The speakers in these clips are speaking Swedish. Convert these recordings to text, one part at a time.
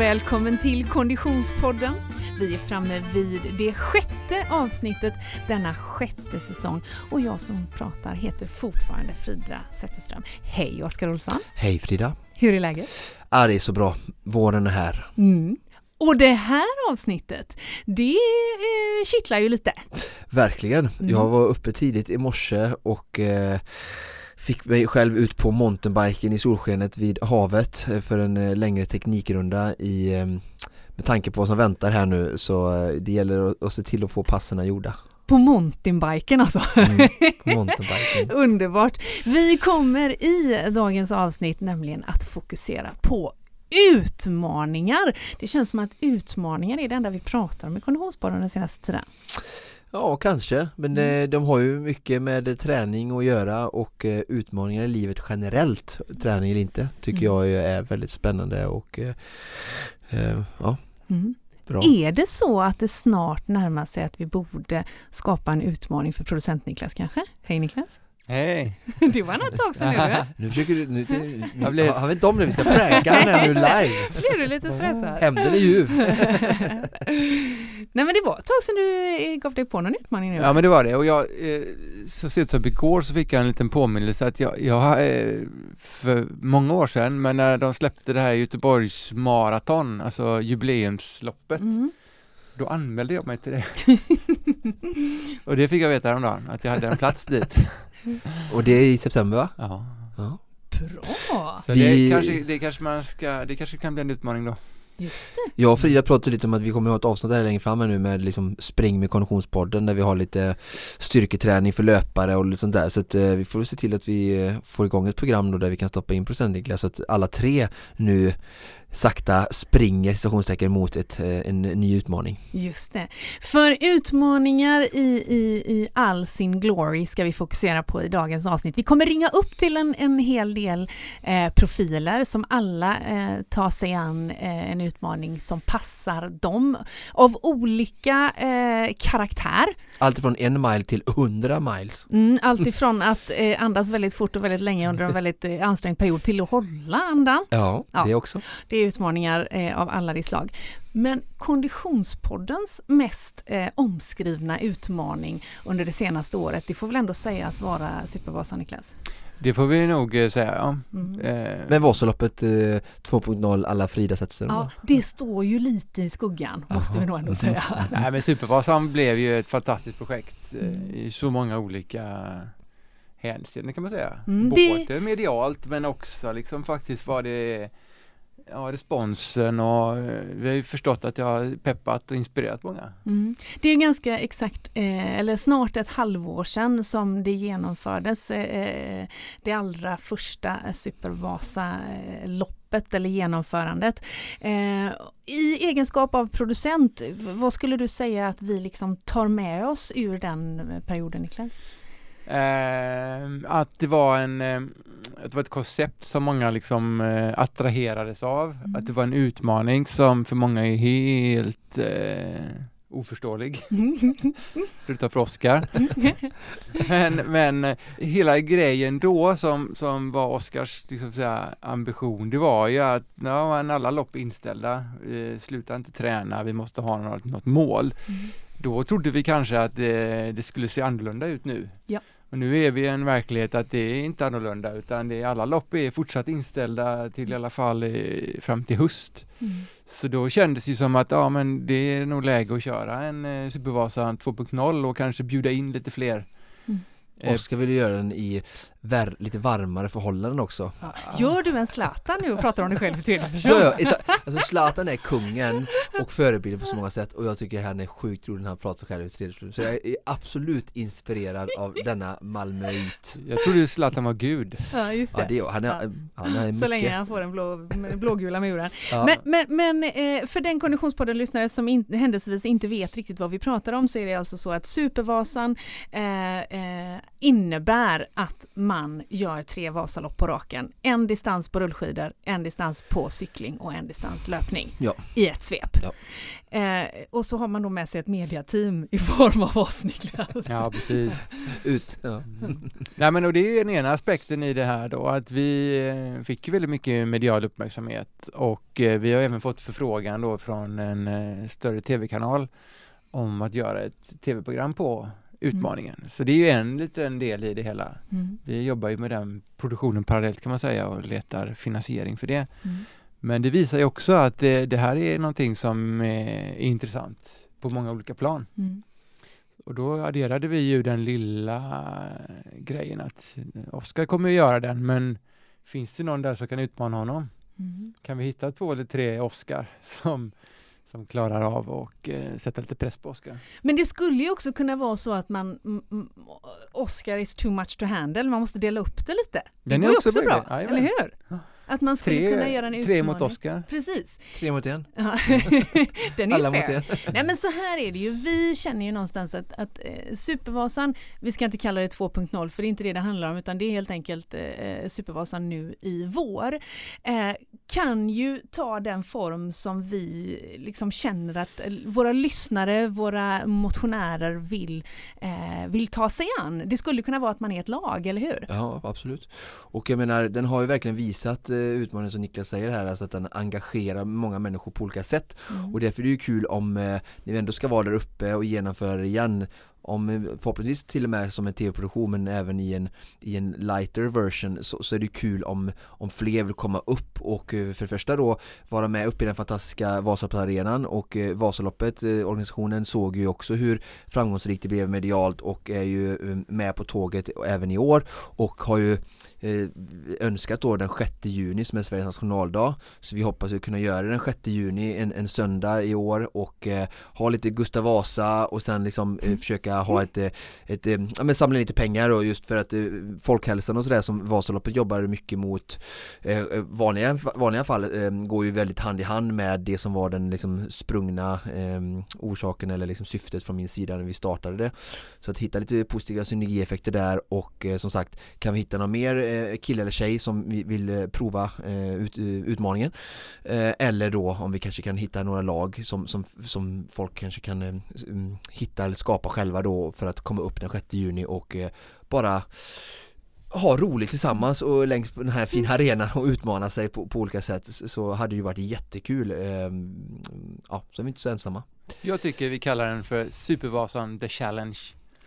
välkommen till Konditionspodden. Vi är framme vid det sjätte avsnittet denna sjätte säsong och jag som pratar heter fortfarande Frida Zetterström. Hej Oskar Olsson! Hej Frida! Hur är läget? Ja, det är så bra. Våren är här. Mm. Och det här avsnittet, det eh, kittlar ju lite. Verkligen. Mm. Jag var uppe tidigt i morse och eh, fick mig själv ut på mountainbiken i solskenet vid havet eh, för en eh, längre teknikrunda i eh, med tanke på vad som väntar här nu så eh, det gäller att, se till att få passerna gjorda. På mountainbiken alltså. Mm, på mountainbiken. Underbart! Vi kommer i dagens avsnitt nämligen att fokusera på utmaningar. Det känns som att utmaningar är det enda vi pratar om i Konditionspodden den senaste tiden. Ja, kanske. Men Mm. eh, de har ju mycket med träning att göra och eh, utmaningar i livet generellt, träning eller inte, tycker Mm. jag är väldigt spännande och eh, ja, Mm. bra. Är det så att det snart närmar sig att vi borde skapa en utmaning för producent Niklas kanske? Hej Niklas! Hej! Det var något tag sedan nu. Nu försöker du, nu, nu, Jag blev- har vi inte om det, vi ska pranka han här nu live. Blev du lite stressad? Hämnden är ljuv. Nej men det var ett tag sedan du eh, gav dig på någon utmaning nu. Ja men det var det och jag, eh, så sent som igår så fick jag en liten påminnelse att jag, jag eh, för många år sedan, men när de släppte det här Göteborgs maraton, alltså jubileumsloppet, Mm. då anmälde jag mig till det. och det fick jag veta häromdagen, att jag hade en plats dit. Och det är i september va? Ja. Ja. Bra! Så Vi- det, kanske, det kanske man ska, det kanske kan bli en utmaning då. Just det. Jag och Frida pratade lite om att vi kommer att ha ett avsnitt här längre fram nu med liksom spring med konditionspodden där vi har lite styrketräning för löpare och lite sånt där så att eh, vi får se till att vi eh, får igång ett program då där vi kan stoppa in procentvinklar så att alla tre nu sakta springer citationstecken mot ett, eh, en ny utmaning. Just det. För utmaningar i, i, i all sin glory ska vi fokusera på i dagens avsnitt. Vi kommer ringa upp till en, en hel del eh, profiler som alla eh, tar sig an eh, en utmaning som passar dem av olika eh, karaktär. Allt från en mile till 100 miles. Mm, allt ifrån att eh, andas väldigt fort och väldigt länge under en väldigt ansträngd period till att hålla andan. Ja, Ja. det också. Det är utmaningar eh, av alla de slag. Men Konditionspoddens mest eh, omskrivna utmaning under det senaste året, det får väl ändå sägas vara Supervasan Niklas? Det får vi nog eh, säga, ja. Mm. Eh, Men Vasaloppet eh, 2.0 alla Frida Zetterström Ja, det står ju lite i skuggan, måste vi nog ändå säga. Nej men Supervasan blev ju ett fantastiskt projekt eh, Mm. i så många olika hänseenden kan man säga. Mm, det- Både medialt men också liksom faktiskt var det ja, responsen och eh, vi har ju förstått att jag har peppat och inspirerat många. Mm. Det är ganska exakt, eh, eller snart ett halvår sedan som det genomfördes eh, det allra första Supervasa-loppet eller genomförandet. Eh, I egenskap av producent, vad skulle du säga att vi liksom tar med oss ur den perioden Niklas? Eh, att det var en eh, att det var ett koncept som många liksom eh, attraherades av. Mm. Att det var en utmaning som för många är helt eh, oförståelig. Förutom för Oskar. men, men eh, hela grejen då som, som var Oskars liksom, så här, ambition, det var ju att ja, alla lopp inställda, eh, sluta inte träna, vi måste ha något, något mål. Mm. Då trodde vi kanske att det, det skulle se annorlunda ut nu. Ja. Och nu är vi i en verklighet att det är inte annorlunda utan det är, alla lopp är fortsatt inställda till i alla fall eh, fram till höst. Mm. Så då kändes det ju som att ja men det är nog läge att köra en eh, Supervasan 2.0 och kanske bjuda in lite fler. Mm. Eh, Oskar vill göra den i vär- lite varmare förhållanden också. Gör du en Zlatan nu och pratar om dig själv i tredje person? Ja, ja, alltså Zlatan är kungen och förebilden på så många sätt och jag tycker han är sjukt rolig när han pratar sig själv i tredje person. Så jag är absolut inspirerad av denna malmöit. Jag trodde Zlatan var gud. Ja, just det. Ja, det är, han, är, Ja. han är Så länge han får den blå, blågula muren. Ja. Men, men, men eh, för den Konditionspodden-lyssnare som in, händelsevis inte vet riktigt vad vi pratar om så är det alltså så att Supervasan eh, eh, innebär att man gör tre Vasalopp på raken. En distans på rullskidor, en distans på cykling och en distans löpning Ja. i ett svep. Ja. Eh, och så har man då med sig ett mediateam i form av oss Niklas. Ja, precis. Ut, ja. Nej, men och det är den ena aspekten i det här då, att vi eh, fick väldigt mycket medial uppmärksamhet och eh, vi har även fått förfrågan då från en eh, större tv-kanal om att göra ett tv-program på utmaningen. Så det är ju en liten del i det hela. Mm. Vi jobbar ju med den produktionen parallellt kan man säga och letar finansiering för det. Mm. Men det visar ju också att det, det här är någonting som är intressant på många olika plan. Mm. Och då adderade vi ju den lilla grejen att Oskar kommer att göra den men finns det någon där som kan utmana honom? Mm. Kan vi hitta två eller tre Oskar som, som klarar av och eh, sätta lite press på Oskar? Men det skulle ju också kunna vara så att man Oscar is too much to handle, man måste dela upp det lite. Det Den är går ju också också bra, eller hur? Ja. Att man skulle kunna göra en Tre, utmaning. tre mot Oskar. Precis. Tre mot en. Ja. Den är Alla ju mot fair. en. Nej men så här är det ju, vi känner ju någonstans att, att eh, Supervasan, vi ska inte kalla det 2.0 för det är inte det det handlar om utan det är helt enkelt eh, Supervasan nu i vår, eh, kan ju ta den form som vi liksom känner att eh, våra lyssnare, våra motionärer vill, eh, vill ta sig an. Det skulle kunna vara att man är ett lag, eller hur? Ja, absolut. Och jag menar, den har ju verkligen visat eh, utmaningen som Niklas säger här, alltså att den engagerar många människor på olika sätt. Mm. Och därför är det ju kul om eh, ni ändå ska vara där uppe och genomföra det igen om eh, förhoppningsvis till och med som en tv-produktion men även i en, i en lighter version så, så är det kul om, om fler vill komma upp och eh, för det första då vara med uppe i den fantastiska Vasaloppsarenan och eh, Vasaloppet, organisationen såg ju också hur framgångsrikt det blev medialt och är ju med på tåget även i år och har ju önskat då den 6 juni som är Sveriges nationaldag. Så vi hoppas ju kunna göra det den 6 juni en, en söndag i år och eh, ha lite Gustav Vasa och sen liksom eh, försöka ha ett, eh, ett eh, ja men samla lite pengar och just för att eh, folkhälsan och sådär som Vasaloppet jobbar mycket mot eh, vanliga, vanliga fall eh, går ju väldigt hand i hand med det som var den liksom sprungna eh, orsaken eller liksom syftet från min sida när vi startade. Det så att hitta lite positiva synergieffekter där och som sagt kan vi hitta någon mer kille eller tjej som vi vill prova ut, utmaningen? Eller då om vi kanske kan hitta några lag som, som, som folk kanske kan mm, hitta eller skapa själva då för att komma upp den 6 juni och eh, bara ha roligt tillsammans och längs på den här fina arenan och utmana sig på, på olika sätt så, hade det ju varit jättekul Ehm, ja, så är vi inte så ensamma Jag tycker vi kallar den för Supervasan The Challenge.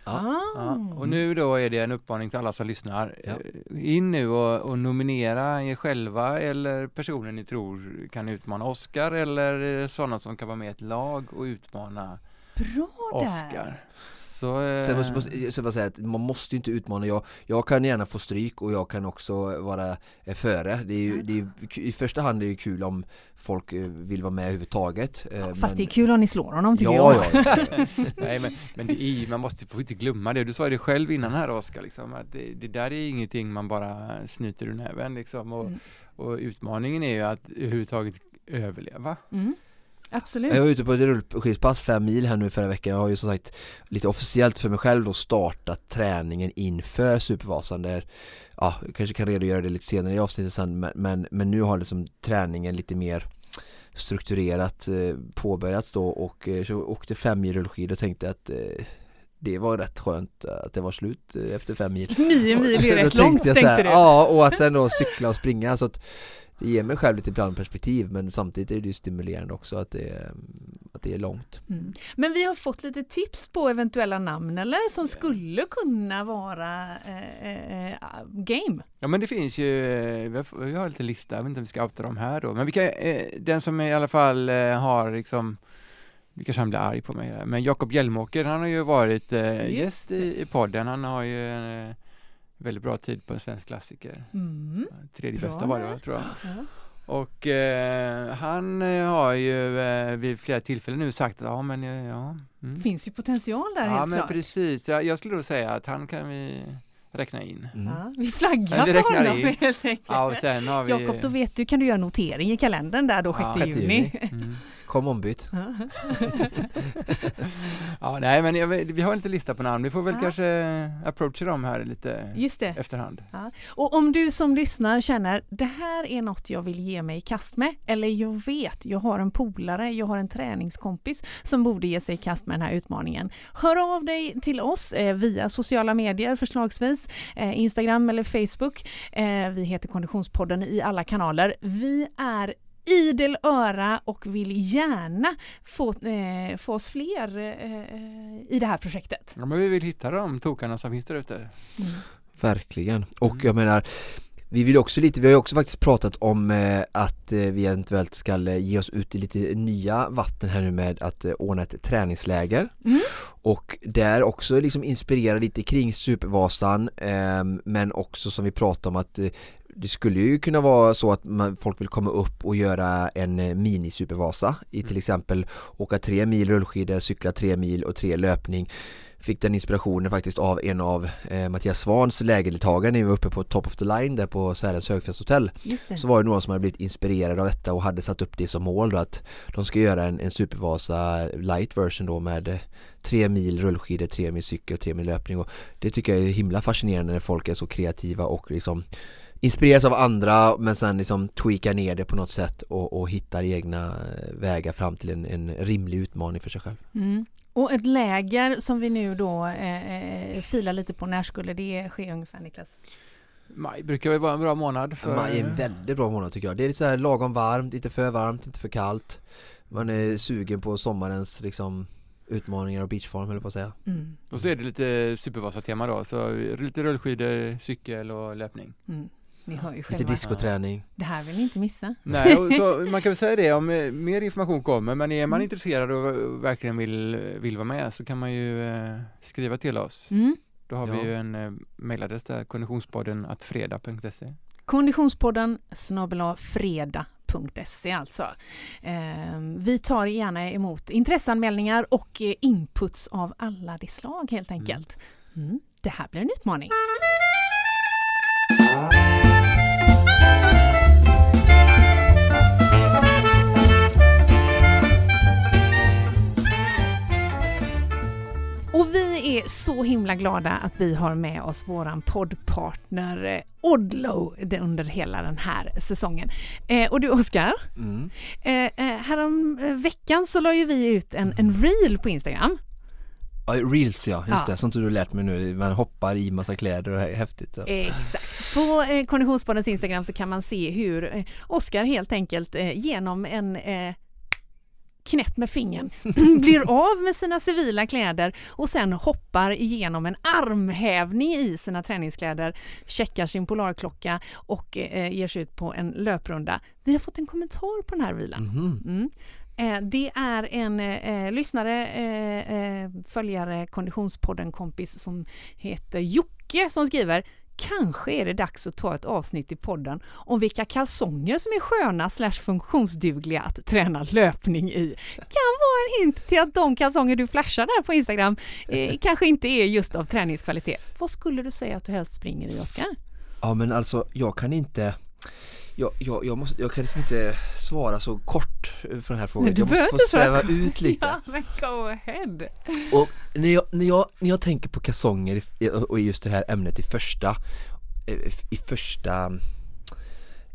Ja. Ja, och nu då är det en uppmaning till alla som lyssnar. Ja. Eh, In nu och, och nominera er själva eller personer ni tror kan utmana Oscar eller sådana som kan vara med i ett lag och utmana Bra där! Oscar. Så, eh, Sen måste, måste, så bara säga att man måste ju inte utmana, jag, jag kan gärna få stryk och jag kan också vara eh, före det är ju, det är ju, I första hand är det ju kul om folk eh, vill vara med överhuvudtaget eh, Fast men- det är kul om ni slår honom tycker ja, jag. ja, ja. Nej men, men det är, man måste får inte glömma det. Du sa det själv innan här Oskar, liksom, att det, det där är ingenting man bara snyter ur näven liksom. Och, Mm. och utmaningen är ju att överhuvudtaget överleva. Mm. Absolut. Jag var ute på ett rullskidspass fem mil här nu förra veckan Jag har ju som sagt lite officiellt för mig själv då startat träningen inför Supervasan där Ja, jag kanske kan redogöra det lite senare i avsnittet sen men, men, men nu har liksom träningen lite mer strukturerat eh, påbörjats då och eh, så åkte fem mil rullskidor och tänkte att eh, det var rätt skönt att det var slut eh, efter fem mil Nio mil är rätt långt tänkte jag så tänkte här, du. Ja, och att sen då cykla och springa så att det ger mig själv lite ibland perspektiv men samtidigt är det ju stimulerande också att det, är- att det är långt. Mm. Men vi har fått lite tips på eventuella namn eller som skulle kunna vara eh, eh, game. Ja men det finns ju, eh, vi har, vi har lite lista, jag vet inte om vi ska outa dem här då, men vi kan, eh, den som i alla fall eh, har liksom nu kanske han blir arg på mig men Jakob Hjelmåker han har ju varit eh, gäst i, i podden, han har ju eh, väldigt bra tid på en svensk klassiker. Mm. Tredje Bra bästa var det tror jag. Ja. Och eh, han eh, har ju eh, vid flera tillfällen nu sagt att ja men eh, ja. Mm. finns ju potential där Ja helt men klart. precis, jag, jag skulle då säga att han kan vi räkna in. Mm. Ja, vi flaggar vi för honom in. helt enkelt. Ja och sen har vi Jakob, då vet du, kan du göra notering i kalendern där då 6 Ja, juni. Mm. Kom ombytt. ja, nej men jag, vi har lite lista på namn. Vi får väl Ja. kanske approacha dem här lite Just det. efterhand. Och om du som lyssnar känner det här är något jag vill ge mig i kast med eller jag vet, jag har en polare, jag har en träningskompis som borde ge sig i kast med den här utmaningen. Hör av dig till oss eh, via sociala medier förslagsvis, eh, Instagram eller Facebook. Eh, vi heter Konditionspodden i alla kanaler. Vi är idel öra och vill gärna få, eh, få oss fler eh, i det här projektet. Ja, men vi vill hitta de tokarna som finns där ute. Verkligen. Och Mm. jag menar vi vill också lite, vi har ju också faktiskt pratat om eh, att eh, vi eventuellt ska eh, ge oss ut i lite nya vatten här nu med att eh, ordna ett träningsläger Mm. och där också liksom inspirera lite kring Supervasan eh, men också som vi pratade om att eh, det skulle ju kunna vara så att man, folk vill komma upp och göra en eh, mini-supervasa i till Mm. exempel åka tre mil rullskidor, cykla tre mil och tre löpning Fick den inspirationen faktiskt av en av eh, Mattias Svans lägerdeltagare när vi var uppe på Top of the Line där på Sälens högfjällshotell. Så var det några som hade blivit inspirerade av detta och hade satt upp det som mål då att de ska göra en, en Supervasa light version då med eh, tre mil rullskidor, tre mil cykel, tre mil löpning och det tycker jag är himla fascinerande när folk är så kreativa och liksom inspireras av andra men sen liksom tweakar ner det på något sätt och, och hittar egna eh, vägar fram till en, en rimlig utmaning för sig själv. Mm. Och ett läger som vi nu då eh, eh, filar lite på, när skulle det ske ungefär Niklas? Maj brukar väl vara en bra månad för... Maj är en väldigt bra månad tycker jag. Det är lite så här lagom varmt, inte för varmt, inte för kallt. Man är sugen på sommarens liksom utmaningar och beachform höll på att säga. Mm. Och så är det lite Supervasa-tema då, så lite rullskidor, cykel och löpning. Mm. Ni hör ju Lite själva. discoträning. Det här vill ni inte missa. Nej, och så, man kan väl säga det om eh, mer information kommer, men är man Mm. intresserad och verkligen vill, vill vara med så kan man ju eh, skriva till oss. Mm. Då har Ja. vi ju en eh, mejladress där, konditionspodden fredag.se. Konditionspodden snabel fredag.se alltså. Eh, vi tar gärna emot intresseanmälningar och eh, inputs av alla de slag helt enkelt. Mm. Det här blir en utmaning. Och vi är så himla glada att vi har med oss våran poddpartner eh, Odlo under hela den här säsongen. Eh, och du Oskar, Mm. eh, eh, härom eh, veckan så la ju vi ut en, en reel på Instagram. Reels ja, just Ja. det, sånt du lärt mig nu. Man hoppar i massa kläder och det är häftigt. Ja. Exakt. På eh, Konditionspoddens Instagram så kan man se hur eh, Oskar helt enkelt eh, genom en eh, knäpp med fingern blir av med sina civila kläder och sen hoppar igenom en armhävning i sina träningskläder, checkar sin polarklocka och eh, ger sig ut på en löprunda. Vi har fått en kommentar på den här reelen. Mhm. Mm. Eh, det är en eh, lyssnare, eh, eh, följare, Konditionspodden kompis som heter Jocke som skriver Kanske är det dags att ta ett avsnitt i podden om vilka kalsonger som är sköna slash funktionsdugliga att träna löpning i. Kan vara en hint till att de kalsonger du flashar där på Instagram eh, kanske inte är just av träningskvalitet. Vad skulle du säga att du helst springer i Oskar? Ja men alltså jag kan inte jag, jag, jag, måste, jag kan liksom inte svara så kort på den här frågan. Nej, jag måste få sväva ut lite. Ja, men go ahead! Och när jag, när, jag, när jag tänker på kalsonger och just det här ämnet i första eh, i första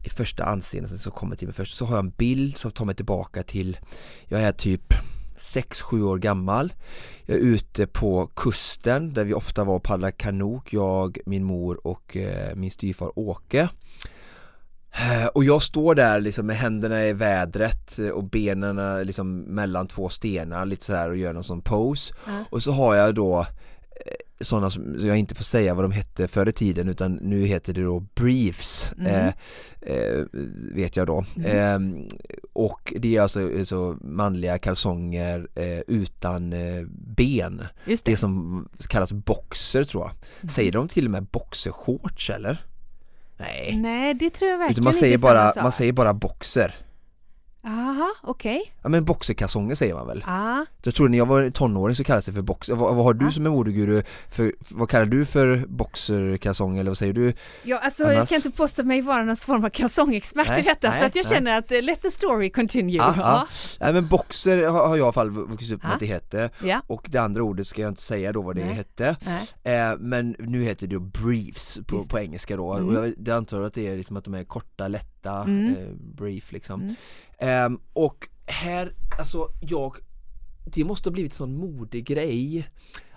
i första anseendet som kommer till mig först så har jag en bild som tar mig tillbaka till jag är typ 6-7 år gammal Jag är ute på kusten där vi ofta var och paddlade kanok jag, min mor och eh, min styvfar Åke Eh, Och jag står där liksom med händerna i vädret eh, och benen eh, liksom mellan två stenar lite så här och gör någon sån pose Ja. och så har jag då sådana som jag inte får säga vad de hette förr i tiden utan nu heter det då briefs Mm. eh, eh, vet jag då eh, och det är alltså så manliga kalsonger eh, utan eh, ben Just det som kallas boxer tror jag Mm. säger de till och med boxershorts eller? Nej, Nej, det tror jag verkligen utan man inte säger samma bara, sak. man säger bara boxer Aha, okej. Ja men boxerkalsonger säger man väl? Ah. Jag tror när jag var tonåring så kallades det för boxer, vad, vad har du Ah. som är modeguru för, vad kallar du för boxerkalsonger eller vad säger du? Ja, alltså, jag Annars- kan inte påstå mig vara någon form av kalsongexpert Nej, i detta nej, så att jag nej. känner att eh, let the story continue. Ah, ah. Nej men boxer har, jag i alla fall vuxit upp med Ah. att det hette Ja. och det andra ordet ska jag inte säga då vad det Nej. hette Nej. eh, Men nu heter det briefs på, på engelska då Mm. och jag, det antar att det är liksom att de är korta, lätta, Mm. eh, brief liksom Mm. Ehm, Och här, alltså jag Det måste ha blivit en sån modegrej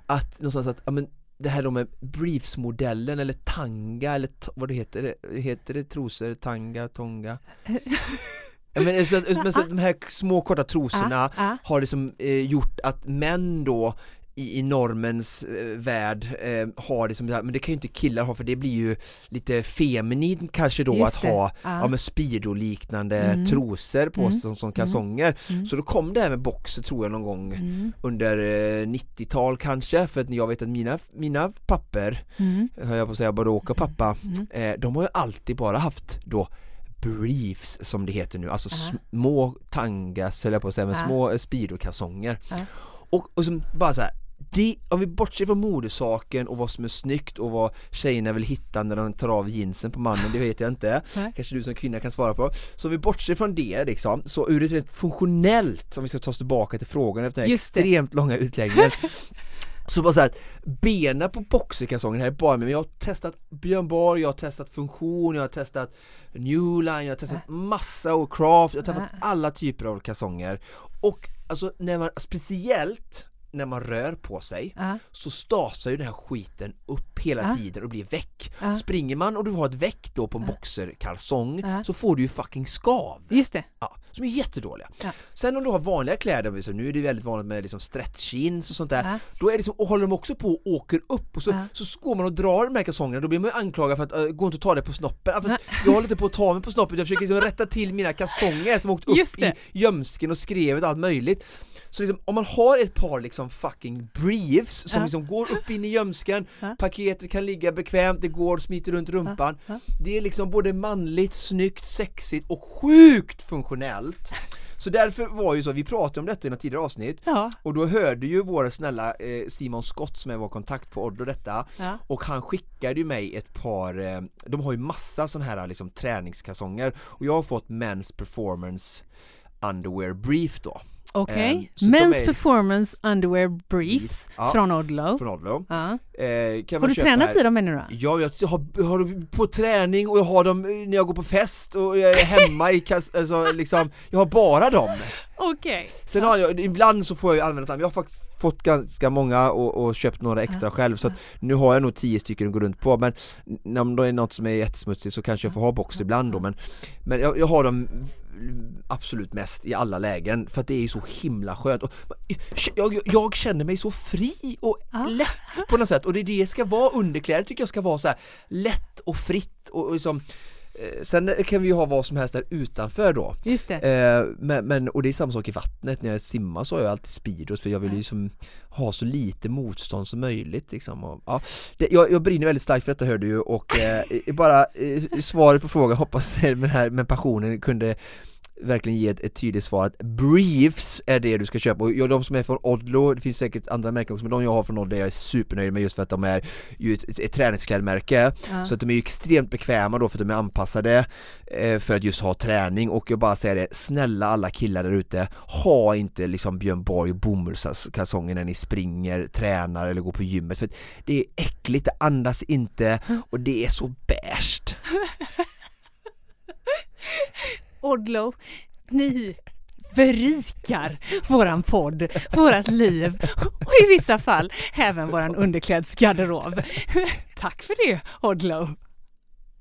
Att någonstans att, ja men det här då med briefsmodellen eller tanga eller vad det heter, heter det trosor, tanga, tonga? ja, men, så, men, så, de här små korta trosorna har liksom eh, gjort att män då i, i normens eh, värld eh, har det som det här, men det kan ju inte killar ha för det blir ju lite feminin kanske då Just att det. ha ja, men speedo-liknande Mm. trosor på Mm. sig som, som kalsonger. Mm. Så då kom det här med boxer tror jag någon gång Mm. under eh, 90-tal kanske för att jag vet att mina, mina papper, Mm. hör jag på att säga, både Åke och pappa, Mm. eh, de har ju alltid bara haft då briefs som det heter nu, alltså Ja. små tangas höll jag på att säga, men Ja. små eh, speedo-kalsonger. Ja. Och, och som bara så här, det, om vi bortser från modesaken och vad som är snyggt och vad tjejerna vill hitta när de tar av jeansen på mannen, det vet jag inte. Kanske du som kvinna kan svara på. Så om vi bortser från det liksom, så ur ett rent funktionellt, om vi ska ta oss tillbaka till frågan efter den extremt långa utläggningen. så var så här, att benen på boxerkalsongen här är bara med, men jag har testat Björn Borg, jag har testat funktion, jag har testat Newline, jag har testat massa och craft, jag har testat alla typer av kalsonger. Och alltså när man, speciellt när man rör på sig Ah. så stasar ju den här skiten upp hela Ja. tiden och blir väck. Ja. Springer man och du har ett väck då på en boxerkalsong så får du ju fucking skav. Just det. Ja, som är jättedåliga. Sen om du har vanliga kläder, så nu är det väldigt vanligt med liksom stretch och sånt där, då är det liksom, och håller de också på och åker upp och så, så går man och drar de här kalsongerna, då blir man ju anklagad för att uh, gå inte att ta det på snoppen. Ja, jag håller inte på att ta mig på snoppen, jag försöker liksom rätta till mina kalsonger som åkt upp i gömsken och skrevet och allt möjligt. Så liksom, om man har ett par liksom fucking briefs som Ja. liksom går upp in i gömsken, Ja. paketet kan ligga bekvämt, det går och smiter runt rumpan. Ja. Det är liksom både manligt, snyggt, sexigt och sjukt funktionellt. Så därför var ju så, vi pratade om detta i något tidigare avsnitt Ja. och då hörde ju vår snälla eh, Simon Scott som är vår kontakt på Oddo detta Ja. och han skickade ju mig ett par, eh, de har ju massa sådana här liksom träningskalsonger och jag har fått Men's Performance Underwear Brief då Okej. Ehm, så de Men's är- Performance Underwear Briefs Ja. från Odlo. från Odlo. Ja. Eh, Har du tränat i dem ännu då? Ja, jag har, har dem på träning och jag har dem när jag går på fest och jag är hemma i alltså liksom, jag har bara dem. Okej. Sen har jag, ibland så får jag använda dem, jag har faktiskt fått ganska många och, och köpt några extra själv så att nu har jag nog tio stycken att gå runt på men om det är något som är jättesmutsigt så kanske jag får ha box ibland då men, men jag, jag har dem absolut mest i alla lägen för att det är så himla skönt och jag, jag, känner mig så fri och Ja. lätt på något sätt och det det ska vara underkläder tycker jag ska vara så lätt och fritt och, och liksom Sen kan vi ju ha vad som helst där utanför då Just det. Eh, men, men, och det är samma sak i vattnet, när jag simmar så har jag alltid speedos för jag vill ju liksom ha så lite motstånd som möjligt liksom. och, ja, det, jag, jag brinner väldigt starkt för detta hör du ju och eh, bara eh, svaret på frågan hoppas med, här, med passionen kunde verkligen ge ett, ett tydligt svar att briefs är det du ska köpa och jag, de som är från Odlo, det finns säkert andra märken också men de jag har från Odlo är jag supernöjd med just för att de är ju ett, ett, ett träningsklädmärke Ja. så att de är ju extremt bekväma då för att de är anpassade eh, för att just ha träning och jag bara säger det, snälla alla killar där ute, ha inte liksom Björn Borg bomullskalsonger när ni springer, tränar eller går på gymmet för att det är äckligt, det andas inte och det är så beige. Odlo, ni berikar våran podd, vårat liv och i vissa fall även våran underklädsgarderob. Tack för det Odlo!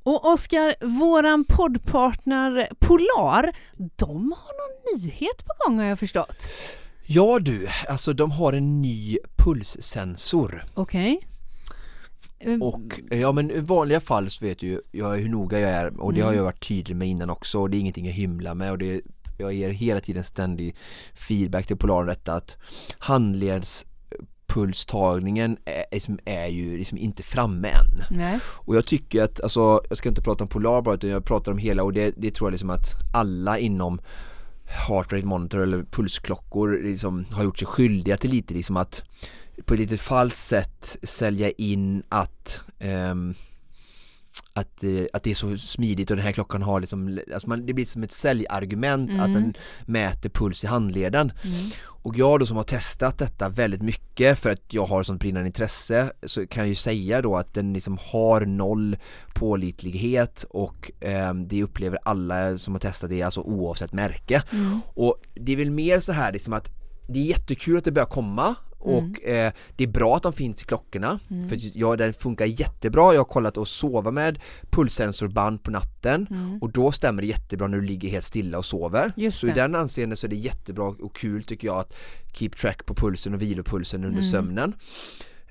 Och Oskar, våran poddpartner Polar, de har någon nyhet på gång har jag förstått. Ja du, alltså de har en ny pulssensor Okej. Eh, och eh, ja men i vanliga fall så vet du ju jag hur noga jag är och det har jag varit tydlig med innan också och det är ingenting jag hymlar med och det jag ger hela tiden ständig feedback till Polar detta att handledspulstagningen är, liksom, är ju liksom inte framme än. Nej. Och jag tycker att, alltså, jag ska inte prata om Polar bara utan jag pratar om hela och det, det tror jag liksom att alla inom heart rate monitor eller pulsklockor liksom har gjort sig skyldiga till lite liksom att på ett lite falskt sätt sälja in att um, att, eh, att det är så smidigt och den här klockan har liksom, alltså man, det blir som ett säljargument mm. att den mäter puls i handleden. Mm. Och jag då som har testat detta väldigt mycket för att jag har sånt brinnande intresse så kan jag ju säga då att den liksom har noll pålitlighet och eh, det upplever alla som har testat det alltså oavsett märke. Mm. Och det är väl mer så här liksom att det är jättekul att det börjar komma och mm. eh, det är bra att de finns i klockorna mm. för ja, den funkar jättebra. Jag har kollat att sova med pulssensorband på natten mm. och då stämmer det jättebra när du ligger helt stilla och sover. Just så det. i den anseende så är det jättebra och kul tycker jag att keep track på pulsen och vilopulsen under mm. sömnen.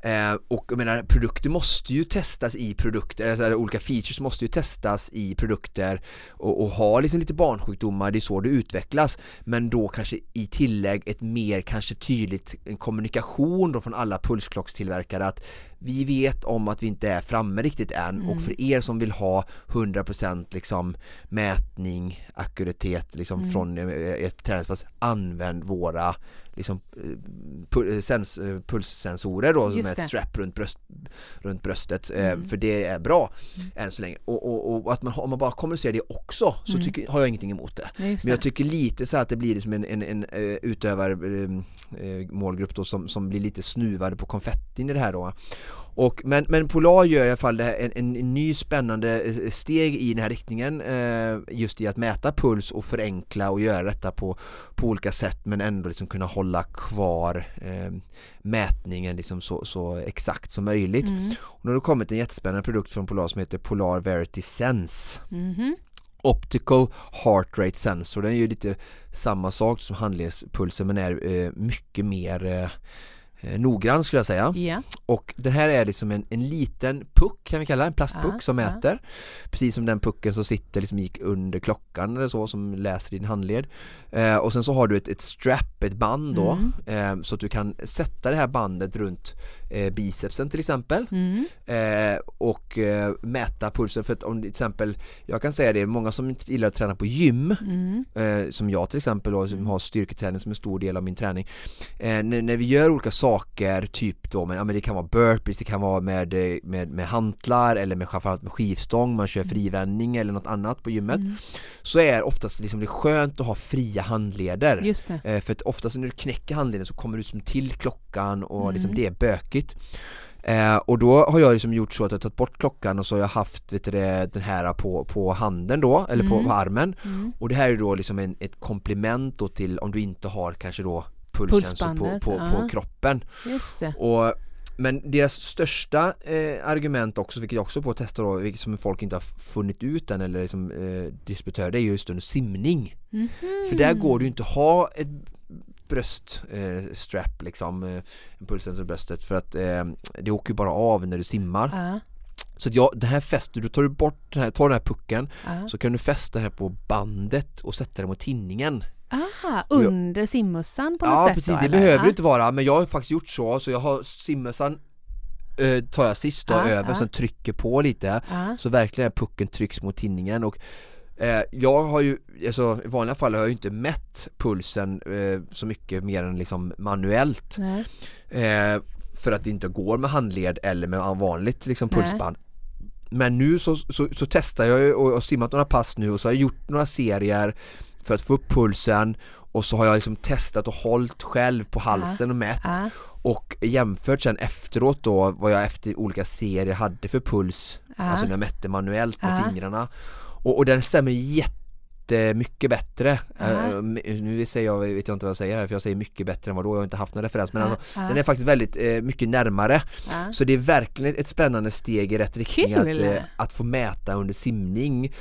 Eh, och jag menar produkter måste ju testas i produkter, alltså olika features måste ju testas i produkter och, och ha liksom lite barnsjukdomar, det är så det utvecklas. Men då kanske i tillägg ett mer kanske tydligt en kommunikation då från alla pulsklockstillverkare att vi vet om att vi inte är framme riktigt än mm. och för er som vill ha 100% liksom mätning, ackuratet liksom mm. från eh, ett träningspass, använd våra liksom eh, sens, eh, pulssensorer då med ett strap runt, bröst, runt bröstet mm. för det är bra mm. än så länge och, och, och att man, om man bara kommunicerar det också så mm. tycker, har jag ingenting emot det. Men jag tycker lite så att det blir liksom en, en, en, en utövar målgrupp då som, som blir lite snuvade på konfettin i det här då och, men, men Polar gör i alla fall en, en, en ny spännande eh, steg i den här riktningen eh, just i att mäta puls och förenkla och göra detta på, på olika sätt men ändå liksom kunna hålla kvar eh, mätningen liksom så, så exakt som möjligt. Mm. Och nu har det kommit en jättespännande produkt från Polar som heter Polar Verity Sense. Mm. Optical Heart Rate Sensor, den är ju lite samma sak som handledspulsen men är eh, mycket mer eh, noggrann skulle jag säga. Yeah. Och det här är liksom en, en liten puck kan vi kalla det, en plastpuck ah, som mäter. Ah. Precis som den pucken som sitter liksom gick under klockan eller så som läser din handled. Eh, och sen så har du ett, ett strap, ett band då mm. eh, så att du kan sätta det här bandet runt eh, bicepsen till exempel mm. Eh, och mäta pulsen för att om till exempel jag kan säga det, många som inte gillar att träna på gym mm. Som jag till exempel då, som har styrketräning som en stor del av min träning när, när vi gör olika saker saker, typ då, men, ja, men det kan vara burpees, det kan vara med, med, med hantlar eller med, framförallt med skivstång, man kör frivändning eller något annat på gymmet mm. Så är oftast liksom det skönt att ha fria handleder Just det. Eh, För att oftast när du knäcker handleden så kommer du som till klockan och mm. liksom det är bökigt Eh, och då har jag liksom gjort så att jag tagit bort klockan och så har jag haft vet du, den här på, på handen då, eller mm. på, på, armen mm. Och det här är då liksom en, ett komplement då till om du inte har kanske då pulsen på, på, på kroppen. Just det. Och, men deras största eh, argument också, vilket jag också på att testa då, vilket som folk inte har funnit ut än eller liksom, eh, disputörer, det är just under simning. Mm -hmm. För där går du inte ha ett bröststrap eh, liksom, eh, en pulssensor i bröstet för att eh, det åker ju bara av när du simmar. Uh. Så att ja, det här fäster, du tar bort den här, tar den här pucken uh. så kan du fästa den här på bandet och sätta den mot tinningen Ah, under simmössan på något ja, sätt? Ja precis, då, det behöver ah. inte vara men jag har faktiskt gjort så, så jag har simmössan eh, tar jag sist då ah, över, ah. sen trycker på lite ah. så verkligen pucken trycks mot tinningen och eh, jag har ju, alltså i vanliga fall har jag ju inte mätt pulsen eh, så mycket mer än liksom manuellt eh, för att det inte går med handled eller med vanligt liksom pulsband Men nu så, så, så testar jag och, och simmat några pass nu och så har jag gjort några serier för att få upp pulsen och så har jag liksom testat och hållit själv på halsen och mätt. Och jämfört sen efteråt då vad jag efter olika serier hade för puls alltså när jag mätte manuellt med fingrarna. Och, och den stämmer jättemycket bättre. Uh, Nu säger jag, vet jag inte vad jag säger här för jag säger mycket bättre än vad då, jag har inte haft någon referens. Men alltså, den är faktiskt väldigt uh, mycket närmare. Så det är verkligen ett spännande steg i rätt riktning att, uh, att få mäta under simning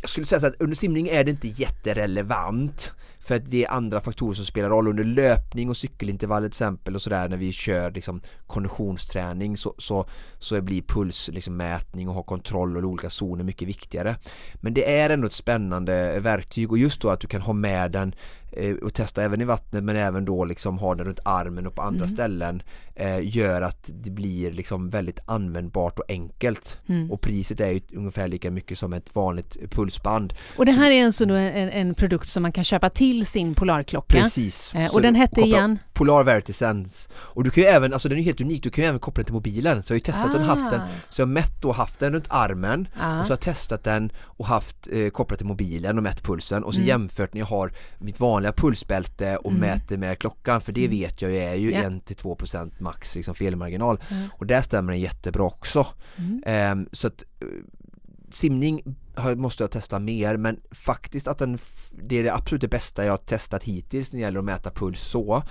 jag skulle säga så att under simning är det inte jätterelevant. För att det är andra faktorer som spelar roll under löpning och cykelintervall till exempel och sådär när vi kör liksom konditionsträning så, så, så blir pulsmätning liksom, mätning och ha kontroll över olika zoner mycket viktigare. Men det är ändå ett spännande verktyg och just då att du kan ha med den Eh, och testa även i vattnet men även då liksom ha den runt armen och på andra mm. ställen eh, gör att det blir liksom väldigt användbart och enkelt mm. och priset är ju ungefär lika mycket som ett vanligt pulsband. Och det här är alltså då en, en produkt som man kan köpa till sin Polarklocka? Precis. Eh, och den hette igen? Polar Verity Sense. Och du kan ju även, alltså den är helt unik, du kan ju även koppla den till mobilen. Så jag har ju testat ah. den haft den, så jag har mätt och haft den runt armen ah. och så har jag testat den och haft eh, kopplat till mobilen och mätt pulsen och så mm. jämfört när jag har mitt vanliga pulsbälte och mm. mäter med klockan för det mm. vet jag ju är ju yeah. 1-2% max liksom felmarginal mm. och där stämmer den jättebra också um, så att uh, simning måste jag testa mer men faktiskt att den det är det absolut det bästa jag har testat hittills när det gäller att mäta puls så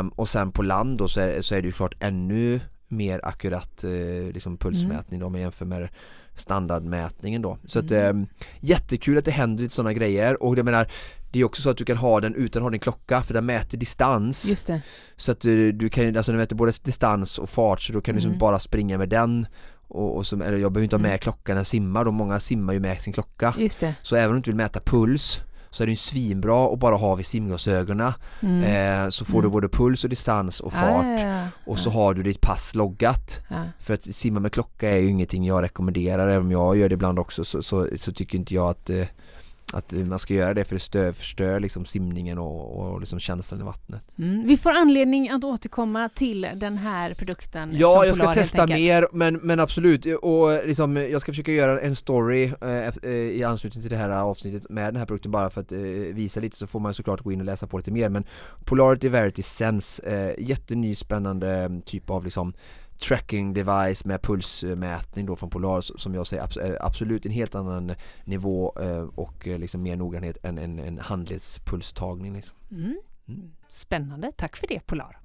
um, och sen på land då så är, så är det ju klart ännu mer akkurat eh, liksom pulsmätning då om man jämför med standardmätningen då. Så att eh, jättekul att det händer lite sådana grejer och jag menar det är också så att du kan ha den utan att ha din klocka för den mäter distans. Just det. Så att du, du kan, alltså den mäter både distans och fart så då kan du liksom mm. bara springa med den och, och som, eller jag behöver inte ha med mm. klockan när jag simmar, då många simmar ju med sin klocka. Så även om du inte vill mäta puls så är det ju svinbra att bara ha vid simglasögonen mm. eh, så får mm. du både puls och distans och fart ah, ja, ja. och så har du ditt pass loggat för att simma med klocka är ju ingenting jag rekommenderar även om jag gör det ibland också så, så, så tycker inte jag att eh, att man ska göra det för det stör, förstör liksom simningen och, och liksom känslan i vattnet. Mm. Vi får anledning att återkomma till den här produkten. Ja, jag ska testa mer men, men absolut och liksom, jag ska försöka göra en story eh, eh, i anslutning till det här avsnittet med den här produkten bara för att eh, visa lite så får man såklart gå in och läsa på lite mer men Polarity Verity Sense, eh, jätteny spännande typ av liksom tracking device med pulsmätning då från Polar som jag säger eh, absolut en helt annan nivå eh, och eh, liksom mer noggrannhet än en, en handledspulstagning. Liksom. Mm. Mm. Spännande, tack för det Polar.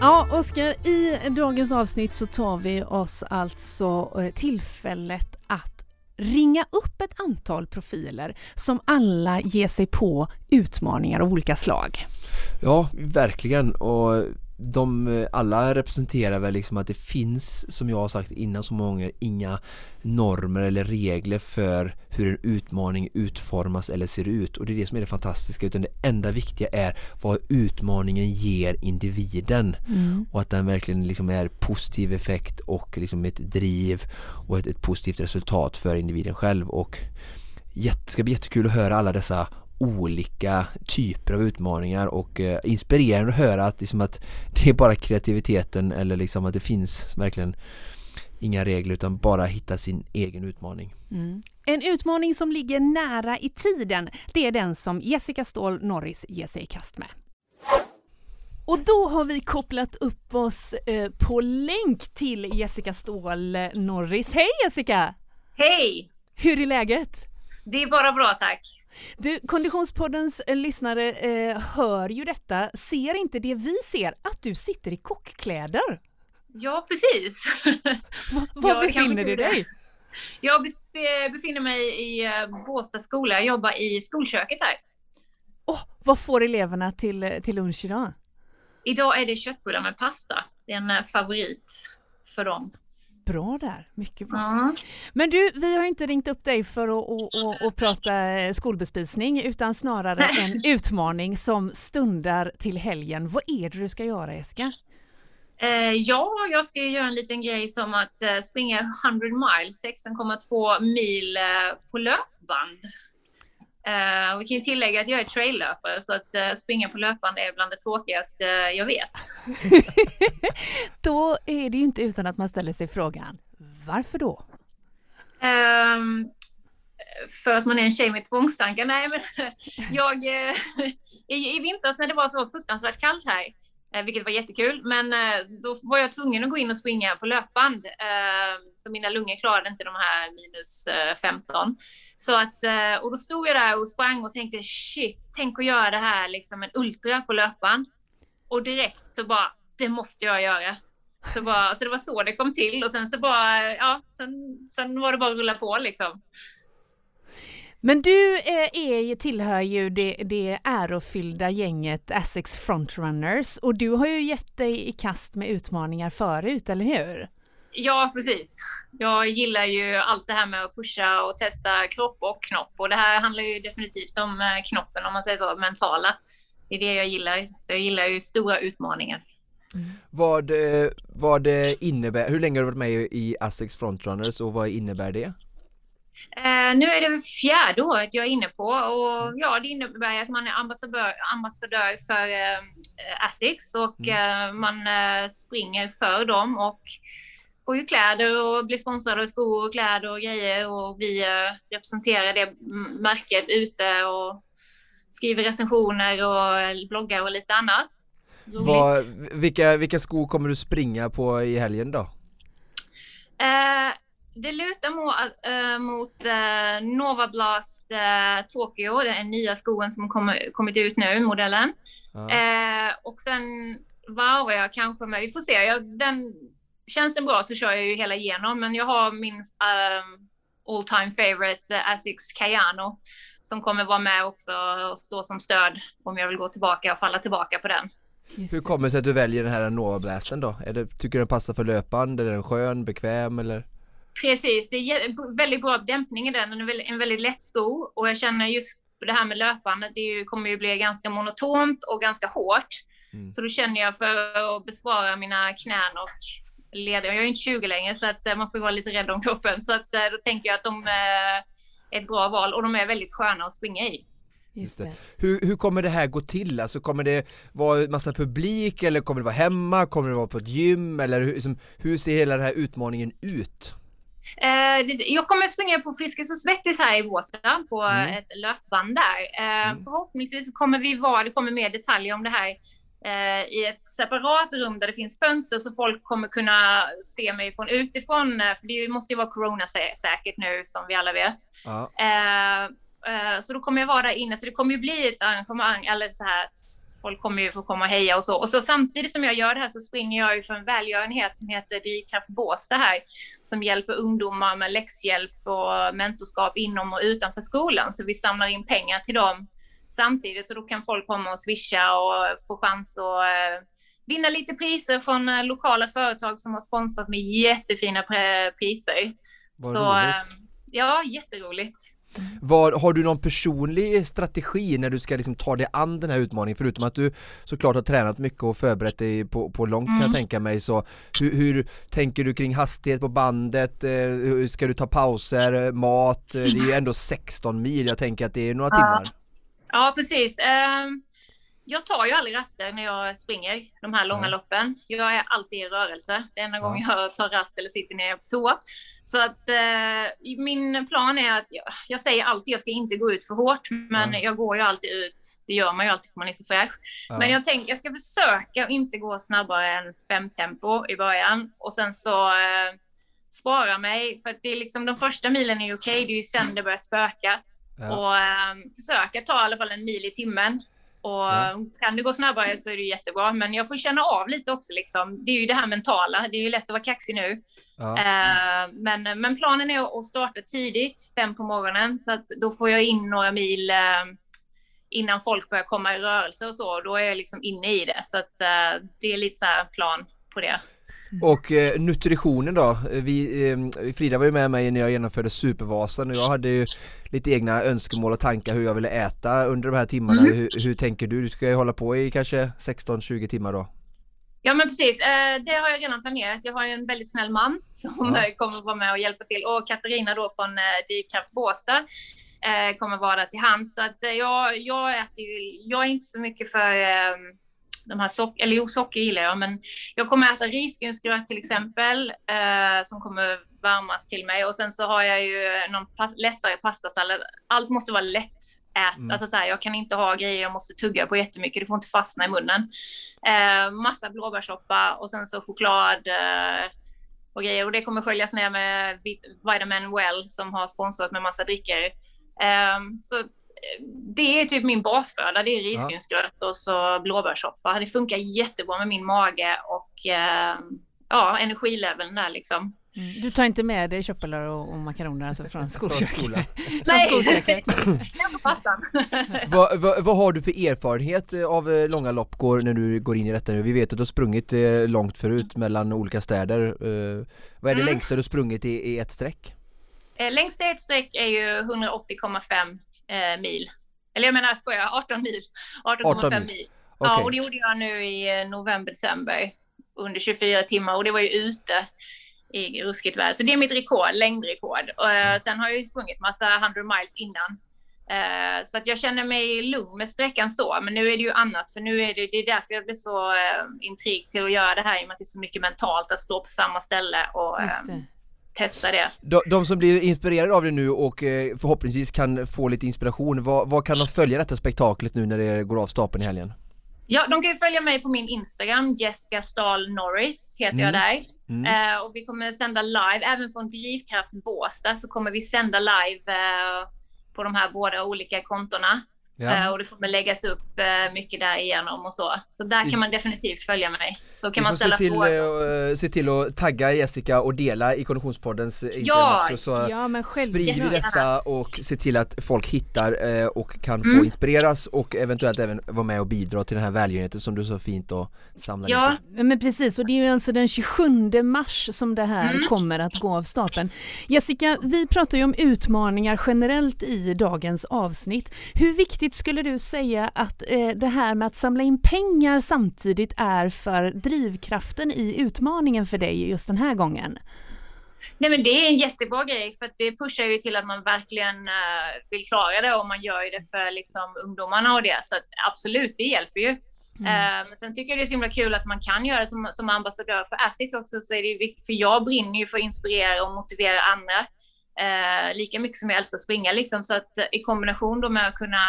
Ja, Oskar, i dagens avsnitt så tar vi oss alltså tillfället att ringa upp ett antal profiler som alla ger sig på utmaningar av olika slag. Ja, verkligen och de alla representerar väl liksom att det finns, som jag har sagt innan så många gånger, inga normer eller regler för hur en utmaning utformas eller ser ut. Och det är det som är det fantastiska utan det enda viktiga är vad utmaningen ger individen. Mm. och att den verkligen liksom är positiv effekt och liksom ett driv och ett, ett positivt resultat för individen själv. Och det ska bli jättekul att höra alla dessa olika typer av utmaningar och eh, inspirerande att höra att, liksom att det är bara kreativiteten eller liksom att det finns verkligen inga regler utan bara hitta sin egen utmaning. Mm. En utmaning som ligger nära i tiden, det är den som Jessica Ståhl Norris ger sig i kast med. Och då har vi kopplat upp oss eh, på länk till Jessica Ståhl Norris. Hej Jessica! Hej! Hur är läget? Det är bara bra tack. Du, Konditionspoddens eh, lyssnare eh, hör ju detta, ser inte det vi ser, att du sitter i kockkläder. Ja, precis. Var befinner du dig? Jag befinner mig i uh, Båstad skola, jag jobbar i skolköket här. Oh, vad får eleverna till, till lunch idag? Idag är det köttbullar med pasta. Det är en favorit för dem bra där, mycket bra. Mm. Men du, vi har inte ringt upp dig för att och, och, och prata skolbespisning utan snarare en utmaning som stundar till helgen. Vad är det du ska göra Jessica? Eh, ja, jag ska göra en liten grej som att eh, springa 100 miles, 16,2 mil eh, på löpband. Uh, vi kan ju tillägga att jag är traillöpare så att uh, springa på löpband är bland det tråkigaste jag vet. då är det ju inte utan att man ställer sig frågan, varför då? Um, för att man är en tjej med tvångstankar. Nej, men jag, uh, i, i vintras när det var så fruktansvärt kallt här, vilket var jättekul, men då var jag tvungen att gå in och springa på löpband, för mina lungor klarade inte de här minus 15. Så att, eh, och då stod jag där och sprang och tänkte shit, tänk att göra det här liksom en ultra på löpan. Och direkt så bara det måste jag göra. Så, bara, så det var så det kom till och sen så bara, ja, sen, sen var det bara att rulla på liksom. Men du eh, är, tillhör ju det, det ärofyllda gänget Essex Frontrunners och du har ju gett dig i kast med utmaningar förut, eller hur? Ja, precis. Jag gillar ju allt det här med att pusha och testa kropp och knopp och det här handlar ju definitivt om eh, knoppen, om man säger så, mentala. Det är det jag gillar. Så jag gillar ju stora utmaningar. Mm. Vad, eh, vad det innebär, hur länge har du varit med i Essex Frontrunners och vad innebär det? Eh, nu är det fjärde året jag är inne på och mm. ja, det innebär att man är ambassadör, ambassadör för eh, Asics och mm. eh, man eh, springer för dem och får ju kläder och blir sponsrade av skor och kläder och grejer och vi eh, representerar det märket ute och skriver recensioner och bloggar och lite annat. Vad, vilka, vilka skor kommer du springa på i helgen då? Eh, det lutar mot, äh, mot äh, Nova Blast äh, Tokyo, den nya skoen som kommer, kommit ut nu, modellen. Ja. och sen varvar jag kanske med, vi får se, jag, den, känns den bra så kör jag ju hela igenom, men jag har min all time favorite Asics Cayano som kommer vara med också och stå som stöd om jag vill gå tillbaka och falla tillbaka på den. Hur kommer det sig att du väljer den här Nova Blasten då? Är det, tycker du den passar för löpande? Är den skön, bekväm eller? Precis, det är väldigt bra dämpning i den. Den är en väldigt lätt sko och jag känner just det här med löpandet, det ju, kommer ju bli ganska monotont och ganska hårt. Mm. Så då känner jag för att bespara mina knän och leder, jag är inte 20 längre så att eh, man får vara lite rädd om kroppen. Så att eh, då tänker jag att de eh, är ett bra val och de är väldigt sköna att springa i. Just det. Hur, hur kommer det här gå till? Alltså kommer det vara massa publik eller kommer det vara hemma? Kommer det vara på ett gym? Eller hur, liksom, hur ser hela den här utmaningen ut? Eh, jag kommer springa på Friskis och Svettis här i Båstad på mm. ett löpband där. Eh, mm. Förhoppningsvis kommer vi vara, det kommer mer detaljer om det här eh, i ett separat rum där det finns fönster så folk kommer kunna se mig från utifrån. För det måste ju vara coronasäkert nu som vi alla vet. Ja. Så då kommer jag vara där inne, så det kommer ju bli ett arrangemang, eller så här folk kommer ju få komma och heja och så. Och så samtidigt som jag gör det här så springer jag ju för en välgörenhet som heter Drivkraft Båstad här, som hjälper ungdomar med läxhjälp och mentorskap inom och utanför skolan. Så vi samlar in pengar till dem samtidigt, så då kan folk komma och swisha och få chans att eh, vinna lite priser från eh, lokala företag som har sponsrat med jättefina priser. Vad så, roligt. Eh, ja, jätteroligt. Var, har du någon personlig strategi när du ska liksom ta dig an den här utmaningen förutom att du såklart har tränat mycket och förberett dig på, på långt mm. kan jag mm. tänka mig så hur, hur, tänker du kring hastighet på bandet? Eh, ska du ta pauser, mat? Det är ju ändå 16 mil, jag tänker att det är några timmar. Ja, precis. Um jag tar ju aldrig raster när jag springer de här långa mm. loppen. Jag är alltid i rörelse. Det enda ja. gången jag tar rast eller sitter ner på toa. Så att eh, min plan är att jag, jag, säger alltid jag ska inte gå ut för hårt, men ja. jag går ju alltid ut. Det gör man ju alltid för man är så fräsch. Men jag tänker jag ska försöka att inte gå snabbare än fem tempo i början och sen så eh, spara mig för att det är liksom de första milen är okej. Okay, det är ju sen det börjar spöka och eh, försöka ta i alla fall en mil i timmen. Och ja. kan det gå snabbare så är det jättebra. Men jag får känna av lite också. Liksom. Det är ju det här mentala. Det är ju lätt att vara kaxig nu. Ja. Uh, men, men planen är att starta tidigt, fem på morgonen. Så att då får jag in några mil uh, innan folk börjar komma i rörelse och så. Då är jag liksom inne i det. Så att uh, det är lite så här plan på det. Mm. Och eh, nutritionen då? Vi, eh, Frida var ju med mig när jag genomförde Supervasan och jag hade ju lite egna önskemål och tankar hur jag ville äta under de här timmarna. Mm. Hur, hur, tänker du? Du ska ju hålla på i kanske 16-20 timmar då? Ja men precis, eh, det har jag redan planerat. Jag har ju en väldigt snäll man som ja. kommer att vara med och hjälpa till och Katarina då från eh, Drivkraft Båstad eh, kommer vara där till hands. Så att eh, jag, jag äter ju, jag är inte så mycket för de här socker, eller jo socker gillar jag, men jag kommer äta risgrynsgröt till exempel, eh, som kommer varmas till mig och sen så har jag ju någon pas lättare pastasallad. Allt måste vara lätt ät. Mm. Alltså så här, jag kan inte ha grejer jag måste tugga på jättemycket, det får inte fastna i munnen. Eh, massa blåbärssoppa och sen så choklad eh, och grejer och det kommer sköljas ner med Vitamin Well som har sponsrat med massa drickor. Um, så det är typ min basföda. Det är risgrynsgröt och så blåbärssoppa. Det funkar jättebra med min mage och eh, ja, energileveln där liksom. Mm. Du tar inte med dig köttbullar och, och makaroner alltså från skolköket? Nej, skolköket. vad, vad, vad har du för erfarenhet av eh, långa lopp går, när du går in i detta nu? Vi vet att du har sprungit eh, långt förut mellan olika städer. Eh, vad är det mm. längsta du sprungit i, i ett streck? Längsta i ett streck är ju 180,5 mil. Eller jag menar, jag skojar, 18 mil. 18,5 mil. Okay. Ja, och det gjorde jag nu i november, december under 24 timmar och det var ju ute i ruskigt väder. Så det är mitt rekord, längdrekord. Och, uh, sen har jag ju sprungit massa 100 miles innan. Uh, så att jag känner mig lugn med sträckan så, men nu är det ju annat, för nu är det, det är därför jag blir så uh, intrigued till att göra det här, i och med att det är så mycket mentalt att stå på samma ställe och det. Testa det. De, de, som blir inspirerade av det nu och förhoppningsvis kan få lite inspiration, vad, vad kan de följa detta spektaklet nu när det går av stapeln i helgen? Ja, de kan ju följa mig på min Instagram, Jessica Stahl Norris heter mm. jag där. Mm. Uh, och vi kommer sända live, även från Drivkraft Båstad så kommer vi sända live uh, på de här båda olika kontona. Ja. Uh, och det kommer läggas upp uh, mycket där igenom och så. Så där kan man definitivt följa mig. Så kan man ställa se till, frågor. Uh, se till att tagga Jessica och dela i Konditionspoddens Instagram ja, också så ja, sprider vi detta och se till att folk hittar och kan mm. få inspireras och eventuellt även vara med och bidra till den här välgörenheten som du så fint och samlar Ja, lite. men precis och det är ju alltså den 27 mars som det här mm. kommer att gå av stapeln. Jessica, vi pratar ju om utmaningar generellt i dagens avsnitt. Hur viktigt skulle du säga att eh, det här med att samla in pengar samtidigt är för drivkraften i utmaningen för dig just den här gången? Nej men det är en jättebra grej för att det pushar ju till att man verkligen uh, vill klara det och man gör ju det för liksom, ungdomarna och det. Så att, absolut, det hjälper ju. Mm. Men sen tycker jag det är så himla kul att man kan göra det som, som ambassadör för Asics också så är det ju viktigt, för jag brinner ju för att inspirera och motivera andra eh, lika mycket som jag älskar att springa. Liksom. Så att i kombination då med att kunna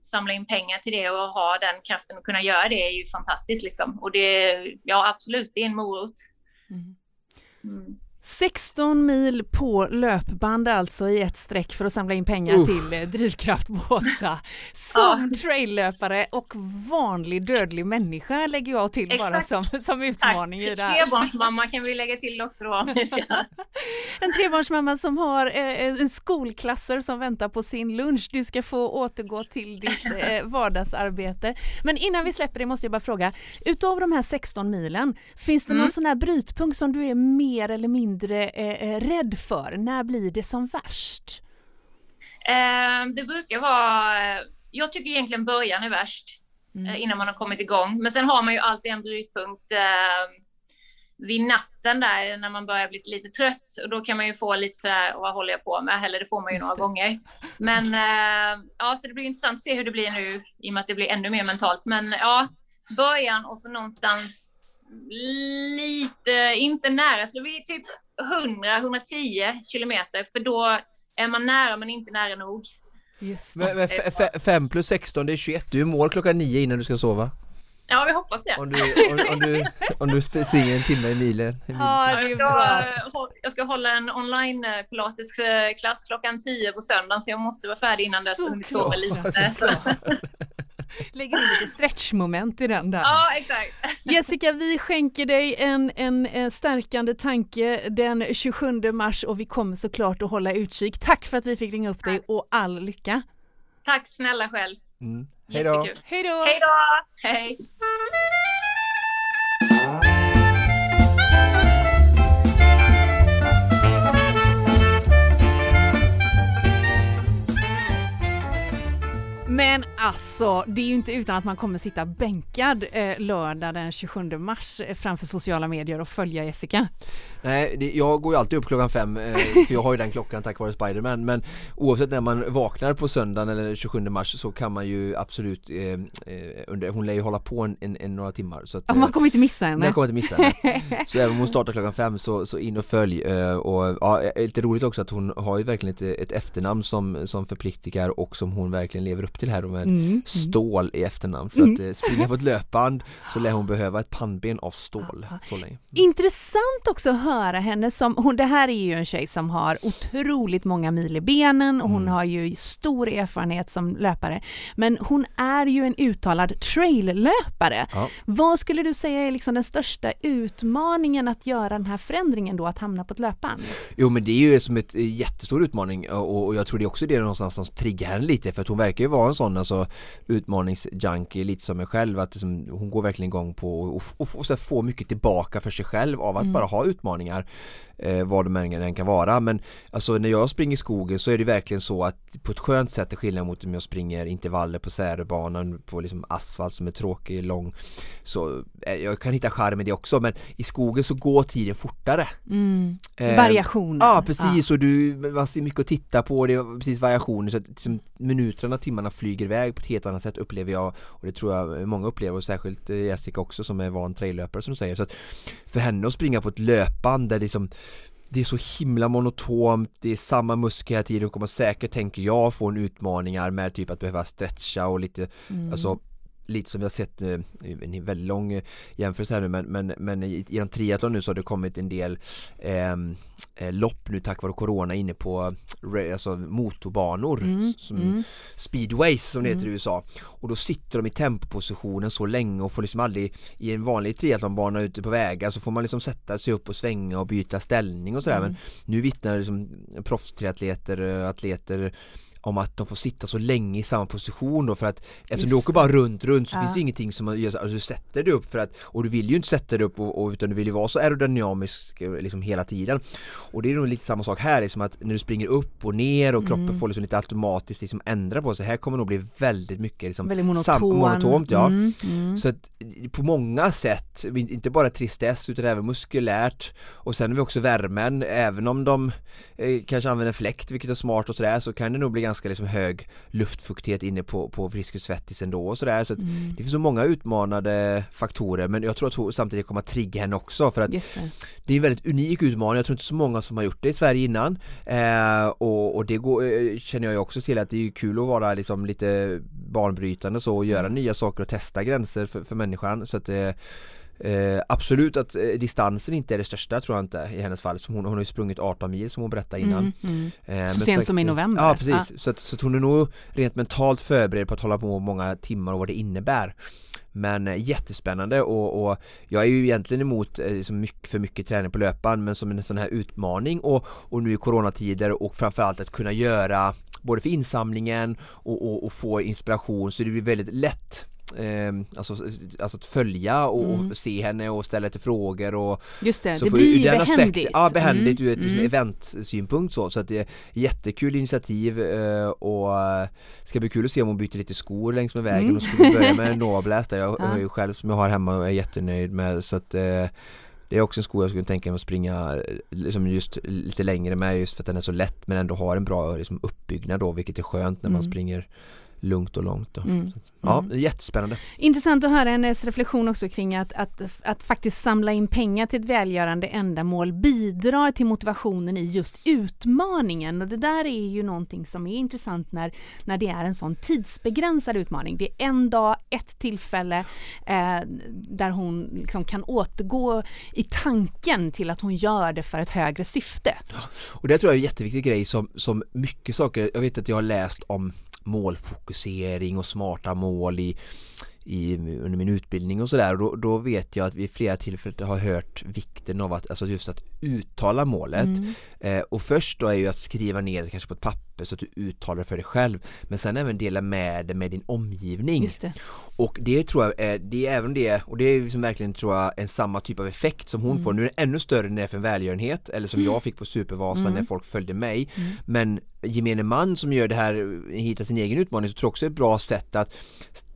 samla in pengar till det och ha den kraften att kunna göra det är ju fantastiskt. Liksom. Och det, ja absolut, det är en morot. Mm. Mm. 16 mil på löpband alltså i ett streck för att samla in pengar uh. till eh, Drivkraft Båstad. Som ja. traillöpare och vanlig dödlig människa lägger jag till Exakt. bara som, som utmaning Tack. i det här. Trebarnsmamma kan vi lägga till också då. en trebarnsmamma som har eh, en skolklasser som väntar på sin lunch. Du ska få återgå till ditt eh, vardagsarbete. Men innan vi släpper det måste jag bara fråga, utav de här 16 milen, finns det mm. någon sån här brytpunkt som du är mer eller mindre mindre eh, eh, rädd för? När blir det som värst? Eh, det brukar vara, jag tycker egentligen början är värst mm. eh, innan man har kommit igång. Men sen har man ju alltid en brytpunkt eh, vid natten där när man börjar bli lite trött och då kan man ju få lite så här, vad håller jag på med? Eller det får man ju Just några det. gånger. Men eh, ja, så det blir intressant att se hur det blir nu i och med att det blir ännu mer mentalt. Men ja, början och så någonstans lite, inte nära, så vi är typ 100-110 kilometer, för då är man nära men inte nära nog. Yes. Men, men 5 plus 16 det är 21, du är mål klockan 9 innan du ska sova. Ja, vi hoppas det. Om du, om, om du, om du springer en timme i milen. Ja, det är bra. Jag ska hålla en online eh, pilatesklass klockan 10 på söndagen så jag måste vara färdig innan dess och sova lite. Lägger in lite stretchmoment i den där. Ja, exakt. Jessica, vi skänker dig en, en, stärkande tanke den 27 mars och vi kommer såklart att hålla utkik. Tack för att vi fick ringa upp dig och all lycka. Tack snälla själv. Mm. Hej då. Hej då. Hej Men alltså, det är ju inte utan att man kommer sitta bänkad eh, lördag den 27 mars eh, framför sociala medier och följa Jessica. Nej, det, jag går ju alltid upp klockan fem eh, för jag har ju den klockan tack vare Spiderman men oavsett när man vaknar på söndagen eller 27 mars så kan man ju absolut eh, eh, under, hon lär ju hålla på en, en, en några timmar så att, ja, Man kommer inte missa henne. Jag kommer inte missa henne. så även om hon startar klockan fem så, så in och följ och ja, lite roligt också att hon har ju verkligen ett, ett efternamn som, som förpliktigar och som hon verkligen lever upp till här med mm. Mm. Stål i efternamn för att eh, springa på ett löpband så lär hon behöva ett pannben av stål Ja. så länge. Intressant också att höra henne som, hon, det här är ju en tjej som har otroligt många mil i benen och hon Mm. har ju stor erfarenhet som löpare. Men hon är ju en uttalad traillöpare. Ja. Vad skulle du säga är liksom den största utmaningen att göra den här förändringen då, att hamna på ett löpband? Jo men det är ju som ett eh, jättestor utmaning och, och jag tror det är också det någonstans som triggar henne lite för att hon verkar ju vara en sån alltså utmaningsjunkie lite som mig själv att liksom, hon går verkligen igång på och, och, och, så här få mycket tillbaka för sig själv av att Mm. bara ha utmaningar eh, vad de än kan vara. Men alltså när jag springer i skogen så är det verkligen så att på ett skönt sätt är skillnad mot om jag springer intervaller på Särebanan på liksom asfalt som är tråkig, lång. Så eh, jag kan hitta charm i det också men i skogen så går tiden fortare. Eh, Variationer. Ja precis. Och du, man ser mycket att titta på, det är precis variationer så att liksom, minuterna, timmarna flyger iväg på ett helt annat sätt upplever jag. Och det tror jag många upplever och särskilt eh, Jessica också som är van traillöpare som du säger. Så att för henne att springa på ett löpband där liksom det är så himla monotont, det är samma muskler hela tiden och kommer säkert, tänker jag, få en utmaningar med typ att behöva stretcha och lite, Mm. alltså lite som vi har sett, eh, en väldigt lång eh, jämförelse här nu. Men, men, men genom triathlon nu så har det kommit en del eh, lopp nu tack vare corona inne på alltså motorbanor Mm, som mm. speedways som det heter Mm. i USA och då sitter de i tempopositionen så länge och får liksom aldrig i en vanlig triathlonbana ute på vägar så får man liksom sätta sig upp och svänga och byta ställning och sådär Mm. men nu vittnar liksom proffstriatleter, eh, atleter om att de får sitta så länge i samma position då för att eftersom du åker bara runt runt så Ja. finns det ingenting som man gör så- alltså du sätter dig upp för att och du vill ju inte sätta dig upp och, och, utan du vill ju vara så aerodynamisk eh, liksom hela tiden och det är nog lite samma sak här liksom att när du springer upp och ner och kroppen Mm. får liksom lite automatiskt liksom ändra på sig här kommer nog bli väldigt mycket liksom Väldigt monoton. monotont ja Mm, mm. så att på många sätt, inte bara tristess utan även muskulärt och sen har vi också värmen, även om de eh, kanske använder fläkt vilket är smart och sådär så kan det nog bli ganska liksom hög luftfuktighet inne på, på Friskis Svettis ändå och sådär. Så att Mm. det finns så många utmanade faktorer men jag tror att hon samtidigt kommer att trigga henne också för att Just det. är en väldigt unik utmaning, jag tror inte så många som har gjort det i Sverige innan. Eh, och, och det går, eh, känner jag ju också till att det är kul att vara liksom lite banbrytande så och göra nya saker och testa gränser för, för människan. Så att eh, Eh, absolut att eh, distansen inte är det största tror jag inte i hennes fall. Som hon, hon har ju sprungit 18 mil som hon berättade innan. Mm, mm. Eh, Så sent som i november. Ja precis, Så, att, så att hon är nog rent mentalt förberedd på att hålla på många timmar och vad det innebär. Men eh, jättespännande och, och jag är ju egentligen emot eh, liksom mycket, för mycket träning på löpband men som en sån här utmaning och, och nu i coronatider och framförallt att kunna göra både för insamlingen och, och, och få inspiration så det blir väldigt lätt Eh, alltså, alltså att följa och, Mm. se henne och ställa lite frågor och Just det, så det på- blir den behändigt. Ja, behändigt Mm, ur ett liksom, mm. eventsynpunkt så, så att det är jättekul initiativ eh, och ska bli kul att se om hon byter lite skor längs med vägen Mm. och skulle börja med Nova Blast där jag Ja. ju själv som jag har hemma och är jättenöjd med så att eh, det är också en sko jag skulle tänka mig att springa eh, liksom just lite längre med just för att den är så lätt men ändå har en bra liksom, uppbyggnad då vilket är skönt när man Mm. springer lugnt och långt då. Mm. Ja, Mm. jättespännande. Intressant att höra hennes reflektion också kring att, att, att faktiskt samla in pengar till ett välgörande ändamål bidrar till motivationen i just utmaningen och det där är ju någonting som är intressant när, när det är en sån tidsbegränsad utmaning. Det är en dag, ett tillfälle eh, där hon liksom kan återgå i tanken till att hon gör det för ett högre syfte. Och det tror jag är en jätteviktig grej som, som mycket saker, jag vet att jag har läst om målfokusering och smarta mål i, i, under min utbildning och sådär då, då vet jag att vi flera tillfällen har hört vikten av att, alltså just att uttala målet Mm. eh, och först då är ju att skriva ner det kanske på ett papper så att du uttalar för dig själv men sen även dela med det med din omgivning det. och det tror jag är, det är även det, och det är liksom verkligen tror jag en samma typ av effekt som hon får. Nu är det ännu större när det är för en välgörenhet, eller som jag fick på Supervasan Mm. när folk följde mig. Mm. Men gemene man som gör det här, hittar sin egen utmaning, så tror jag också är ett bra sätt att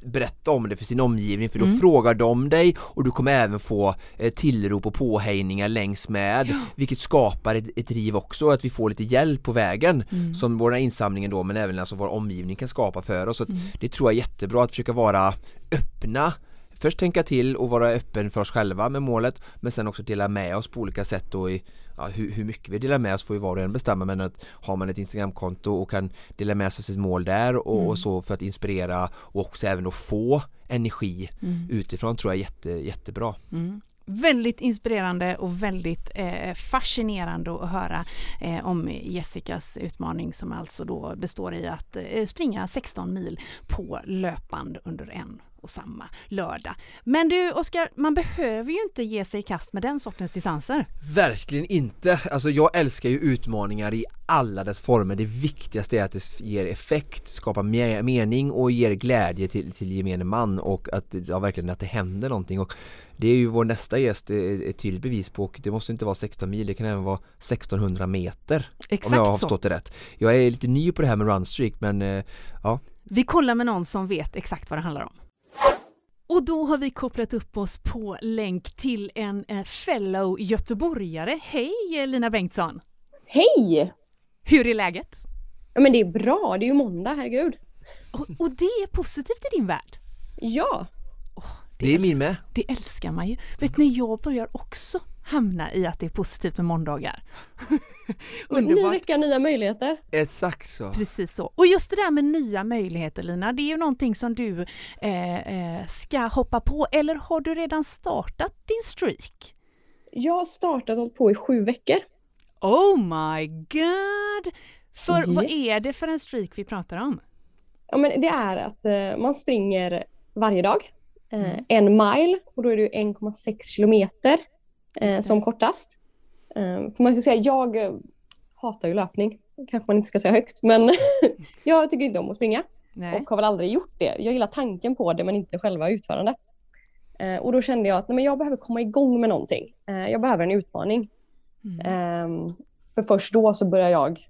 berätta om det för sin omgivning för då Mm. frågar de dig och du kommer även få eh, tillrop och påhejningar längs med vilket skapar ett, ett driv också, att vi får lite hjälp på vägen Mm. som våra insamlingen då men även alltså vår omgivning kan skapa för oss. Så Mm. Det tror jag är jättebra att försöka vara öppna först tänka till och vara öppen för oss själva med målet men sen också dela med oss på olika sätt då i ja, hur, hur, mycket vi delar med oss får ju var och en bestämma men att har man ett Instagramkonto och kan dela med sig av sitt mål där och, mm. och, så för att inspirera och också även att få energi mm. utifrån tror jag är jätte, jättebra. Mm väldigt inspirerande och väldigt eh, fascinerande att höra eh, om Jessicas utmaning som alltså då består i att eh, springa 16 mil på löpband under en och samma lördag. Men du Oskar, man behöver ju inte ge sig i kast med den sortens distanser. Verkligen inte! Alltså jag älskar ju utmaningar i alla dess former. Det viktigaste är att det ger effekt, skapar mening och ger glädje till, till gemene man och att, ja, verkligen att det händer någonting. Och det är ju vår nästa gäst ett tydligt bevis på och det måste inte vara 16 mil, det kan även vara 1600 meter. Exakt om jag har förstått det rätt. Jag är lite ny på det här med runstreak men eh, ja. Vi kollar med någon som vet exakt vad det handlar om. Och då har vi kopplat upp oss på länk till en eh, fellow göteborgare. Hej Lina Bengtsson! Hej! Hur är läget? Ja men det är bra, det är ju måndag, herregud. Och, och det är positivt i din värld? Ja! Det, det är min med. Det älskar man ju. Vet ni, jag börjar också hamna i att det är positivt med måndagar. Underbart. Ny vecka, nya möjligheter. Exakt så. Precis så. Och just det där med nya möjligheter Lina, det är ju någonting som du eh, eh, ska hoppa på. Eller har du redan startat din streak? Jag har startat och på i sju veckor. Oh my god! För yes. vad är det för en streak vi pratar om? Ja, men det är att eh, man springer varje dag. Eh, mm. En mile och då är det 1,6 kilometer eh, som kortast. Eh, för man ska säga, jag eh, hatar ju löpning, kanske man inte ska säga högt, men jag tycker inte om att springa nej. och har väl aldrig gjort det. Jag gillar tanken på det men inte själva utförandet. Eh, och då kände jag att nej, men jag behöver komma igång med någonting. Eh, jag behöver en utmaning. Mm. Ehm, för först då så börjar jag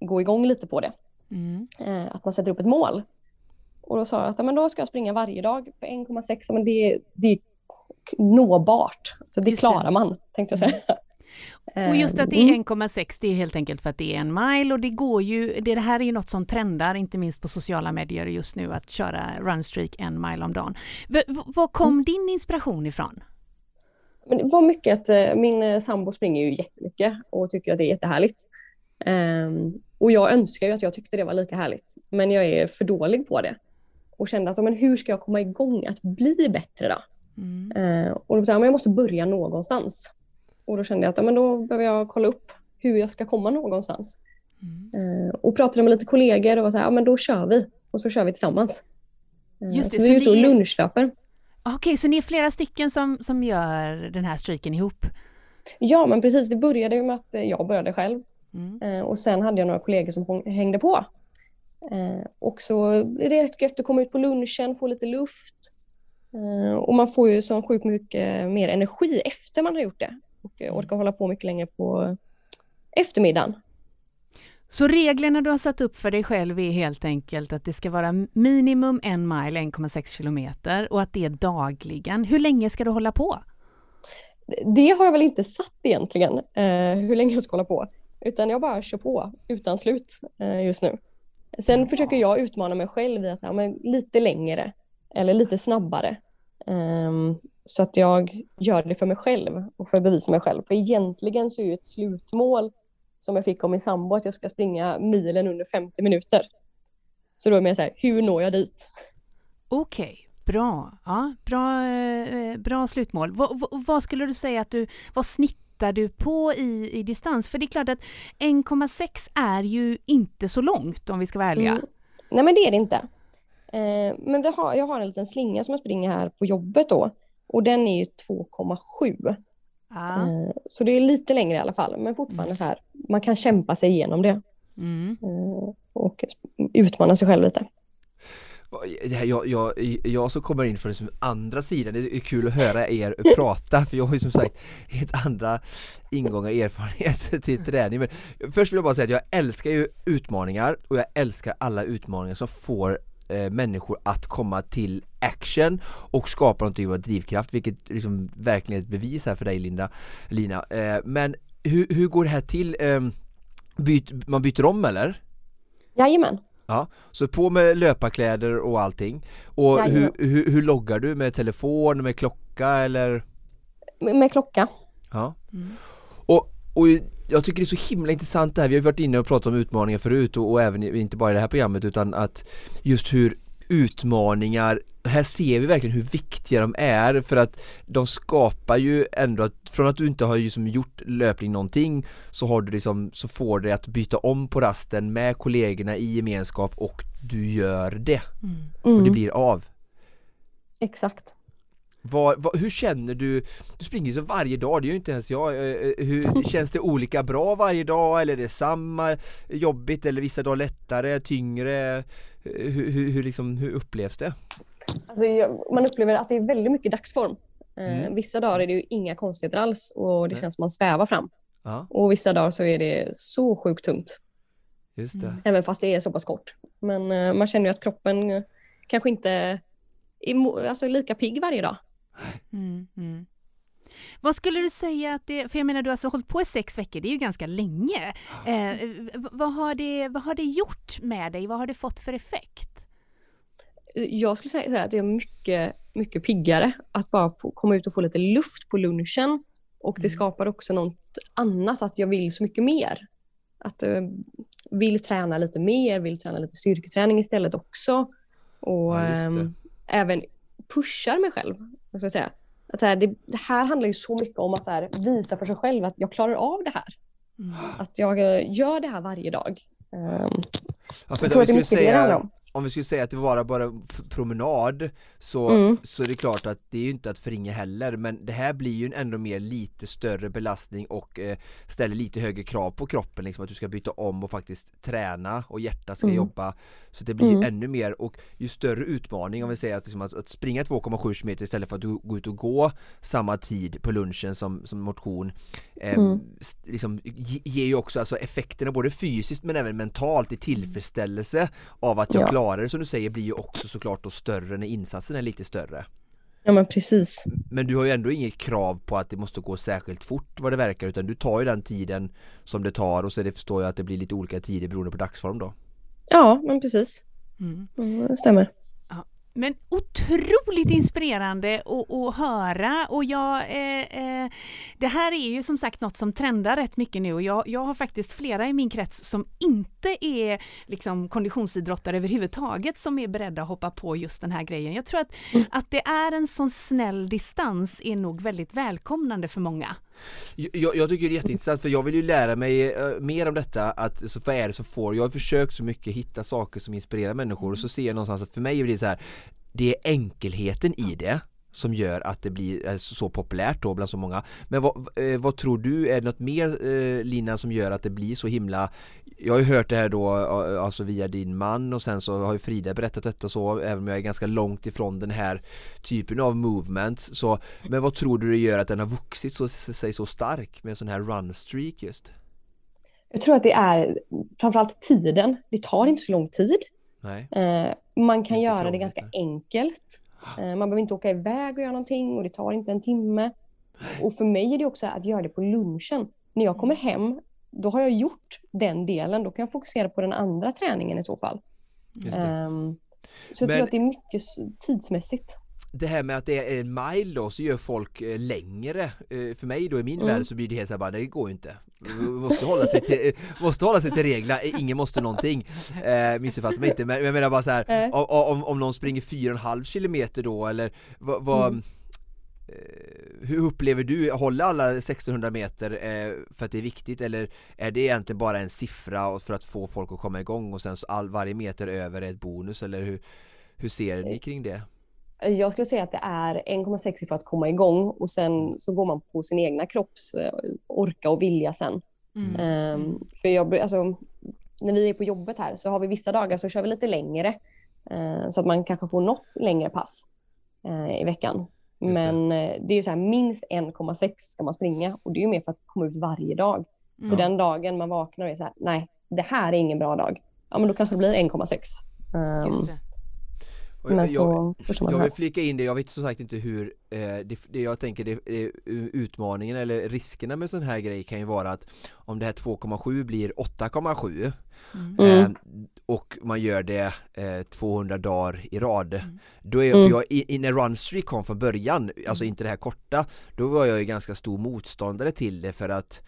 gå igång lite på det. Mm. Eh, att man sätter upp ett mål. Och då sa jag att men då ska jag springa varje dag för 1,6, men det, det är nåbart. Så det just klarar det. man, tänkte jag säga. Mm. Och just att det är 1,6 mm. det är helt enkelt för att det är en mile och det går ju, det här är ju något som trendar inte minst på sociala medier just nu att köra runstreak en mile om dagen. V var kom mm. din inspiration ifrån? Men det var mycket att eh, min eh, sambo springer ju jättemycket och tycker att det är jättehärligt. Um, och jag önskar ju att jag tyckte det var lika härligt, men jag är för dålig på det. Och kände att men hur ska jag komma igång att bli bättre då? Mm. Uh, och då sa jag, men jag måste börja någonstans. Och då kände jag att men då behöver jag kolla upp hur jag ska komma någonstans. Mm. Uh, och pratade med lite kollegor och var så här, men då kör vi. Och så kör vi tillsammans. Uh, Just det, så, så vi är ute och lunchlöper. Okej, okay, så ni är flera stycken som, som gör den här streaken ihop? Ja, men precis. Det började med att jag började själv. Mm. Eh, och sen hade jag några kollegor som hängde på. Eh, och så är det rätt gött att komma ut på lunchen, få lite luft. Eh, och man får ju så sjukt mycket mer energi efter man har gjort det. Och mm. orkar hålla på mycket längre på eftermiddagen. Så reglerna du har satt upp för dig själv är helt enkelt att det ska vara minimum en mile, 1,6 kilometer och att det är dagligen. Hur länge ska du hålla på? Det har jag väl inte satt egentligen, eh, hur länge jag ska hålla på. Utan jag bara kör på utan slut eh, just nu. Sen försöker jag utmana mig själv i att ja, men lite längre eller lite snabbare. Um, så att jag gör det för mig själv och för att bevisa mig själv. För egentligen så är ju ett slutmål som jag fick av min sambo att jag ska springa milen under 50 minuter. Så då är jag så här, hur når jag dit? Okej, okay, bra. Ja, bra, eh, bra slutmål. V vad skulle du säga att du, vad snitt tittar du på i, i distans? För det är klart att 1,6 är ju inte så långt om vi ska vara ärliga. Mm. Nej men det är det inte. Eh, men vi har, jag har en liten slinga som jag springer här på jobbet då och den är ju 2,7. Ah. Eh, så det är lite längre i alla fall, men fortfarande så här, man kan kämpa sig igenom det. Mm. Eh, och utmana sig själv lite. Jag, jag, jag som kommer in från liksom andra sidan, det är kul att höra er prata för jag har ju som sagt helt andra ingångar och erfarenheter till träning men Först vill jag bara säga att jag älskar ju utmaningar och jag älskar alla utmaningar som får eh, människor att komma till action och skapa någon typ av drivkraft vilket liksom verkligen är ett bevis här för dig Linda, Lina eh, Men hur, hur går det här till? Eh, byt, man byter om eller? Jajamän Ja, så på med löparkläder och allting. Och hur, hur, hur loggar du? Med telefon, med klocka eller? Med, med klocka. Ja. Mm. Och, och jag tycker det är så himla intressant det här, vi har varit inne och pratat om utmaningar förut och, och även inte bara i det här programmet utan att just hur utmaningar, här ser vi verkligen hur viktiga de är för att de skapar ju ändå att från att du inte har liksom gjort löpning någonting så har du liksom, så får det att byta om på rasten med kollegorna i gemenskap och du gör det Mm. och det Mm, blir av. Exakt. Vad, vad, hur känner du? Du springer ju så varje dag, det gör ju inte ens jag. Eh, eh, Hur, känns det olika bra varje dag eller är det samma jobbigt eller vissa dagar lättare, tyngre? Eh, Hur, hur, hur, liksom, hur upplevs det? Alltså, jag, man upplever att det är väldigt mycket dagsform. Eh, Mm. Vissa dagar är det ju inga konstigheter alls och det Nej. känns som man svävar fram. Ja, Och vissa dagar så är det så sjukt tungt, just det. Mm. även fast det är så pass kort. Men eh, man känner ju att kroppen eh, kanske inte är alltså, lika pigg varje dag. Mm, mm. Vad skulle du säga att det, för jag menar du har alltså hållit på i sex veckor, det är ju ganska länge. Eh, vad, har det, vad har det gjort med dig? Vad har det fått för effekt? Jag skulle säga att jag är mycket, mycket piggare att bara få komma ut och få lite luft på lunchen. Och det Mm. skapar också något annat, att jag vill så mycket mer. Att eh, vill träna lite mer, vill träna lite styrketräning istället också. Och Ja, det. ehm, även pushar mig själv. Vad ska jag säga. Att så här, det, det här handlar ju så mycket om att här, visa för sig själv att jag klarar av det här. Mm. Att jag eh, gör det här varje dag. Ehm, Ja, för jag tror att det är mycket det det handlar säga, om. Om vi skulle säga att det var bara promenad så, Mm. så är det klart att det är ju inte att förringa heller men det här blir ju en ändå mer lite större belastning och eh, ställer lite högre krav på kroppen liksom att du ska byta om och faktiskt träna och hjärtat ska Mm. jobba så det blir ju Mm. ännu mer och ju större utmaning om vi säger att, liksom, att, att springa 2,7 km istället för att du går ut och gå samma tid på lunchen som, som motion eh, liksom, ge- ger ju också alltså effekterna både fysiskt men även mentalt i tillfredsställelse av att jag Ja. klarar det som du säger blir ju också såklart då större när insatsen är lite större. Ja men precis. Men du har ju ändå inget krav på att det måste gå särskilt fort vad det verkar utan du tar ju den tiden som det tar och så det förstår jag att det blir lite olika tider beroende på dagsform då. Ja men precis. Mm. Mm, det stämmer. Men otroligt inspirerande att, höra och jag, eh, eh, det här är ju som sagt något som trendar rätt mycket nu och jag, jag har faktiskt flera i min krets som inte är liksom konditionsidrottare överhuvudtaget som är beredda att hoppa på just den här grejen. Jag tror att, att det är en sån snäll distans är nog väldigt välkomnande för många. Jag, jag tycker det är jätteintressant för jag vill ju lära mig eh, mer om detta att så vad är det som får, jag har försökt så mycket hitta saker som inspirerar människor och så ser jag någonstans att för mig är det så här det är enkelheten i det som gör att det blir eh, så populärt då bland så många. Men vad, eh, vad tror du, är det något mer eh, Lina som gör att det blir så himla Jag har ju hört det här då alltså via din man och sen så har ju Frida berättat detta så även om jag är ganska långt ifrån den här typen av movements så Men vad tror du det gör att den har vuxit så, sig så stark med en sån här run streak just? Jag tror att det är framförallt tiden. Det tar inte så lång tid. Nej, man kan göra det ganska nej. enkelt. Eh, man behöver inte åka iväg och göra någonting och det tar inte en timme. Och för mig är det också att göra det på lunchen. När jag kommer hem, då har jag gjort den delen. Då kan jag fokusera på den andra träningen i så fall. Ehm, så jag Men- tror att det är mycket tidsmässigt. Det här med att det är en mile då så gör folk eh, längre eh, För mig då i min Mm. värld så blir det helt såhär bara, det går ju inte Måste hålla sig till, måste hålla sig till reglerna, Eh, ingen måste någonting eh, Missuppfatta mig inte men jag menar bara så här Nej. om, om, någon springer 4,5 kilometer då eller vad, vad Mm. Hur upplever du, håller alla 1600 meter för att det är viktigt eller är det egentligen bara en siffra för att få folk att komma igång och sen så all, varje meter över är ett bonus eller hur, hur ser ni kring det? Jag skulle säga att det är 1,6 för att komma igång och sen så går man på sin egna kropps eh, orka och vilja sen. Mm. Ehm, för jag, alltså, när vi är på jobbet här så har vi vissa dagar så kör vi lite längre. eh, så att man kanske får något längre pass eh, i veckan. Just det. Men eh, det är ju så här, minst 1,6 ska man springa och det är ju mer för att komma ut varje dag. Så Mm. den dagen man vaknar och är så här, nej, det här är ingen bra dag. Ja, men då kanske det blir 1,6. Ehm, Just det. Och Men jag- så Jag det vill flika in det, jag vet som sagt inte hur, eh, det, det jag tänker det, eh, utmaningen eller riskerna med sån här grej kan ju vara att om det här 2,7 blir 8,7 Mm. Mm. eh, och man gör det eh, 200 dagar i rad Mm. Då är Mm. jag, i, i, när Runstreak kom från början, alltså inte det här korta Då var jag ju ganska stor motståndare till det för att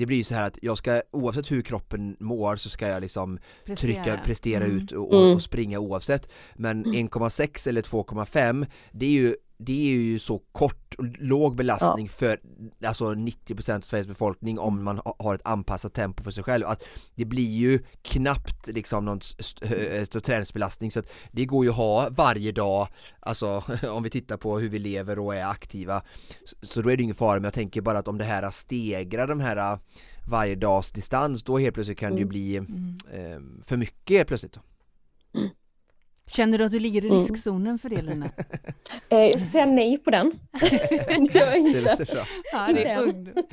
det blir ju så här att jag ska, oavsett hur kroppen mår så ska jag liksom trycka, prestera Mm. ut och, och, Mm. och springa oavsett Men 1,6 eller 2,5 det är ju det är ju så kort och låg belastning för alltså 90% av Sveriges befolkning om man ha- har ett anpassat tempo för sig själv. Att det blir ju knappt liksom någon st- st- st- träningsbelastning. Så att det går ju att ha varje dag alltså om vi tittar på hur vi lever och är aktiva så, då är det ingen fara. Men jag tänker bara att om det här stegrar de här varje dags distans då helt plötsligt kan det ju Mm. bli Mm. eh, för mycket helt plötsligt Känner du att du ligger i Mm. riskzonen för det Lina? Eh, Jag ska säga nej på den. det Ja, är underbart.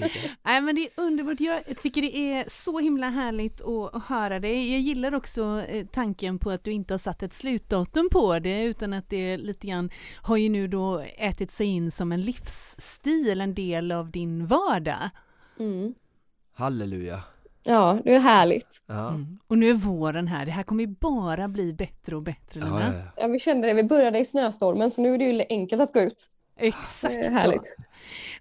Nej, men det är underbart. Jag tycker det är så himla härligt att att höra dig. Jag gillar också eh, tanken på att du inte har satt ett slutdatum på det utan att det lite grann har ju nu då ätit sig in som en livsstil, en del av din vardag. Mm. Halleluja Ja, det är härligt. ja. Mm. Och nu är våren här. Det här kommer ju bara bli bättre och bättre, Ja, Lina. ja, ja. Ja, vi kände det, vi började i snöstormen så nu är det ju enkelt att gå ut. Exakt Det är så. härligt.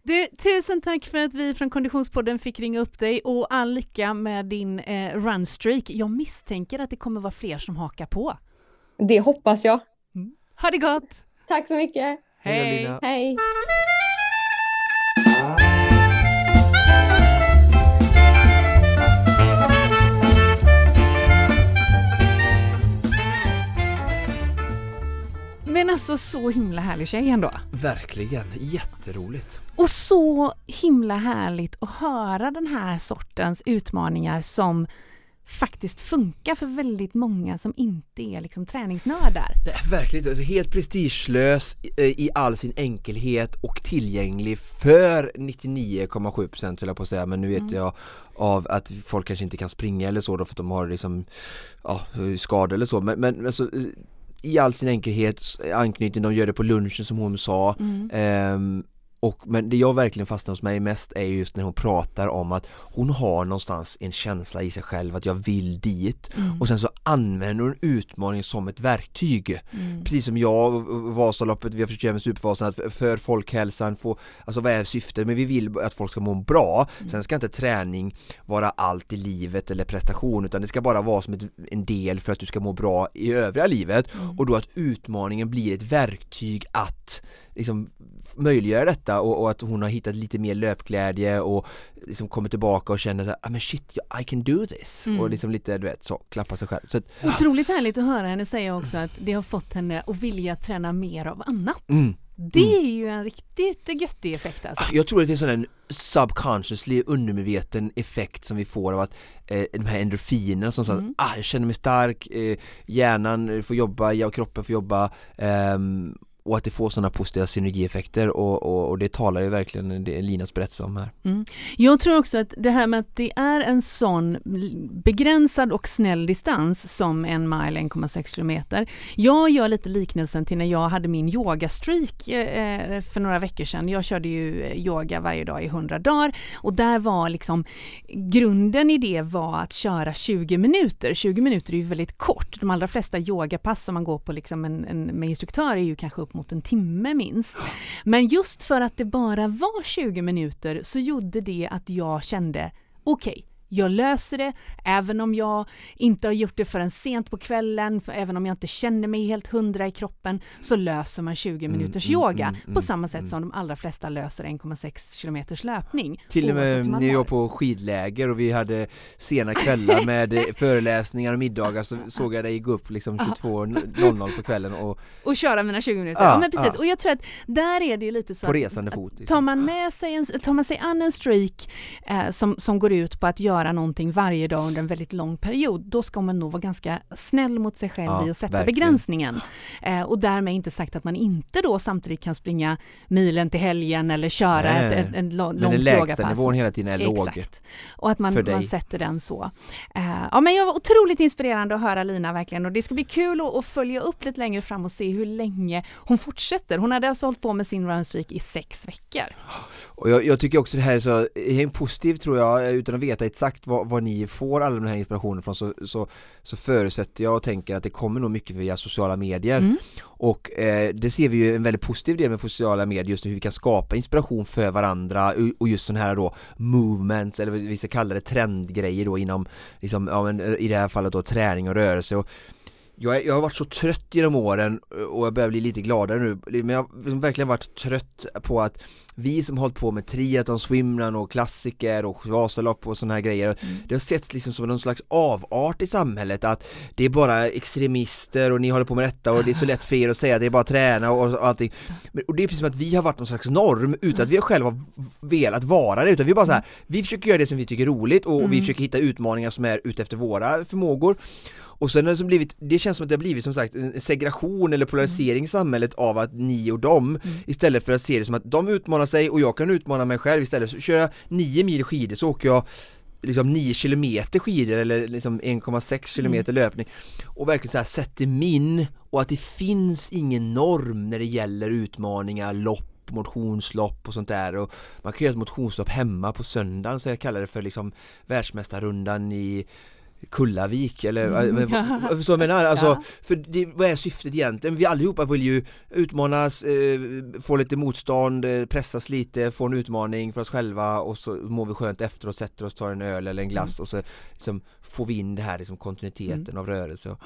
Du, tusen tack för att vi från Konditionspodden fick ringa upp dig och all lycka med din eh, runstreak. Jag misstänker att det kommer vara fler som hakar på. Det hoppas jag. Ha det gott! Tack så mycket. Hej Hej! Men alltså så himla härlig tjej ändå. Verkligen, jätteroligt Och så himla härligt att höra den här sortens utmaningar som faktiskt funkar för väldigt många som inte är liksom träningsnördar. Det är verkligen alltså helt prestigelös i, i all sin enkelhet och tillgänglig för 99,7% höll jag på att säga men nu vet Mm. jag av att folk kanske inte kan springa eller så då för att de har liksom ja, skador eller så men, men alltså, i all sin enkelhet anknytning, de gör det på lunchen som hon sa Mm. Ehm, och, men det jag verkligen fastnar hos mig mest är just när hon pratar om att hon har någonstans en känsla i sig själv att jag vill dit Mm. och sen så använder hon utmaningen som ett verktyg Mm. Precis som jag Vasaloppet, vi har försökt göra med Supervasan att för folkhälsan få, alltså vad är syftet? Men vi vill att folk ska må bra Sen ska inte träning vara allt i livet eller prestation utan det ska bara vara som ett, en del för att du ska må bra i övriga livet och då att utmaningen blir ett verktyg att liksom möjliggöra detta och, och att hon har hittat lite mer löpglädje och liksom kommer tillbaka och känner att ah, men shit, I can do this Mm. och liksom lite du vet så, klappa sig själv så att, Otroligt härligt att höra henne säga också att det har fått henne att vilja träna mer av annat. mm. Det är ju en riktigt göttig effekt alltså. Ah, Jag tror att det är en sån här subconsciously undermedveten effekt som vi får av att eh, de här endorfinerna som säger Mm. ah, jag känner mig stark, eh, hjärnan får jobba, jag och kroppen får jobba ehm, och att det får sådana positiva synergieffekter och, och, och det talar ju verkligen det Linas berättelse om här. Mm. Jag tror också att det här med att det är en sån begränsad och snäll distans som en mile 1,6 kilometer. Jag gör lite liknelsen till när jag hade min yogastreak eh, eh för några veckor sedan. Jag körde ju eh, yoga varje dag i 100 dagar och där var liksom grunden i det var att köra 20 minuter. 20 minuter är ju väldigt kort. De allra flesta yogapass som man går på liksom en, en, med instruktör är ju kanske upp mot en timme minst. Men just för att det bara var 20 minuter så gjorde det att jag kände okej, jag löser det, även om jag inte har gjort det förrän sent på kvällen, även om jag inte känner mig helt hundra i kroppen, så löser man 20 Mm, minuters mm, yoga mm, på mm, samma sätt mm. som de allra flesta löser 1,6 kilometers löpning. Till och med när jag var på skidläger och vi hade sena kvällar med eh, föreläsningar och middagar så såg jag dig gå upp liksom 22.00 på kvällen och Och köra mina 20 minuter. Ja, Ja, men precis. ja. Och jag tror att där är det ju lite så på att resande fot. liksom. Tar man, med sig en, tar man sig an en streak eh, som, som går ut på att göra göra någonting varje dag under en väldigt lång period, då ska man nog vara ganska snäll mot sig själv Ja, i att sätta verkligen. begränsningen. Eh, och därmed inte sagt att man inte då samtidigt kan springa milen till helgen eller köra Nej, ett, nej. ett, ett lång- Men långt den lägsta nivån hela tiden är låg. Exakt. Och att man, man sätter den så. Eh, ja, men jag var otroligt inspirerande att höra Lina verkligen och det ska bli kul att, att följa upp lite längre fram och se hur länge hon fortsätter. Hon hade alltså hållit på med sin runstreak i sex veckor. Och jag, jag tycker också det här är så är en positiv tror jag, utan att veta exakt vad, vad ni får all den här inspirationen från så, så, så förutsätter jag och tänker att det kommer nog mycket via sociala medier. Mm. Och eh, det ser vi ju en väldigt positiv del med sociala medier just nu, hur vi kan skapa inspiration för varandra och- just sådana här då movements eller vi ska kalla det trendgrejer då inom, liksom, ja, men, i det här fallet då träning och rörelse. Och jag, jag har varit så trött genom åren och jag börjar bli lite gladare nu, men jag har liksom verkligen varit trött på att vi som hållit på med triathlon, swimrun och klassiker och Vasalopp och sådana här grejer Mm. Det har setts liksom som någon slags avart i samhället. Att det är bara extremister och ni håller på med detta och det är så lätt för er att säga att det är bara att träna och, och allting. Men- Och det är precis som att vi har varit någon slags norm utan att vi själva velat vara det. Utan vi är bara så här, vi försöker göra det som vi tycker är roligt och vi Mm. försöker hitta utmaningar som är utefter våra förmågor och sen har det, som blivit, det känns som att det har blivit som sagt en segregation eller polarisering i samhället av att ni och dem istället för att se det som att de utmanar sig och jag kan utmana mig själv istället. Så kör jag 9 mil skidor så åker jag liksom 9 kilometer skidor eller liksom 1,6 kilometer löpning. Och verkligen så här sätter min och att det finns ingen norm när det gäller utmaningar, lopp motionslopp och sånt där. Och man kan göra ett motionslopp hemma på söndagen så jag kallar det för liksom världsmästarrundan i Kullavik eller Mm. mm. vad, förstår du vad jag menar? Alltså, Ja. för det, vad är syftet egentligen? Vi allihopa vill ju utmanas, eh, få lite motstånd, eh, pressas lite, få en utmaning för oss själva och så mår vi skönt efter och sätter oss, tar en öl eller en glass och så liksom, får vi in det här liksom, kontinuiteten av rörelse och,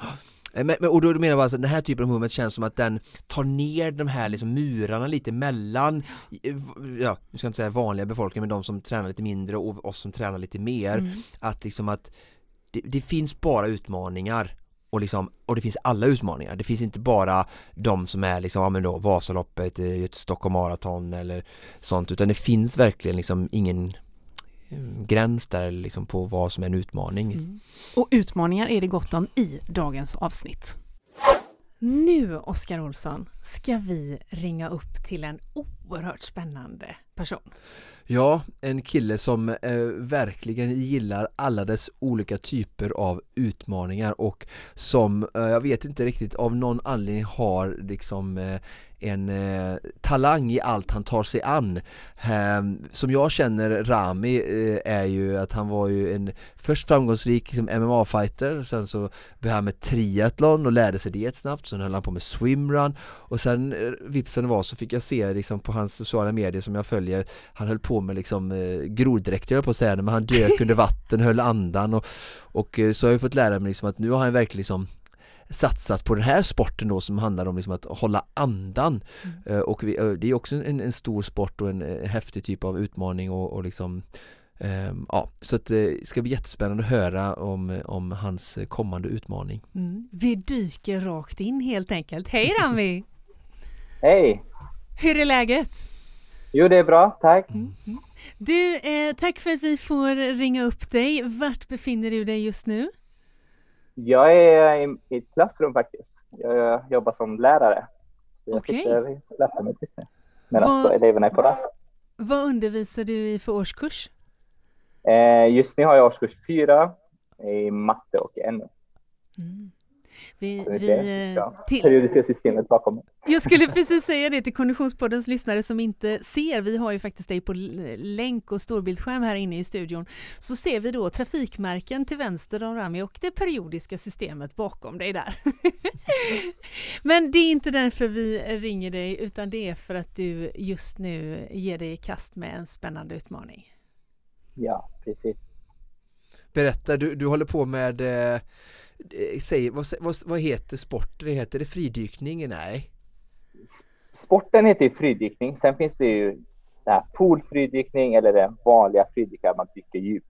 Eh, men, men, och då menar jag bara att den här typen av movement känns som att den tar ner de här liksom murarna lite mellan, eh, ja, nu ska jag inte säga vanliga befolkningen, men de som tränar lite mindre och oss som tränar lite mer. Mm. Att liksom att det, det finns bara utmaningar och, liksom, och det finns alla utmaningar. Det finns inte bara de som är liksom, ja men då Vasaloppet, eh, Stockholm Marathon eller sånt utan det finns verkligen liksom ingen eh, gräns där liksom på vad som är en utmaning. Mm. Och utmaningar är det gott om i dagens avsnitt. Nu, Oskar Olsson, ska vi ringa upp till en oerhört spännande person. Ja, en kille som eh, verkligen gillar alla dess olika typer av utmaningar och som, eh, jag vet inte riktigt, av någon anledning har liksom eh, en eh, talang i allt han tar sig an. Eh, som jag känner Rami eh, är ju att han var ju en först framgångsrik liksom, MMA-fighter, sen så började han med triathlon och lärde sig det snabbt, sen höll han på med swimrun och sen eh, vips som det var så fick jag se liksom på hans sociala medier som jag följer han höll på med liksom eh, groddräkter höll jag på att säga, men han dök under vatten, höll andan och, och eh, så har jag fått lära mig liksom att nu har han verkligen liksom satsat på den här sporten då som handlar om liksom att hålla andan Eh, och vi, eh, det är också en, en stor sport och en häftig typ av utmaning och, och liksom ehm, Ja, så att det ska bli jättespännande att höra om, om hans kommande utmaning. Mm. Vi dyker rakt in helt enkelt. Hej Rami! Hej! Hur är läget? Jo, det är bra, tack. Du, eh, tack för att vi får ringa upp dig. Vart befinner du dig just nu? Jag är i, i ett klassrum faktiskt. Jag jobbar som lärare. Så jag Okej. sitter i klassrummet just nu. Medan Vad- eleverna är på rast. Vad undervisar du i för årskurs? Eh, just nu har jag årskurs fyra i matte och NO. Vi, vi, är eh, till, Periodiska systemet bakom jag skulle precis säga det till Konditionspoddens lyssnare som inte ser. Vi har ju faktiskt dig på länk och storbildsskärm här inne i studion. Så ser vi då trafikmärken till vänster om Rami och det periodiska systemet bakom dig där. Men det är inte därför vi ringer dig utan det är för att du just nu ger dig i kast med en spännande utmaning. Ja, precis. Berätta, du, du håller på med, eh, säg, vad, vad, vad heter sporten? Det heter det fridykning? Nej? Sporten heter ju fridykning. Sen finns det ju det här poolfridykning eller den vanliga fridykningen, man dyker djupt.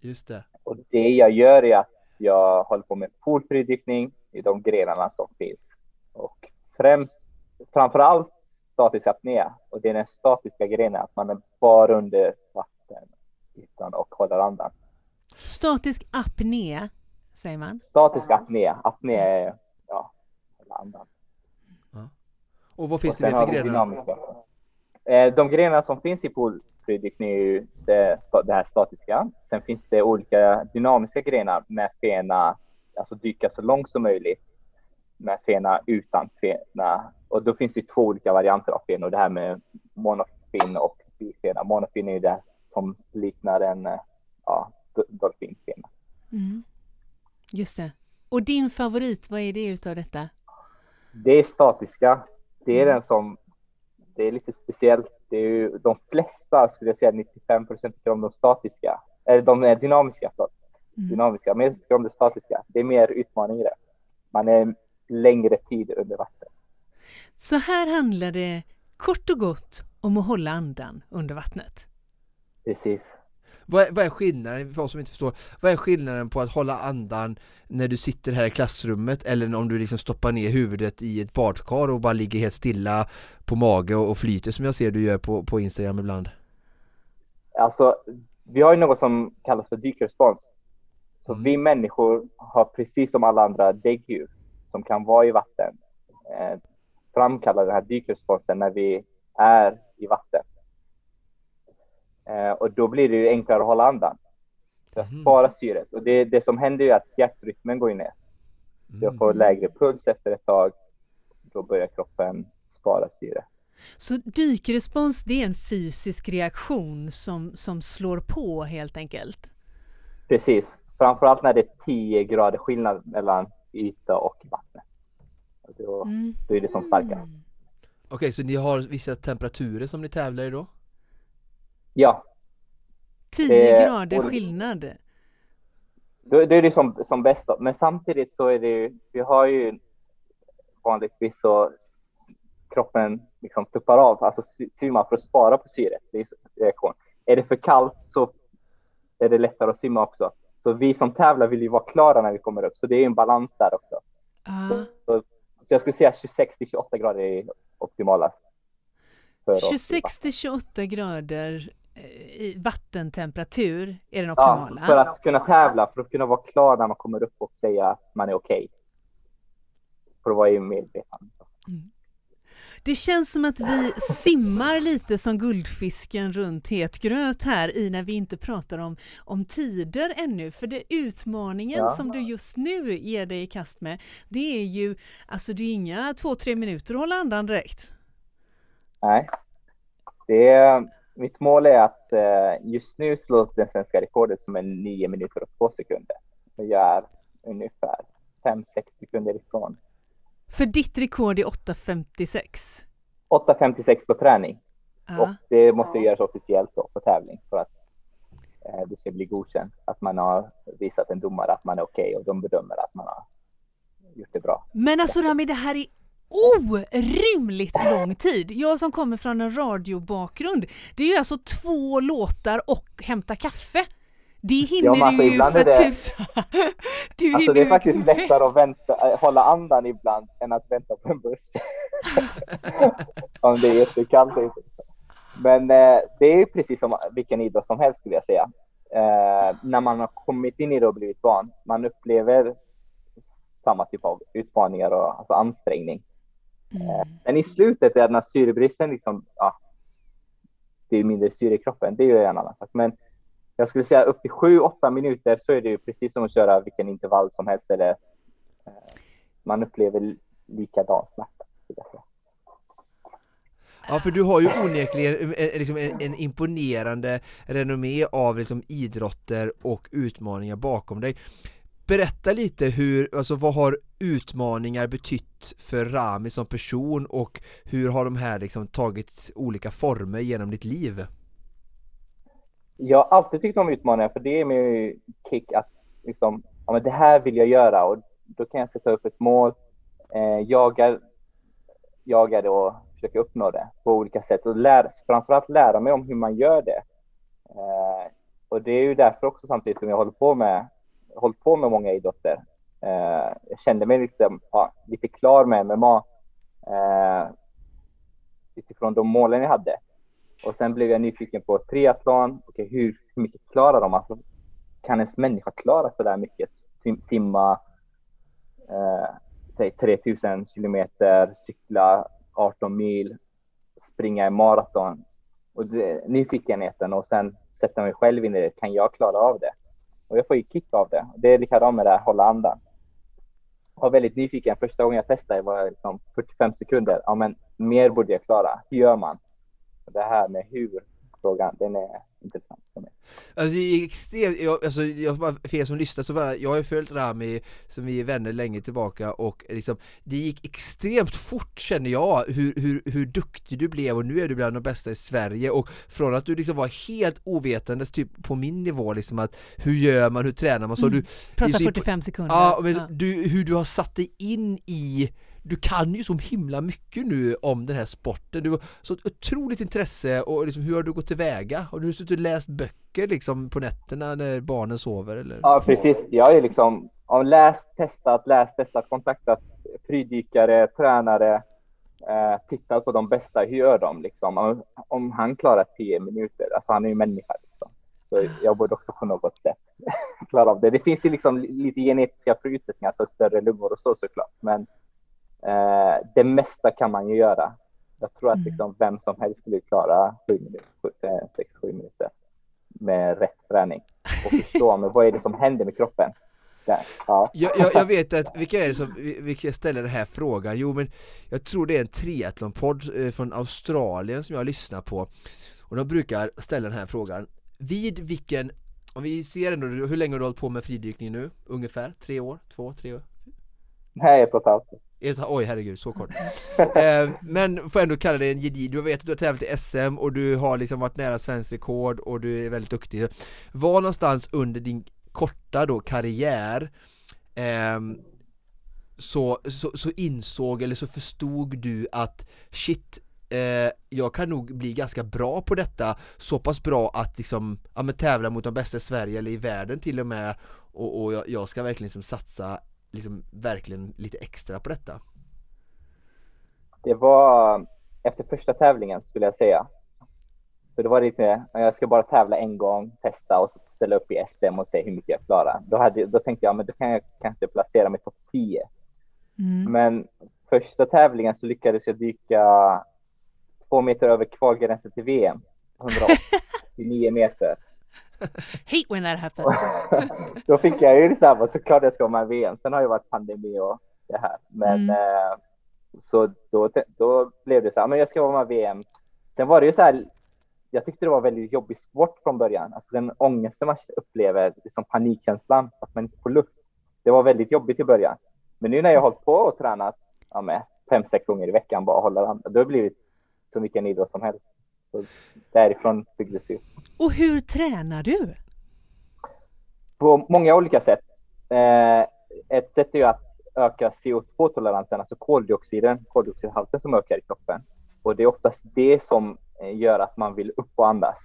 Just det. Och det jag gör är att jag håller på med poolfridykning i de grenarna som finns. Och främst, framför allt statisk apné. Och det är den statiska grenen, att man är bara under vatten utan och håller andan. Statisk apné, säger man. Statisk apné. Apné är, ja, hela andan. Och vad finns Och det mer för grenar? dynamiska. Eh, De grenar som finns i poolflygdykning är ju det, det här statiska. Sen finns det olika dynamiska grenar med fena, alltså dyka så långt som möjligt med fena utan fena. Och då finns det två olika varianter av fena och det här med monofin och bifena. Monofin är ju det som liknar en eh, ja, do- dolfinfena. Mm. Just det. Och din favorit, vad är det utav detta? Det är statiska. Det är den som, det är lite speciellt. Det är ju de flesta, skulle jag säga 95 procent tycker om de statiska. Eller de är dynamiska, förlåt. Dynamiska, men jag tycker om det statiska. Det är mer utmaning i det. Man är längre tid under vatten. Så här handlar det kort och gott om att hålla andan under vattnet. Precis. Vad är, vad är skillnaden, för oss som inte förstår, vad är skillnaden på att hålla andan när du sitter här i klassrummet eller om du liksom stoppar ner huvudet i ett badkar och bara ligger helt stilla på mage och, och flyter som jag ser du gör på, på Instagram ibland? Alltså, vi har ju något som kallas för dykrespons. Så Mm. vi människor har precis som alla andra däggdjur som kan vara i vatten eh, framkalla den här dykresponsen när vi är i vatten. Eh, och då blir det ju enklare att hålla andan. För att Mhm. spara syret. Och det, det som händer är att hjärtrytmen går ner. Jag får lägre puls efter ett tag. Då börjar kroppen spara syre. Så dykrespons, det är en fysisk reaktion som, som slår på helt enkelt. Precis. Framförallt när det är 10 grader skillnad mellan yta och vatten. Då, Mm. då är det som starkast. Okej, så ni har vissa temperaturer som ni tävlar i då? Ja, 10 Eh, grader och- skillnad. då, då är det som, som bäst. Då. Men samtidigt så är det ju, vi har ju vanligtvis så kroppen liksom tuppar av, alltså svimmar för att spara på syret. Det är reaktion. Är det för kallt så är det lättare att simma också. Så vi som tävlar vill ju vara klara när vi kommer upp, så det är en balans där också. Ah. Så jag skulle säga 26 till 28 grader är optimalast. för oss i 26 till 28 grader i vattentemperatur är den Ja, optimala. för att kunna tävla, för att kunna vara klar när man kommer upp och säga att man är okej. För att vara i medvetande. Det känns som att vi simmar lite som guldfisken runt het gröt här i när vi inte pratar om, om tider ännu. För det utmaningen Ja. som du just nu ger dig i kast med, det är ju, alltså det är inga två, tre minuter att hålla andan direkt. Nej. Det är, mitt mål är att eh, just nu slå det svenska rekordet som är 9 minuter och 2 sekunder. Och jag är ungefär 5-6 sekunder ifrån. För ditt rekord är 8.56. 8.56 på träning. Och Ja. det måste göras officiellt då på tävling för att eh, det ska bli godkänt. Att man har visat en domare att man är okej och de bedömer att man har gjort det bra. Men alltså Rami, det här är orimligt lång tid. Jag som kommer från en radiobakgrund, det är ju alltså två låtar och hämta kaffe. Det hinner men alltså, du ju för det- tusan. Du Alltså det är faktiskt lättare att vänta, äh, hålla andan ibland än att vänta på en buss. Om det är jättekallt. Men eh, det är precis som vilken idrott som helst skulle jag säga. Eh, när man har kommit in i det och blivit van, man upplever samma typ av utmaningar och alltså ansträngning. Mm. Men i slutet är när syrebristen liksom, ja, det är mindre syre i kroppen, det är ju en annan sak. Men jag skulle säga upp till 7-8 minuter så är det ju precis som att köra vilken intervall som helst eller eh, man upplever likadan smärta. Ja för du har ju onekligen eh, liksom en, en imponerande renommé av liksom idrotter och utmaningar bakom dig Berätta lite hur, alltså vad har utmaningar betytt för Rami som person och hur har de här liksom tagit olika former genom ditt liv? Jag har alltid tyckt om utmaningar för det är min kick att liksom, ja, men det här vill jag göra och då kan jag sätta upp ett mål, eh, jaga, jaga det och försöka uppnå det på olika sätt och lära, framförallt lära mig om hur man gör det. Eh, och det är ju därför också samtidigt som jag håller på med, hållit på med många idrotter. Eh, jag kände mig liksom, ja, lite klar med MMA eh, utifrån de målen jag hade. Och sen blev jag nyfiken på triathlon. Okay, hur, hur mycket klarar de? Alltså, kan ens människa klara så där mycket? Sim, simma, eh, säg 3000 kilometer, cykla 18 mil, springa i maraton. Och det, nyfikenheten och sen sätta mig själv in i det. Kan jag klara av det? Och jag får ju kick av det. Det är likadant med det här hålla andan. Jag var väldigt nyfiken. Första gången jag testade var liksom 45 sekunder. Ja, men mer borde jag klara. Hur gör man? Det här med hur frågan, den är intressant för mig. Alltså det är extremt, jag, alltså, jag, för er som lyssnar så bara, jag har ju följt Rami som vi är vänner länge tillbaka och liksom Det gick extremt fort känner jag hur, hur, hur duktig du blev och nu är du bland de bästa i Sverige och från att du liksom var helt ovetandes typ på min nivå liksom att Hur gör man, hur tränar man så Mm. du Prata det är så 45 sekunder. Ja, men Ja. Du, hur du har satt dig in i du kan ju så himla mycket nu om den här sporten, du har så otroligt intresse och liksom, hur har du gått tillväga? Har du suttit och läst böcker liksom på nätterna när barnen sover eller? Ja, precis. Jag har ju liksom har läst, testat, läst, testat, kontaktat fridykare, tränare, eh, tittat på de bästa. Hur gör de liksom? Om, om han klarar 10 minuter, alltså han är ju människa liksom. Så jag borde också på något sätt klara av det. Det finns ju liksom lite genetiska förutsättningar, för större lungor och så såklart. Men eh, det mesta kan man ju göra. Jag tror att Mm. liksom vem som helst skulle klara 6-7 minuter med rätt träning och förstå men vad är det som händer med kroppen. Ja. Jag, jag, jag vet att, vilka är det som, vilka ställer den här frågan? Jo men jag tror det är en triathlonpodd eh, från Australien som jag lyssnar på och de brukar ställa den här frågan Vid vilken, om vi ser ändå, hur länge har du hållit på med fridykning nu? Ungefär? Tre år? Två? Tre år? Nej, ett och ett halvt. Ett- Oj herregud, så kort. eh, men får ändå kalla dig en gedi, du vet att du har tävlat i SM och du har liksom varit nära svensk rekord och du är väldigt duktig. Var någonstans under din korta då karriär eh, så, så, så insåg eller så förstod du att shit eh, jag kan nog bli ganska bra på detta så pass bra att liksom, ja, men tävla mot de bästa i Sverige eller i världen till och med och, och jag, jag ska verkligen liksom satsa liksom verkligen lite extra på detta Det var efter första tävlingen skulle jag säga. Så det var lite, jag ska bara tävla en gång, testa och så ställa upp i SM och se hur mycket jag klarar. Då, hade, då tänkte jag, men då kan jag kanske placera mig topp 10. Mm. Men första tävlingen så lyckades jag dyka två meter över kvalgränsen till VM. 189 meter. Hate when that happens. Då fick jag ju så här, såklart jag ska vara med i VM. Sen har det varit pandemi och det här. Men Mm. eh, så då, då blev det så här, men jag ska vara med i VM. Sen var det ju så här, jag tyckte det var väldigt jobbig sport från början. Alltså den ångesten man upplever, liksom panikkänslan, att man inte får luft. Det var väldigt jobbigt i början. Men nu när jag har hållit på och tränat ja, med fem, sex gånger i veckan, bara hålla då har det blivit så mycket en idrott som helst. Så därifrån byggdes det. Och hur tränar du? på många olika sätt. Eh, ett sätt är ju att öka CO2-toleransen, alltså koldioxiden, koldioxidhalten som ökar i kroppen. Och det är oftast det som eh, gör att man vill upp och andas.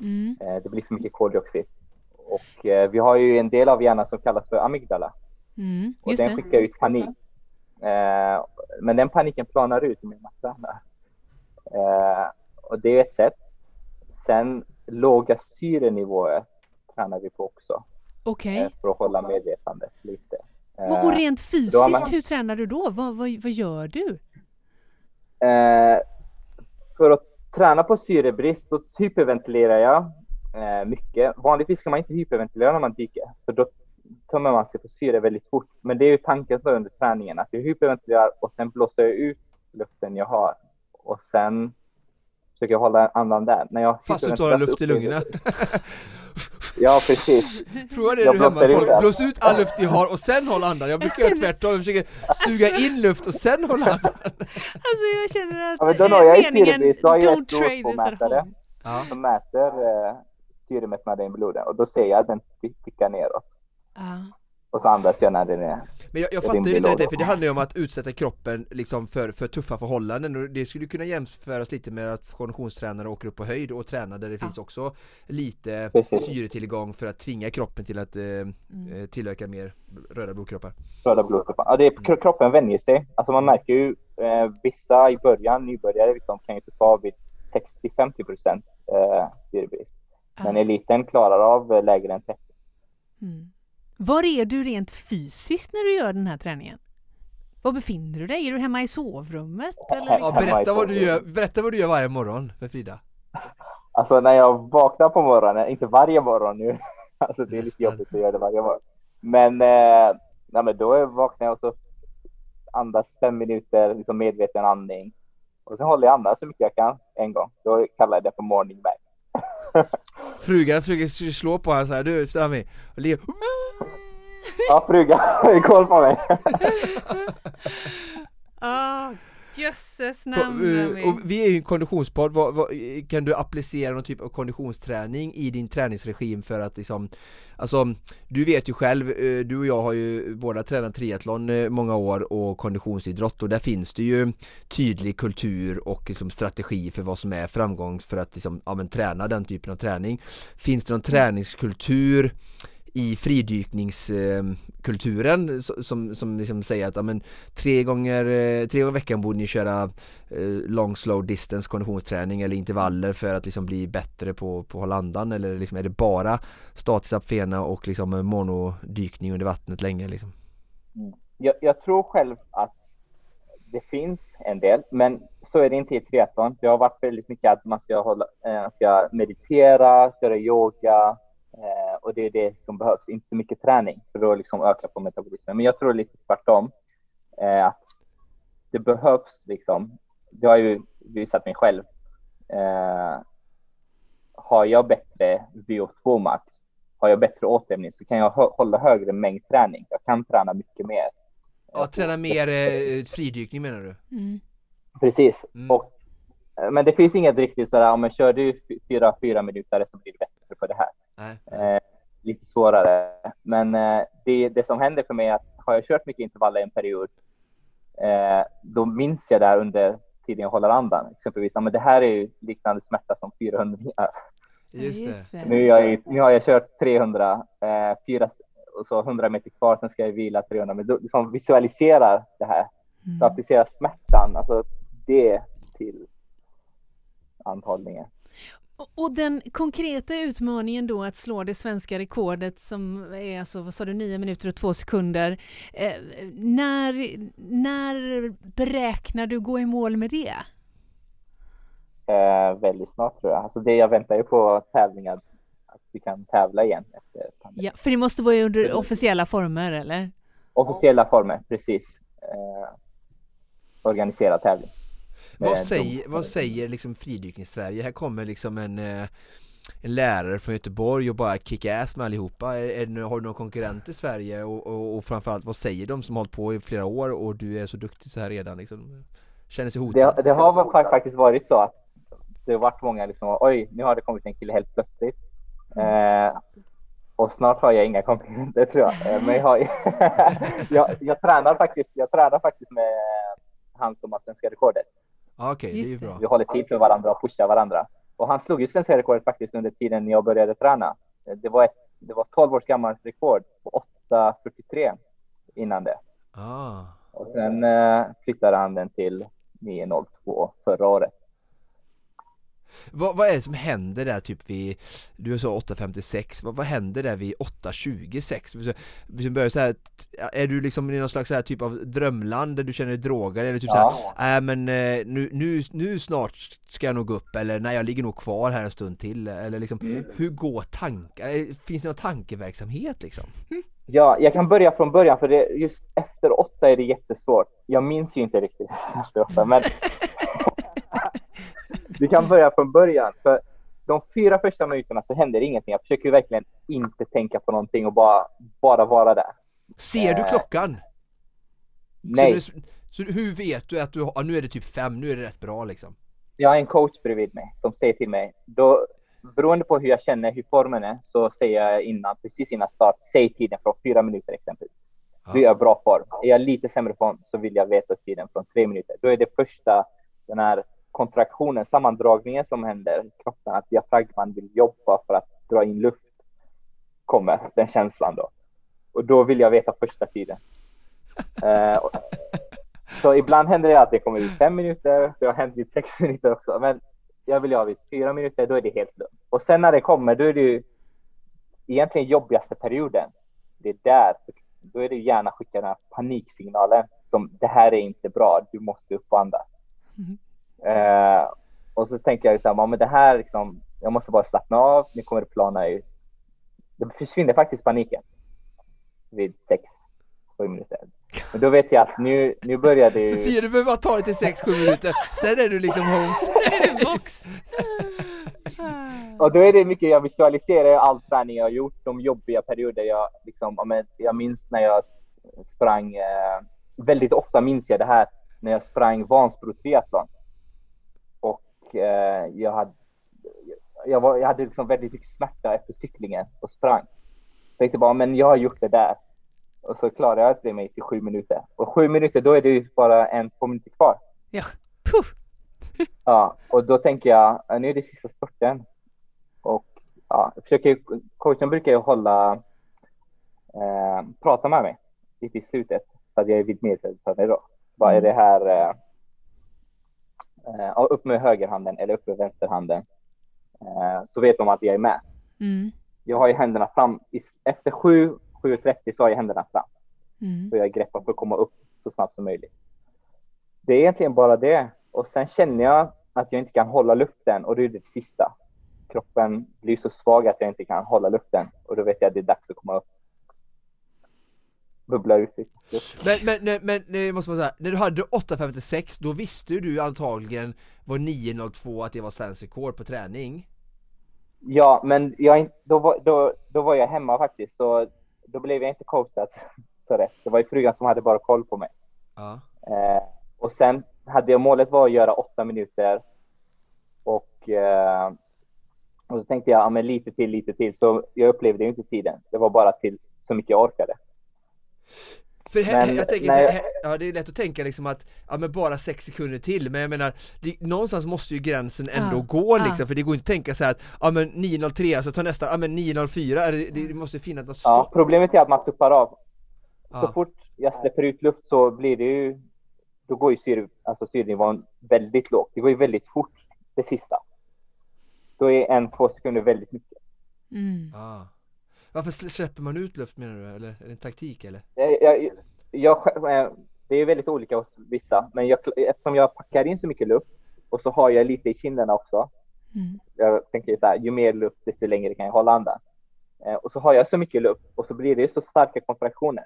Mm. Eh, det blir för mycket koldioxid. Och eh, vi har ju en del av hjärnan som kallas för amygdala Mm. och den det. skickar ut panik. Eh, men den paniken planar ut med man tränar. Eh, och det är ett sätt. Sen låga syrenivåer tränar vi på också Okej. eh, för att hålla medvetandet lite. Och- Eh, Och rent har fysiskt, man- hur tränar du då? Vad, vad, vad gör du? Eh, för att träna på syrebrist då hyperventilerar jag eh, mycket. Vanligtvis ska man inte hyperventilera när man dyker, för då tömmer man sig på syre väldigt fort. Men det är ju tanken under träningen, att jag hyperventilerar och sen blåser jag ut luften jag har. Och sen försöker hålla andan där. När jag Fast du tar hyperventilerar luft i lungorna Ja, precis. Prova det Jag du hemma, folk, blås ut all luft ni har och sen håll andan Jag brukar göra tvärtom, jag försöker suga in luft och sen hålla andan Alltså jag känner att Ja, men då jag ju meningen syrebrist. Då har jag don't trade this at blodpåmätare. home. Ja, som mäter eh, syremättnaden i blodet och då ser jag att den tickar neråt. Ja. Och så andas jag när den är men jag, jag fattar inte det, för det handlar ju om att utsätta kroppen liksom för, för tuffa förhållanden och det skulle kunna jämföras lite med att konditionstränare åker upp på höjd och tränar där det Ja. finns också lite Precis. syretillgång för att tvinga kroppen till att eh, Mm. eh, tillverka mer röda blodkroppar röda blodkroppar. Ja, det är, kro- kroppen vänjer sig. Alltså man märker ju eh, vissa i början, nybörjare, liksom, kan ju tuffa av vid 60-50 procent eh, syrebrist. Men eliten klarar av eh, lägre än 30. Mm. Var är du rent fysiskt när du gör den här träningen? Var befinner du dig? Är du hemma i sovrummet? Eller? Ja, berätta, vad du gör, berätta vad du gör varje morgon för Frida. Alltså när jag vaknar på morgonen, inte varje morgon nu, alltså det är lite jobbigt att göra det varje morgon. Men, eh, nej, men då vaknar jag och så andas fem minuter, liksom medveten andning. Och sen håller jag andan så mycket jag kan en gång. Då kallar jag det för morning back. Frugan försöker slå på honom så här, du Sami, och le. Ja, frugan har koll på mig. Ah, jösses namn eh, Rami. och vi är ju en konditionspodd, kan du applicera någon typ av konditionsträning i din träningsregim för att liksom Alltså, du vet ju själv, eh, du och jag har ju båda tränat triathlon eh, många år och konditionsidrott och där finns det ju tydlig kultur och liksom strategi för vad som är framgång för att liksom, ja, men, träna den typen av träning. Finns det någon träningskultur i fridykningskulturen eh, som, som liksom säger att amen, tre, gånger, eh, tre gånger i veckan borde ni köra eh, long slow distance konditionsträning eller intervaller för att liksom bli bättre på, på att hålla andan eller liksom, är det bara statisk apfena och liksom monodykning under vattnet länge liksom? Mm. Jag, jag tror själv att det finns en del, men så är det inte i triathlon. Det har varit väldigt mycket att man ska, hålla, man ska meditera, göra yoga eh, och det är det som behövs. Inte så mycket träning för att liksom öka på metabolismen. Men jag tror lite tvärtom. Eh, att det behövs liksom. Det har ju visat mig själv. Eh, har jag bättre VO2 max, har jag bättre återhämtning så kan jag hå- hålla högre mängd träning. Jag kan träna mycket mer. Ja, träna mer eh, fridykning menar du? Mm. Precis. Mm. Och, eh, men det finns inget riktigt sådär, om man kör du fy- fyra, fyra minuter så blir det bättre för det här. Eh, lite svårare. Men eh, det, det som händer för mig är att har jag kört mycket intervaller en period, eh, då minns jag där under tiden jag håller andan. Exempelvis, ja, men det här är ju liknande smärta som 400 meter. Just det. Nu, jag, i- nu har jag kört 300, eh, fyra, och så 100 meter kvar, sen ska jag vila 300. Men då liksom visualiserar det här så Mm. applicera smärtan, alltså det till anhållningen. Och- den konkreta utmaningen då att slå det svenska rekordet som är alltså, vad sa du, 9 minuter och 2 sekunder. Eh, när, när beräknar du gå i mål med det? Eh, väldigt snart tror jag. Alltså det jag väntar ju på tävlingar, att vi kan tävla igen efter pandemin. Ja, för det måste vara under officiella former eller? Officiella former, precis. Eh, organiserad tävling. Vad Med säger, vad säger liksom fridyknings-Sverige? Här kommer liksom en, eh, en lärare från Göteborg och bara kicka ass med allihopa. Är, är, har du någon konkurrent i Sverige och, och, och framförallt vad säger de som har hållit på i flera år och du är så duktig så här redan liksom? Känner sig hotad? Det, det har faktiskt varit så att det har varit många liksom, oj, nu har det kommit en kille helt plötsligt. Eh, och snart har jag inga konkurrenter tror jag. Eh, Men jag, har, jag, jag, tränar faktiskt, jag tränar faktiskt med han som har svenska rekordet. Ja, Okej, det är ju bra. Vi håller tid för varandra och pushar varandra. Och han slog ju svenska rekordet faktiskt under tiden jag började träna. Det var, ett, det var 12 års gammalt rekord på 8.43 innan det. Ah. Och sen eh, flyttade han den till 9.02 förra året. Vad, vad är det som händer där typ vid, du sa 8.56, vad, vad händer där vid 8.26? Vi börjar så här, är du liksom i någon slags så här typ av drömland där du känner dig drogad eller typ Ja. så här, äh, men eh, nu, nu, nu snart ska jag nog gå upp eller nej jag ligger nog kvar här en stund till eller liksom, Mm. hur går tankar, eh, finns det någon tankeverksamhet liksom? Ja, jag kan börja från början för det, just efter åtta är det jättesvårt. Jag minns ju inte riktigt efter åtta, men vi kan börja från början. För de fyra första minuterna så händer ingenting. Jag försöker verkligen inte tänka på någonting och bara, bara vara där. Ser du Eh, klockan? Nej, Så, du, så hur vet du att du har, ja, nu är det typ fem, nu är det rätt bra liksom? jag har en coach bredvid mig som säger till mig, då, beroende på hur jag känner, hur formen är, så säger jag innan, precis innan start, säg tiden från fyra minuter exempelvis. Då är jag bra form. Är jag lite sämre form så vill jag veta tiden från tre minuter. Då är det första, den här kontraktionen, sammandragningen som händer i kroppen, att diafragman vill jobba för att dra in luft, kommer den känslan då. Och då vill jag veta första tiden. Och- så ibland händer det att det kommer vid fem minuter, det har hänt vid sex minuter också, men jag vill ha vid fyra minuter, då är det helt lugnt. Och sen när det kommer, då är det ju egentligen jobbigaste perioden, det är där, då är det gärna skicka den här paniksignalen som det här är inte bra, du måste upp och andas. Mm. Uh, och så tänker jag liksom, ja, men det här liksom, jag måste bara slappna av, nu kommer det plana ut. Det försvinner faktiskt paniken vid sex, sju minuter. Men då vet jag att nu, nu börjar det ju... Sofia, du behöver bara ta det till sex, sju minuter, sen är du liksom hos. Sen är du box. och då är det mycket, jag visualiserar all träning jag har gjort, de jobbiga perioder jag liksom, jag minns när jag sprang, eh, väldigt ofta minns jag det här, när jag sprang Vansbro triathlon. Eh, jag hade, jag, var, jag hade liksom väldigt mycket smärta efter cyklingen och sprang. Jag tänkte bara, men jag har gjort det där. Och så klarade jag det mig till sju minuter. Och sju minuter, då är det ju bara en, två minuter kvar. Ja, Puff. Ja, och då tänker jag, nu är det sista spurten. Och ja, försöker, coachen brukar ju hålla, eh, prata med mig lite i slutet så att jag är vid medvetande då. Vad är mm. det här? Eh, eh, upp med högerhanden eller upp med vänsterhanden. Eh, så vet de att jag är med. Mm. Jag har ju händerna fram. Efter 7, 7.30 så har jag händerna fram. Mm. Så jag greppar för att komma upp så snabbt som möjligt. Det är egentligen bara det. Och sen känner jag att jag inte kan hålla luften och det är det sista. Kroppen blir så svag att jag inte kan hålla luften och då vet jag att det är dags att komma upp. Bubbla ut Men, men, men, men jag måste bara säga, när du hade 8.56 då visste du antagligen var 9.02 att det var svensk rekord på träning? Ja, men jag, då, var, då, då var jag hemma faktiskt så då blev jag inte coachad så rätt. Det var ju frugan som hade bara koll på mig. Ja. Eh, och sen hade jag målet var att göra åtta minuter. Och, eh, och så tänkte jag, ja, men lite till, lite till. Så jag upplevde ju inte tiden. Det var bara tills så mycket jag orkade. För men, jag tänker, nej, ja det är lätt att tänka liksom att, ja men bara sex sekunder till, men jag menar, det, någonstans måste ju gränsen ändå ja, gå liksom, ja. för det går inte att tänka så här att, ja men 9.03, alltså ta nästa, ja men 9.04, det, det måste finnas något stopp. Ja, problemet är att man tuppar av. Så fort jag släpper ut luft så blir det ju då går ju syre, alltså syrenivån väldigt lågt. Det går ju väldigt fort det sista. Då är en, två sekunder väldigt mycket. Mm. Varför släpper man ut luft menar du? Eller är det en taktik eller? Jag, jag, jag, eh, det är väldigt olika hos vissa, men jag, eftersom jag packar in så mycket luft och så har jag lite i kinderna också. Mm. Jag tänker så här, ju mer luft desto längre kan jag hålla andan. Eh, och så har jag så mycket luft och så blir det så starka kontraktioner.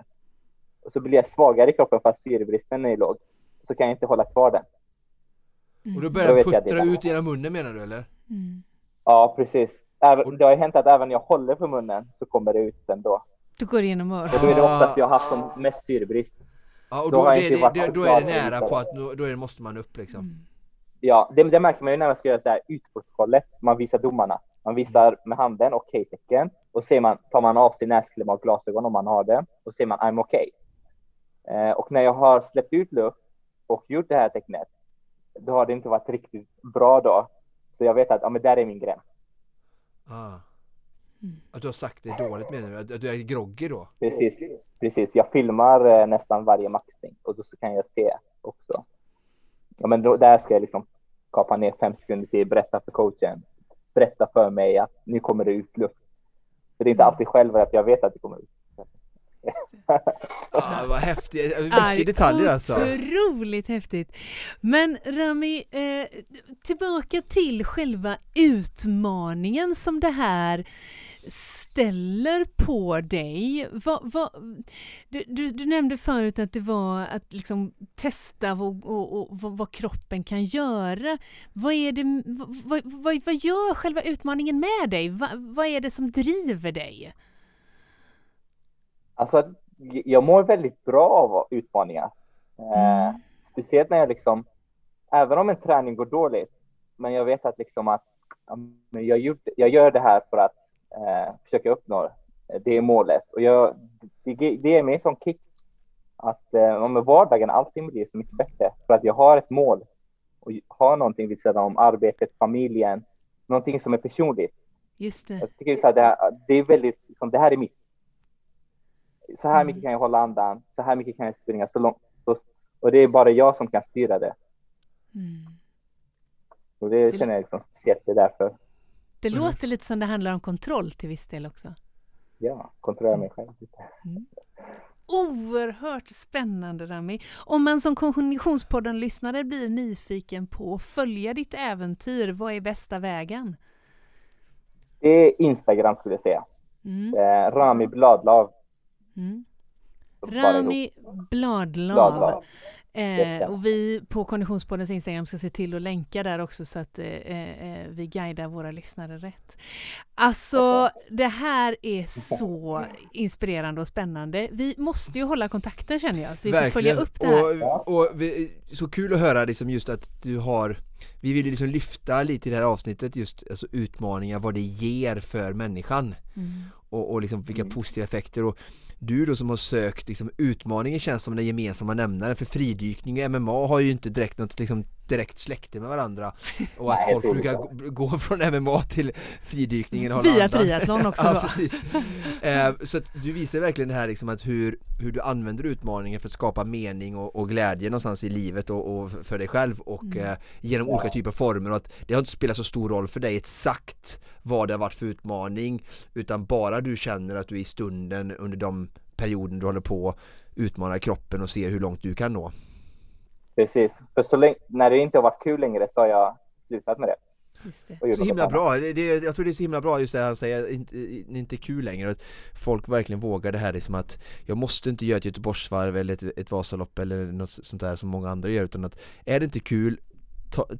Och så blir jag svagare i kroppen för att syrebristen är låg så kan jag inte hålla kvar den. Mm. Och då börjar den puttra ut genom munnen menar du eller? Mm. Ja, precis. Det har ju hänt att även när jag håller för munnen så kommer det ut sen då. Då går det genom öronen. Och då är det oftast jag har haft som mest syrebrist. Ja, och då, då, det, det, det, då är det nära på att då, då är det, måste man upp liksom. Mm. Ja, det, det, märker man ju när man ska göra det här utprotokollet. Man visar domarna. Man visar med handen okej-tecken och ser man, tar man av sig näsklämma och glasögon om man har det och ser man I'm okay. Eh, och när jag har släppt ut luft och gjort det här tecknet, då har det inte varit riktigt bra då. Så jag vet att ja, men där är min gräns. Ah. Mm. Att du har sagt det dåligt menar du? Att du är groggy då? Precis, precis. Jag filmar eh, nästan varje maxning och då så kan jag se också. Ja, men då, där ska jag liksom kapa ner fem sekunder till, berätta för coachen, berätta för mig att nu kommer det ut luft. För det är inte mm. alltid själv att jag vet att det kommer ut ah, vad häftigt, mycket detaljer alltså. Otroligt häftigt. Men Rami, eh, tillbaka till själva utmaningen som det här ställer på dig. Va, va, du, du, du, nämnde förut att det var att liksom testa och, och, och, vad kroppen kan göra. Vad, är det, vad, vad, vad gör själva utmaningen med dig? Va, vad är det som driver dig? Alltså, jag mår väldigt bra av utmaningar. Eh, mm. speciellt när jag liksom, även om en träning går dåligt, men jag vet att liksom att jag, gjort, jag gör det här för att eh, försöka uppnå det målet. Och jag, det, det ger mig en sån kick att eh, med vardagen allting blir så mycket bättre för att jag har ett mål och har någonting vid sidan om arbetet, familjen, någonting som är personligt. Just det. Jag tycker så här, det, det är väldigt, liksom, det här är mitt så här mycket mm. kan jag hålla andan, så här mycket kan jag springa så långt. Och det är bara jag som kan styra det. Mm. Och det känner jag liksom speciellt, det är därför. Det mm. låter lite som det handlar om kontroll till viss del också. ja, kontrollera mig själv lite. Oerhört spännande Rami. Om man som Konditionspodden-lyssnare blir nyfiken på att följa ditt äventyr, vad är bästa vägen? Det är Instagram skulle jag säga. Mm. Eh, Rami Bladlav. Mm. Rami Bladlav. Bladlav. Eh, och vi på Konditionspoddens Instagram ska se till att länka där också så att eh, eh, vi guidar våra lyssnare rätt. Alltså det här är så inspirerande och spännande. Vi måste ju hålla kontakten känner jag så vi får följa upp det här. Och, och vi, så kul att höra liksom just att du har Vi vill liksom lyfta lite i det här avsnittet just alltså utmaningar, vad det ger för människan Mm. och, och liksom vilka positiva effekter och du då som har sökt liksom utmaningen känns som den gemensamma nämnaren för fridykning och MMA har ju inte direkt något liksom direkt släkte med varandra och att Nej, folk det brukar sant. gå- från MMA till fridykningen och Via triathlon också ja, eh, så att du visar verkligen det här liksom att hur, hur du använder utmaningen för att skapa mening och, och glädje någonstans i livet och, och för dig själv och Mm. eh, genom olika typer av former och att det har inte spelat så stor roll för dig exakt vad det har varit för utmaning utan bara du känner att du är i stunden under de perioder du håller på utmanar kroppen och ser hur långt du kan nå. Precis. För så länge, när det inte har varit kul längre så har jag slutat med det. Så himla bra, det, det, jag tror det är så himla bra just det han säger, inte, inte kul längre att folk verkligen vågar det här liksom att jag måste inte göra ett Göteborgsvarv eller ett, ett Vasalopp eller något sånt där som många andra gör utan att är det inte kul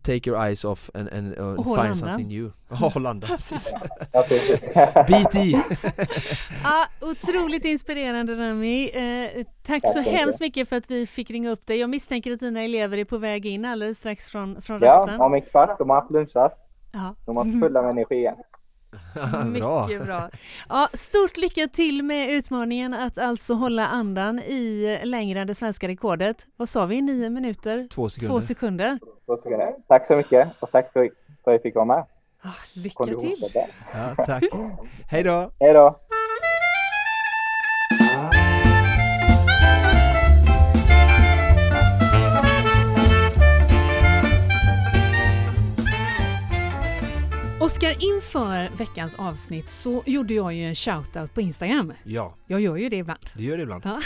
take your eyes off and, and, uh, Och find something new. Ja, precis. Ja. Bit i! Ja, otroligt inspirerande Rami. Eh, tack Tack så hemskt mycket. för att vi fick ringa upp dig. Jag misstänker att dina elever är på väg in alldeles strax från, från ja, rasten. om en kvart. De har haft lunchrast. Ja. De har fulla med energi igen. Mycket bra. Ja, stort lycka till med utmaningen att alltså hålla andan i längre än det svenska rekordet. Vad sa vi? Nio minuter? Två sekunder. Två sekunder. Två sekunder. Tack så mycket och tack för, att jag fick vara med. Ah, lycka till! Ja, tack. Hej då! Hej då! Oskar, inför veckans avsnitt så gjorde jag ju en shoutout på Instagram. Ja, Jag gör ju det ibland. det gör det ibland. Ja.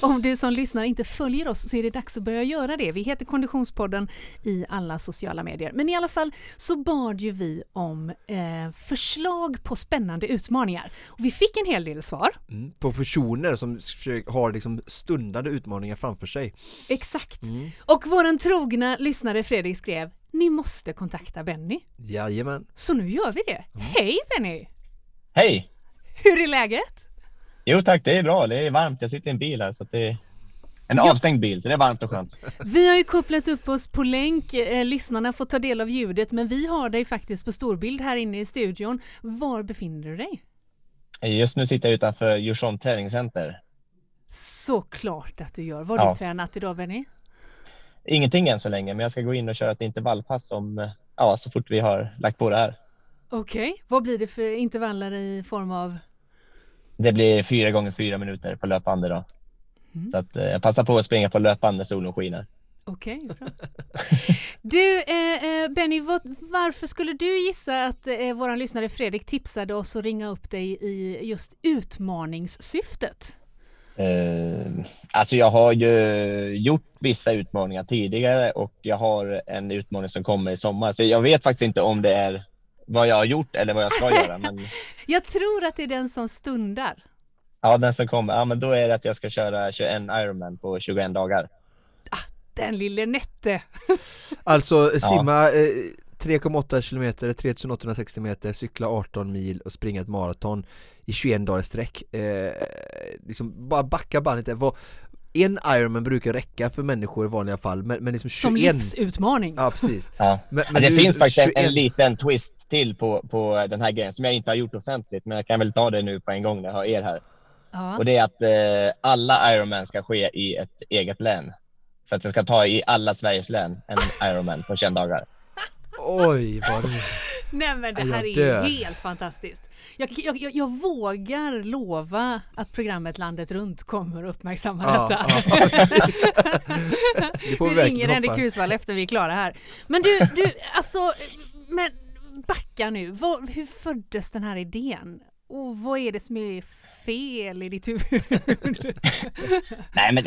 Om du som lyssnar inte följer oss så är det dags att börja göra det. Vi heter Konditionspodden i alla sociala medier. Men i alla fall så bad ju vi om eh, förslag på spännande utmaningar. Och vi fick en hel del svar. Mm. På personer som har liksom stundande utmaningar framför sig. Exakt. Mm. Och våran trogna lyssnare Fredrik skrev ni måste kontakta Benny. Jajamän. Så nu gör vi det. Hej Benny! Hej! Hur är läget? Jo tack, det är bra. Det är varmt. Jag sitter i en bil här så att det är en Ja. avstängd bil så det är varmt och skönt. Vi har ju kopplat upp oss på länk. Eh, lyssnarna får ta del av ljudet men vi har dig faktiskt på storbild här inne i studion. Var befinner du dig? Just nu sitter jag utanför Djursholm träningscenter. Såklart att du gör. Vad har Ja. du tränat idag Benny? Ingenting än så länge, men jag ska gå in och köra ett intervallpass om, eh, ja, så fort vi har lagt på det här. Okej, vad blir det för intervaller i form av? Det blir fyra gånger fyra minuter på löpande då. Mm. Så att eh, jag passar på att springa på löpande när solen skiner. Okej, bra. Du eh, eh, Benny, vad, varför skulle du gissa att eh, våran lyssnare Fredrik tipsade oss att ringa upp dig i just utmaningssyftet? Eh, alltså jag har ju gjort vissa utmaningar tidigare och jag har en utmaning som kommer i sommar. Så jag vet faktiskt inte om det är vad jag har gjort eller vad jag ska göra. Men Jag tror att det är den som stundar. ja, den som kommer, ja men då är det att jag ska köra 21 Ironman på 21 dagar. Den lille Nette. Alltså simma eh, 3,8 kilometer, 3860 meter, cykla 18 mil och springa ett maraton i 21 dagar i sträck. Eh, liksom bara backa bandet där. Vad- En Ironman brukar räcka för människor i vanliga fall men, men liksom 21 Som livsutmaning. Ja precis Ja. men, Men det du- finns faktiskt en, 21 en liten twist till på, på den här grejen som jag inte har gjort offentligt, men jag kan väl ta det nu på en gång när jag har er här. Ja. Och det är att eh, alla Ironman ska ske i ett eget län. Så att jag ska ta i alla Sveriges län en Ironman på 21 dagar. Oj vad roligt Nej men det här är helt fantastiskt. Jag, jag, jag, jag vågar lova att programmet Landet runt kommer att uppmärksamma Ja, detta. ja. Det får vi vi ringer Henrik hoppas. Krusvall efter vi är klara här. Men du, du alltså, men backa nu. Vad, hur föddes den här idén? och vad är det som är fel i ditt huvud? Nej men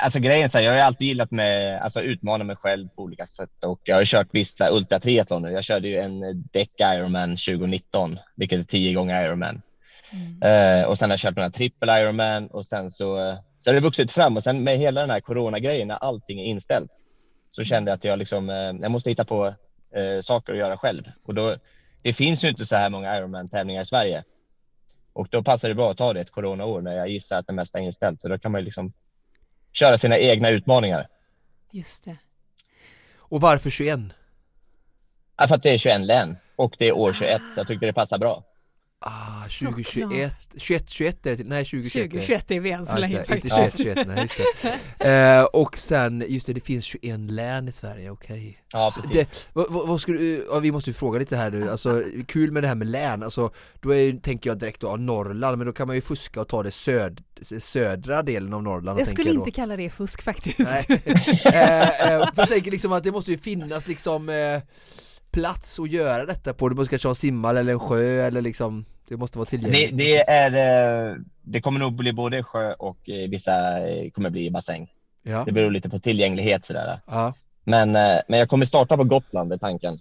alltså grejen är jag har alltid gillat med, alltså utmana mig själv på olika sätt och jag har kört vissa ultratriathlon nu. Jag körde ju en däck Ironman 2019, vilket är tio gånger Ironman. Mm. Uh, och sen har jag kört några trippel Ironman och sen så, så har det vuxit fram och sen med hela den här coronagrejen när allting är inställt så kände jag att jag liksom, uh, jag måste hitta på uh, saker att göra själv och då det finns ju inte så här många Ironman-tävlingar i Sverige. Och då passar det bra att ta det ett coronaår när jag gissar att det mesta är inställt. Så då kan man ju liksom köra sina egna utmaningar. Just det. Och varför 21? Ja, för att det är 21 län och det är år 21 så jag tyckte det passar bra. Ah, 2021, 21, 21 är det, nej 2021 2021 är vi än så länge faktiskt. Inte 21, 21, nej just det. eh, och sen, just det, det finns 21 län i Sverige, okej. Okay. Ja, det, vad, vad, skulle ja, vi måste ju fråga lite här nu, alltså kul med det här med län, alltså då är, tänker jag direkt då Norrland, men då kan man ju fuska och ta det söd, södra delen av Norrland. Jag skulle inte då. kalla det fusk faktiskt. Nej. eh, eh, jag tänker liksom att det måste ju finnas liksom eh, plats att göra detta på, du måste kanske ha en simmal eller en sjö eller liksom det måste vara tillgängligt. Det, det, är, eh, det kommer nog bli både sjö och eh, vissa eh, kommer bli bassäng. Ja. Det beror lite på tillgänglighet sådär. Ja. Men, men jag kommer starta på Gotland är tanken.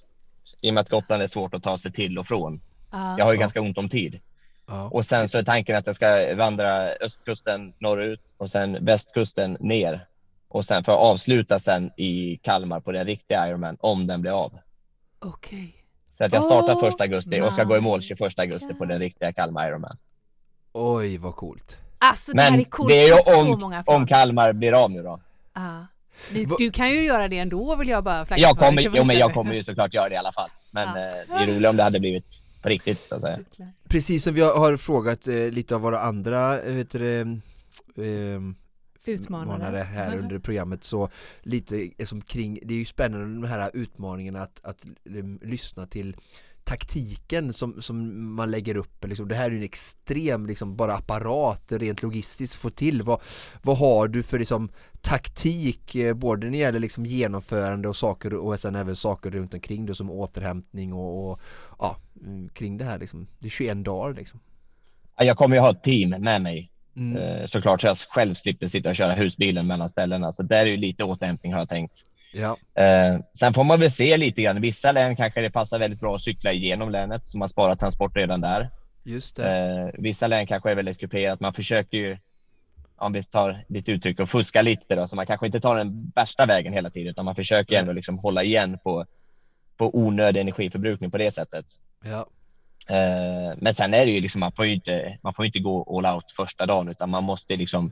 I och med att Gotland är svårt att ta sig till och från. Ja. Jag har ju ganska ont om tid. Och sen så är tanken att jag ska vandra östkusten norrut och sen västkusten ner. Och sen för att avsluta sen i Kalmar på den riktiga Ironman om den blir av. Okej. Okay. Så att jag startar oh, första augusti och ska gå i mål 21 augusti på den riktiga Kalmar Ironman. Oj, vad coolt. Alltså det Men här är coolt det är ju på så om, många plan. om Kalmar blir av nu då. Ah. Du, du, kan ju göra det ändå vill jag bara flagga jag kommer, för. Jo men jag kommer ju såklart göra det i alla fall. Men ah. eh, det är roligt om det hade blivit på riktigt så att säga. Precis som vi har frågat eh, lite av våra andra, eh, vet du, eh, utmanare här under programmet så lite som kring, det är ju spännande de här utmaningarna att, att um, lyssna till taktiken som, som man lägger upp, liksom, det här är ju en extrem liksom, bara apparat rent logistiskt få till. Vad, vad har du för liksom, taktik, eh, både när det gäller liksom, genomförande och saker och sen även saker runt omkring det som återhämtning och, och ja, mm, kring det här liksom. Det är 21 dagar liksom. Jag kommer ju ha ett team med mig Mm. Eh, såklart så jag själv slipper sitta och köra husbilen mellan ställena. Så där är ju lite återhämtning har jag tänkt. Ja. Eh, sen får man väl se lite grann. Vissa län kanske det passar väldigt bra att cykla igenom länet så man sparar transport redan där. Just det. Eh, vissa län kanske är väldigt kuperat. Man försöker ju, om vi tar ditt uttryck, och fuska lite då, så man kanske inte tar den värsta vägen hela tiden, utan man försöker ändå liksom hålla igen på, på onödig energiförbrukning på det sättet. Ja. Eh, men sen är det ju liksom, man får ju inte, man får inte gå all out första dagen, utan man måste liksom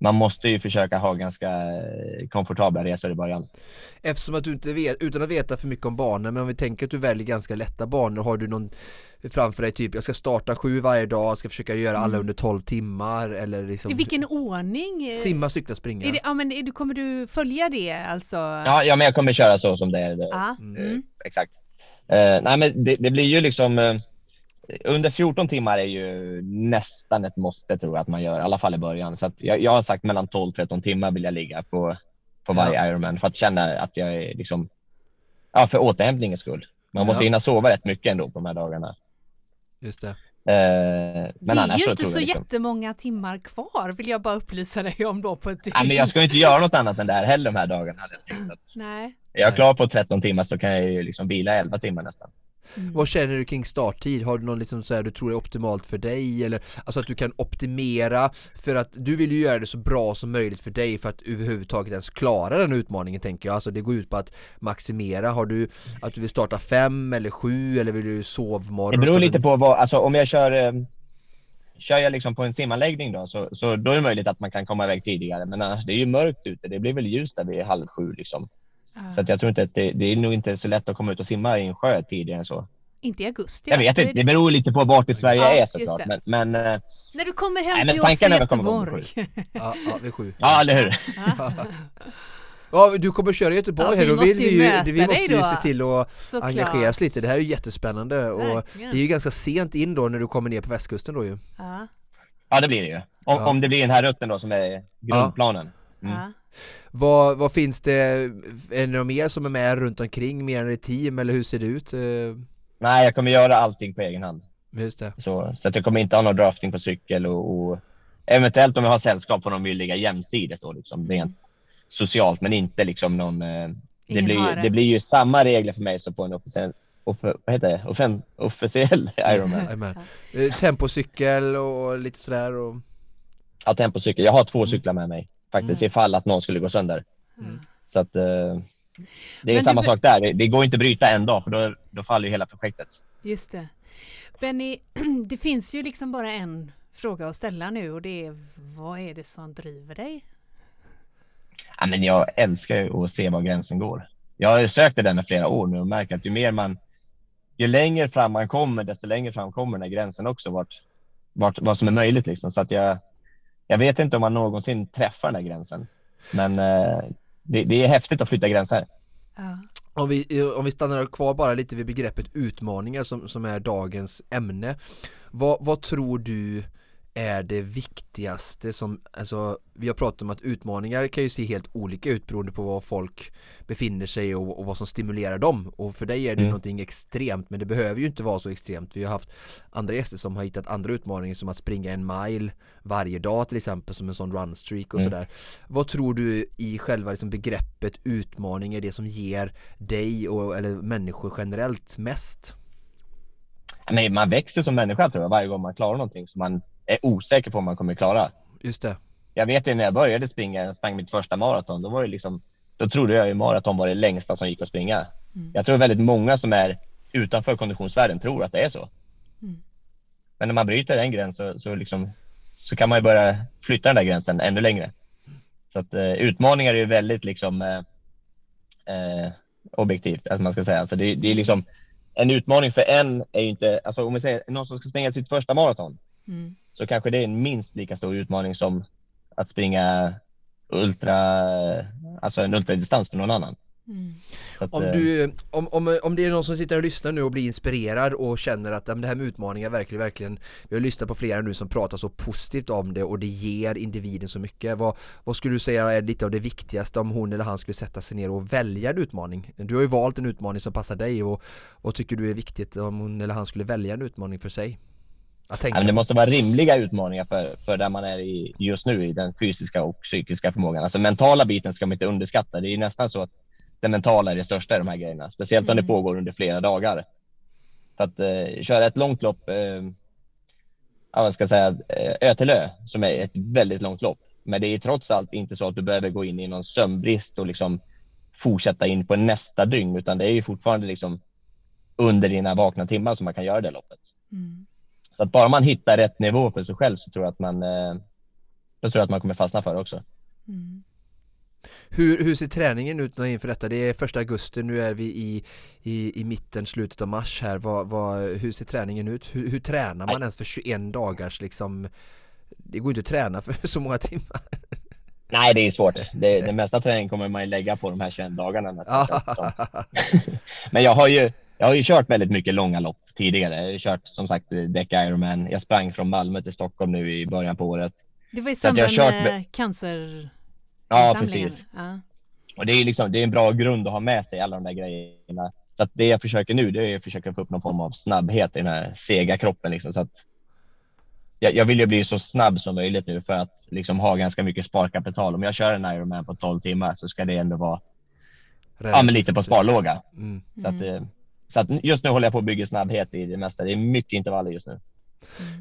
man måste ju försöka ha ganska eh, komfortabla resor i början. Eftersom att du inte vet, utan att veta för mycket om barnen, men om vi tänker att du väljer ganska lätta banor, har du någon framför dig typ, jag ska starta sju varje dag, jag ska försöka göra alla mm. under 12 timmar eller liksom I vilken ordning? Simma, cykla, springa. Det, ja men är du, kommer du följa det alltså? Ja, ja men jag kommer köra så som det är. Ah. Mm. Exakt. Eh, nej, men det, det, blir ju liksom eh, under 14 timmar är ju nästan ett måste tror jag att man gör, i alla fall i början. Så jag, jag, har sagt mellan 12-13 timmar vill jag ligga på, på varje ja. Ironman för att känna att jag är liksom, ja för återhämtningens skull. Man måste ja. hinna sova rätt mycket ändå på de här dagarna. Just det. Eh, men det är ju inte så liksom... jättemånga timmar kvar vill jag bara upplysa dig om då på ett ja, men Jag ska inte göra något annat än det här heller de här dagarna hade jag tänkt. Så att Nej. Är jag klar på 13 timmar så kan jag ju liksom vila 11 timmar nästan. Mm. Vad känner du kring starttid? Har du någon liksom så här du tror är optimalt för dig? Eller alltså att du kan optimera för att du vill ju göra det så bra som möjligt för dig för att överhuvudtaget ens klara den utmaningen tänker jag. Alltså det går ut på att maximera. Har du att du vill starta fem eller sju eller vill du sovmorgon? Det beror lite på vad, alltså om jag kör eh, Kör jag liksom på en simanläggning då, så, så då är det möjligt att man kan komma iväg tidigare. Men annars, det är ju mörkt ute. Det blir väl ljust där vid halv sju liksom. Så att jag tror inte att det, det, är nog inte så lätt att komma ut och simma i en sjö tidigare än så. Inte i augusti? Jag vet inte, det beror lite på vart i Sverige jag är såklart. Men, men, eh, När du kommer hem nej, till oss i Göteborg. ja, ja, vid sju. Ja, eller hur. Ja, du kommer köra i Göteborg ja, här, då vill vi ju, vi måste ju se till att Såklart. engagera oss lite, det här är ju jättespännande och Verkligen. det är ju ganska sent in då när du kommer ner på västkusten då ju. Ja, ja det blir det ju. Om, ja. om det blir den här rutten då som är grundplanen. Mm. Ja. Vad, vad finns det, är det några mer som är med runt omkring, mer än ett team eller hur ser det ut? Eh, Nej, jag kommer göra allting på egen hand. Just det. Så, så att jag kommer inte ha någon drafting på cykel och, och eventuellt om jag har sällskap får de ju ligga jämsides då liksom rent socialt men inte liksom någon eh, det, blir, det blir ju samma regler för mig som på en officiell, off, vad heter det? Offen, officiell Ironman. Eh, Tempocykel och lite sådär och Ja, tempocykel. Jag har två cyklar med mig faktiskt Mm. ifall att någon skulle gå sönder. Mm. Så att eh, det är Men samma du- sak där. Det, det går inte att bryta en dag för då, då faller ju hela projektet. Just det. Benny, det finns ju liksom bara en fråga att ställa nu och det är vad är det som driver dig? Ja, men jag älskar att se var gränsen går. Jag har sökt den i flera år nu och märker att ju mer man, ju längre fram man kommer, desto längre fram kommer den här gränsen också vart, vart, vad som är möjligt liksom. Så att jag, jag vet inte om man någonsin träffar den här gränsen, men eh, det, det är häftigt att flytta gränser. Ja. Om vi, om vi stannar kvar bara lite vid begreppet utmaningar som, som är dagens ämne vad, vad tror du är det viktigaste som, alltså vi har pratat om att utmaningar kan ju se helt olika ut beroende på var folk befinner sig och, och vad som stimulerar dem och för dig är det Mm. någonting extremt men det behöver ju inte vara så extremt vi har haft andra gäster som har hittat andra utmaningar som att springa en mile varje dag till exempel som en sån runstreak och Mm. sådär vad tror du i själva liksom begreppet utmaning är det som ger dig och, eller människor generellt mest? Men man växer som människa tror jag varje gång man klarar någonting som man är osäker på om man kommer klara. Just det, Jag vet ju när jag började springa, jag sprang mitt första maraton, då var det liksom, då trodde jag ju maraton var det längsta som gick att springa. Mm. Jag tror väldigt många som är utanför konditionsvärlden tror att det är så. Mm. Men när man bryter en gräns så, så, liksom, så kan man ju börja flytta den där gränsen ännu längre. Så att eh, utmaningar är ju väldigt liksom eh, eh, objektivt, att man ska säga. För det, det är liksom en utmaning för en är ju inte, alltså om vi säger någon som ska springa sitt första maraton, Mm. Så kanske det är en minst lika stor utmaning som att springa ultra, alltså en ultradistans för någon annan. Mm. Att, Om, eh, du, om, om, om det är någon som sitter och lyssnar nu och blir inspirerad och känner att det här med utmaningar verkligen, verkligen Vi har lyssnat på flera nu som pratar så positivt om det och det ger individen så mycket Vad, vad skulle du säga är lite av det viktigaste om hon eller han skulle sätta sig ner och välja en utmaning? Du har ju valt en utmaning som passar dig och vad tycker du är viktigt om hon eller han skulle välja en utmaning för sig? Men det måste vara rimliga utmaningar för, för där man är i, just nu i den fysiska och psykiska förmågan. Alltså mentala biten ska man inte underskatta. Det är nästan så att det mentala är det största i de här grejerna, speciellt om Mm. det pågår under flera dagar. För att eh, köra ett långt lopp, eh, ja, ska säga, eh, ö till ö, som är ett väldigt långt lopp. Men det är trots allt inte så att du behöver gå in i någon sömnbrist och liksom fortsätta in på nästa dygn, utan det är ju fortfarande liksom under dina vakna timmar som man kan göra det loppet. Mm. Så att bara man hittar rätt nivå för sig själv så tror jag att man, eh, då tror jag att man kommer fastna för det också. Mm. Hur, hur ser träningen ut nu inför detta? Det är första augusti, nu är vi i, i, i mitten, slutet av mars här vad, vad, Hur ser träningen ut? Hur, hur tränar man Nej. ens för 21 dagars liksom Det går inte att träna för så många timmar Nej, det är svårt. Det, det mesta träning kommer man ju lägga på de här 21 dagarna nästan. Men jag har ju, jag har ju kört väldigt mycket långa lopp tidigare. Jag har kört som sagt Deck Ironman. Jag sprang från Malmö till Stockholm nu i början på året. Det var i Så att jag samband kört med cancer Ja, precis. Ja. Och det är liksom, det är en bra grund att ha med sig alla de där grejerna. Så att det jag försöker nu, det är att försöka få upp någon form av snabbhet i den här sega kroppen liksom. Så att jag, jag vill ju bli så snabb som möjligt nu för att liksom ha ganska mycket sparkapital. Om jag kör en Ironman på 12 timmar så ska det ändå vara ja, men lite på sparlåga. mm. Så, att, Mm. eh, så att just nu håller jag på att bygga snabbhet i det mesta. Det är mycket intervaller just nu.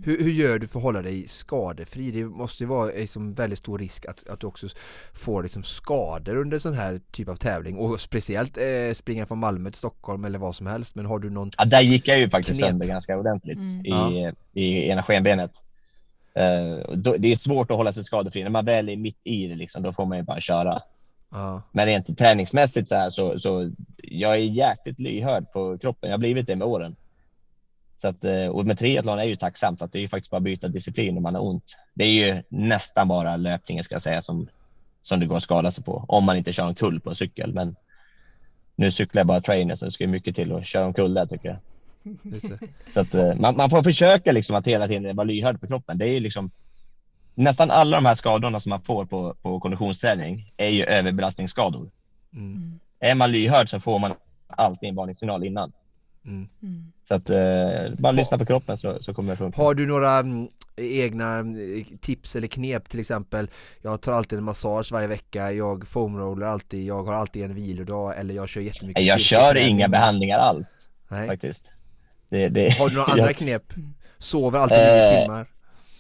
hur, hur gör du för att hålla dig skadefri? Det måste ju vara liksom väldigt stor risk att, att du också får liksom skador under sån här typ av tävling och speciellt eh, springa från Malmö till Stockholm eller vad som helst men har du någon Ja, där gick jag ju faktiskt Knep. sönder ganska ordentligt Mm. i, i ena skenbenet. Eh, då, det är svårt att hålla sig skadefri. När man väl är mitt i det, liksom, då får man ju bara köra. Ja, Men rent träningsmässigt så här så, så jag är jäkligt lyhörd på kroppen. Jag har blivit det med åren. Så att, eh, och med triathlon är ju tacksamt att det är ju faktiskt bara byta disciplin om man har ont. Det är ju nästan bara löpningen ska jag säga som, som det går att skada sig på. Om man inte kör en kull på en cykel. Men nu cyklar jag bara trainer så det ska ju mycket till att köra en kull där tycker jag. Så att, eh, man, man får försöka liksom att hela tiden vara lyhörd på kroppen. Det är ju liksom nästan alla de här skadorna som man får på, på konditionsträning är ju överbelastningsskador. Mm. Är man lyhörd så får man alltid en varningssignal innan. Mm. Så att eh, bara lyssna på kroppen så, så kommer det funka. Har du några mm, egna mm, tips eller knep till exempel? Jag tar alltid en massage varje vecka, jag foamroller alltid, jag har alltid en vilodag eller jag kör jättemycket Jag kör inga behandlingar alls Nej. faktiskt. Det, det, Har du några andra knep? Sover alltid nio Eh, timmar?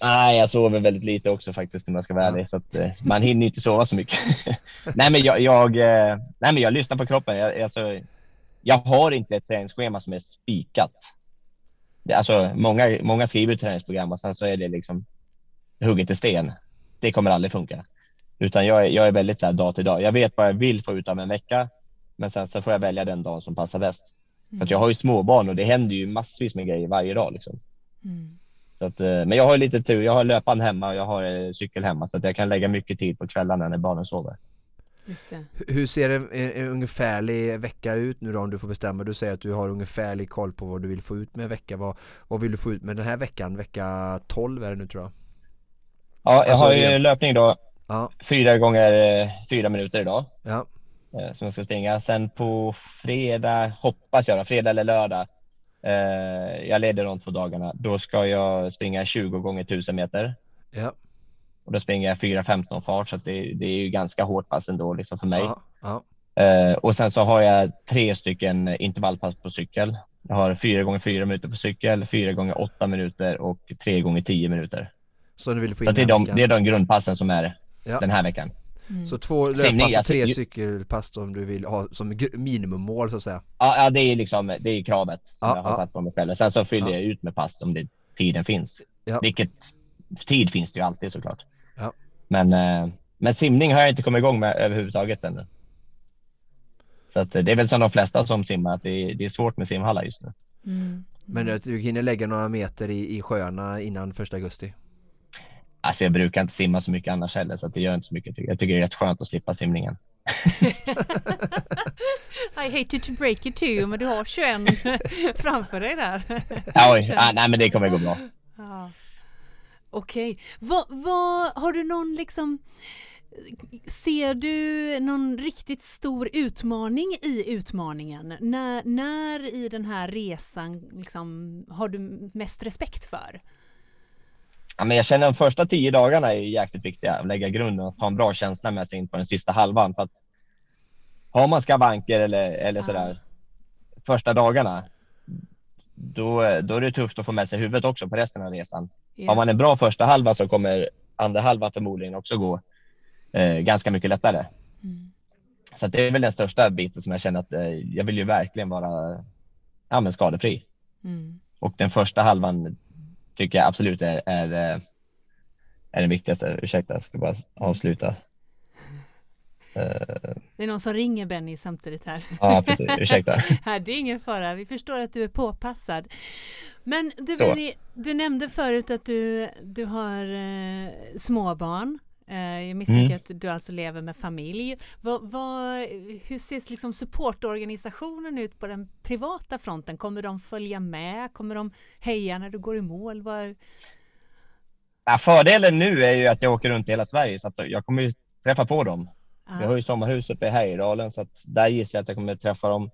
Nej, jag sover väldigt lite också faktiskt om jag ska vara ärlig. Så att, eh, man hinner inte sova så mycket. nej, men jag, jag, eh, nej, men jag lyssnar på kroppen. Jag, alltså, jag har inte ett träningsschema som är spikat. Alltså, många, många skriver ett träningsprogram och sen så är det liksom hugget i sten. Det kommer aldrig funka. Utan jag, är- jag är väldigt så här, dag till dag. Jag vet vad jag vill få ut av en vecka, men sen så får jag välja den dagen som passar bäst. För att jag har ju småbarn och det händer ju massvis med grejer varje dag. Liksom. Mm. Så att, eh, men jag har lite tur. Jag har löpan hemma och jag har eh, cykel hemma så att jag kan lägga mycket tid på kvällarna när barnen sover. Just det. Hur ser en, en, en ungefärlig vecka ut nu då om du får bestämma? Du säger att du har ungefärlig koll på vad du vill få ut med en vecka. Vad, vad vill du få ut med den här veckan? Vecka 12 är det nu tror jag. Ja, jag Alltså, har ju rent- löpning då Ja, fyra gånger eh, fyra minuter idag ja, som jag ska springa. Sen på fredag hoppas jag, då, fredag eller lördag. Eh, jag leder de två dagarna. Då ska jag springa 20 gånger 1000 meter ja, och då springer jag 4.15 fart så det, det är ju ganska hårt pass ändå liksom för mig. ja, ja. Eh, och sen så har jag tre stycken intervallpass på cykel. Jag har fyra gånger fyra minuter på cykel, fyra gånger åtta minuter och tre gånger tio minuter. Så du vill få in Så det, är de, det är de grundpassen som är Ja. den här veckan. Mm. Så två Simning, löppass och alltså, tre cykelpass som du vill ha som minimummål så att säga. Ja, ja det är liksom det är kravet som Ja, jag har ja. satt på mig själv. Sen så fyller Ja. jag ut med pass om det, tiden finns. Ja. Vilket tid finns det ju alltid såklart. Ja. Men, eh, men simning har jag inte kommit igång med överhuvudtaget ännu. Så att, eh, det är väl som de flesta som simmar, att det är, det är svårt med simhallar just nu. Mm. Men du hinner lägga några meter i, i sjöarna innan första augusti. Alltså jag brukar inte simma så mycket annars heller, så det gör inte så mycket. Jag tycker det är rätt skönt att slippa simningen. I hate to break it to you, men du har 21 framför dig där. Ja, oj, ah, nej men det kommer gå bra. Ja. Okej. Vad, vad, har du någon liksom... Ser du någon riktigt stor utmaning i utmaningen? När, när i den här resan liksom, har du mest respekt för? Ja, men jag känner de första tio dagarna är jäkligt viktiga. Att lägga grunden och ta en bra känsla med sig in på den sista halvan. För att har man skavanker eller, eller sådär första dagarna, då, då är det tufft att få med sig huvudet också på resten av resan. Ja. Har man en bra första halva så kommer andra halvan förmodligen också gå eh, ganska mycket lättare. Mm. Så det är väl den största biten som jag känner att eh, jag vill ju verkligen vara ja, men skadefri. Mm. Och den första halvan tycker jag absolut är, är, eh, är den viktigaste. Ursäkta, jag ska bara avsluta. Eh, Det är någon som ringer Benny samtidigt här. ja, precis. Ursäkta. Det är ingen fara. Vi förstår att du är påpassad. Men du. Benny, du nämnde förut att du, du har eh, småbarn. Eh, jag misstänker Mm. att du alltså lever med familj. Vad, vad, hur ser liksom supportorganisationen ut på den privata fronten? Kommer de följa med? Kommer de heja när du går i mål? Vad, Ja, fördelen nu är ju att jag åker runt i hela Sverige så att jag kommer ju träffa på dem. ja. Jag har ju sommarhus uppe i Härjedalen så att där gissar jag att jag kommer träffa dem.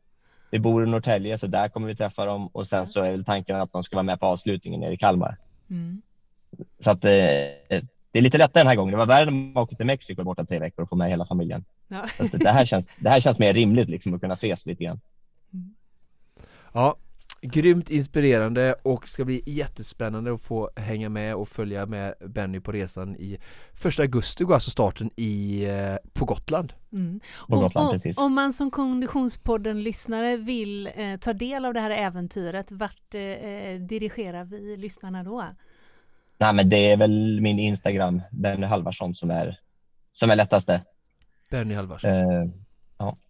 Vi bor i Norrtälje så där kommer vi träffa dem och sen så är väl tanken att de ska vara med på avslutningen nere i Kalmar. Mm. Så att eh, det är lite lättare den här gången. Det var värre när man åkte till Mexiko borta tre veckor och få med hela familjen. Ja. Det, här känns, det här känns mer rimligt liksom att kunna ses lite grann. Ja, grymt inspirerande och ska bli jättespännande att få hänga med och följa med Benny på resan i första augusti går alltså starten i, eh, på Gotland. Mm. På Gotland, och, precis. om man som Konditionspodden-lyssnare vill eh, ta del av det här äventyret, vart eh, dirigerar vi lyssnarna då? Nej, men det är väl min Instagram, Benny Halvarsson, som är, som är lättaste. Benny Halvarsson, Eh,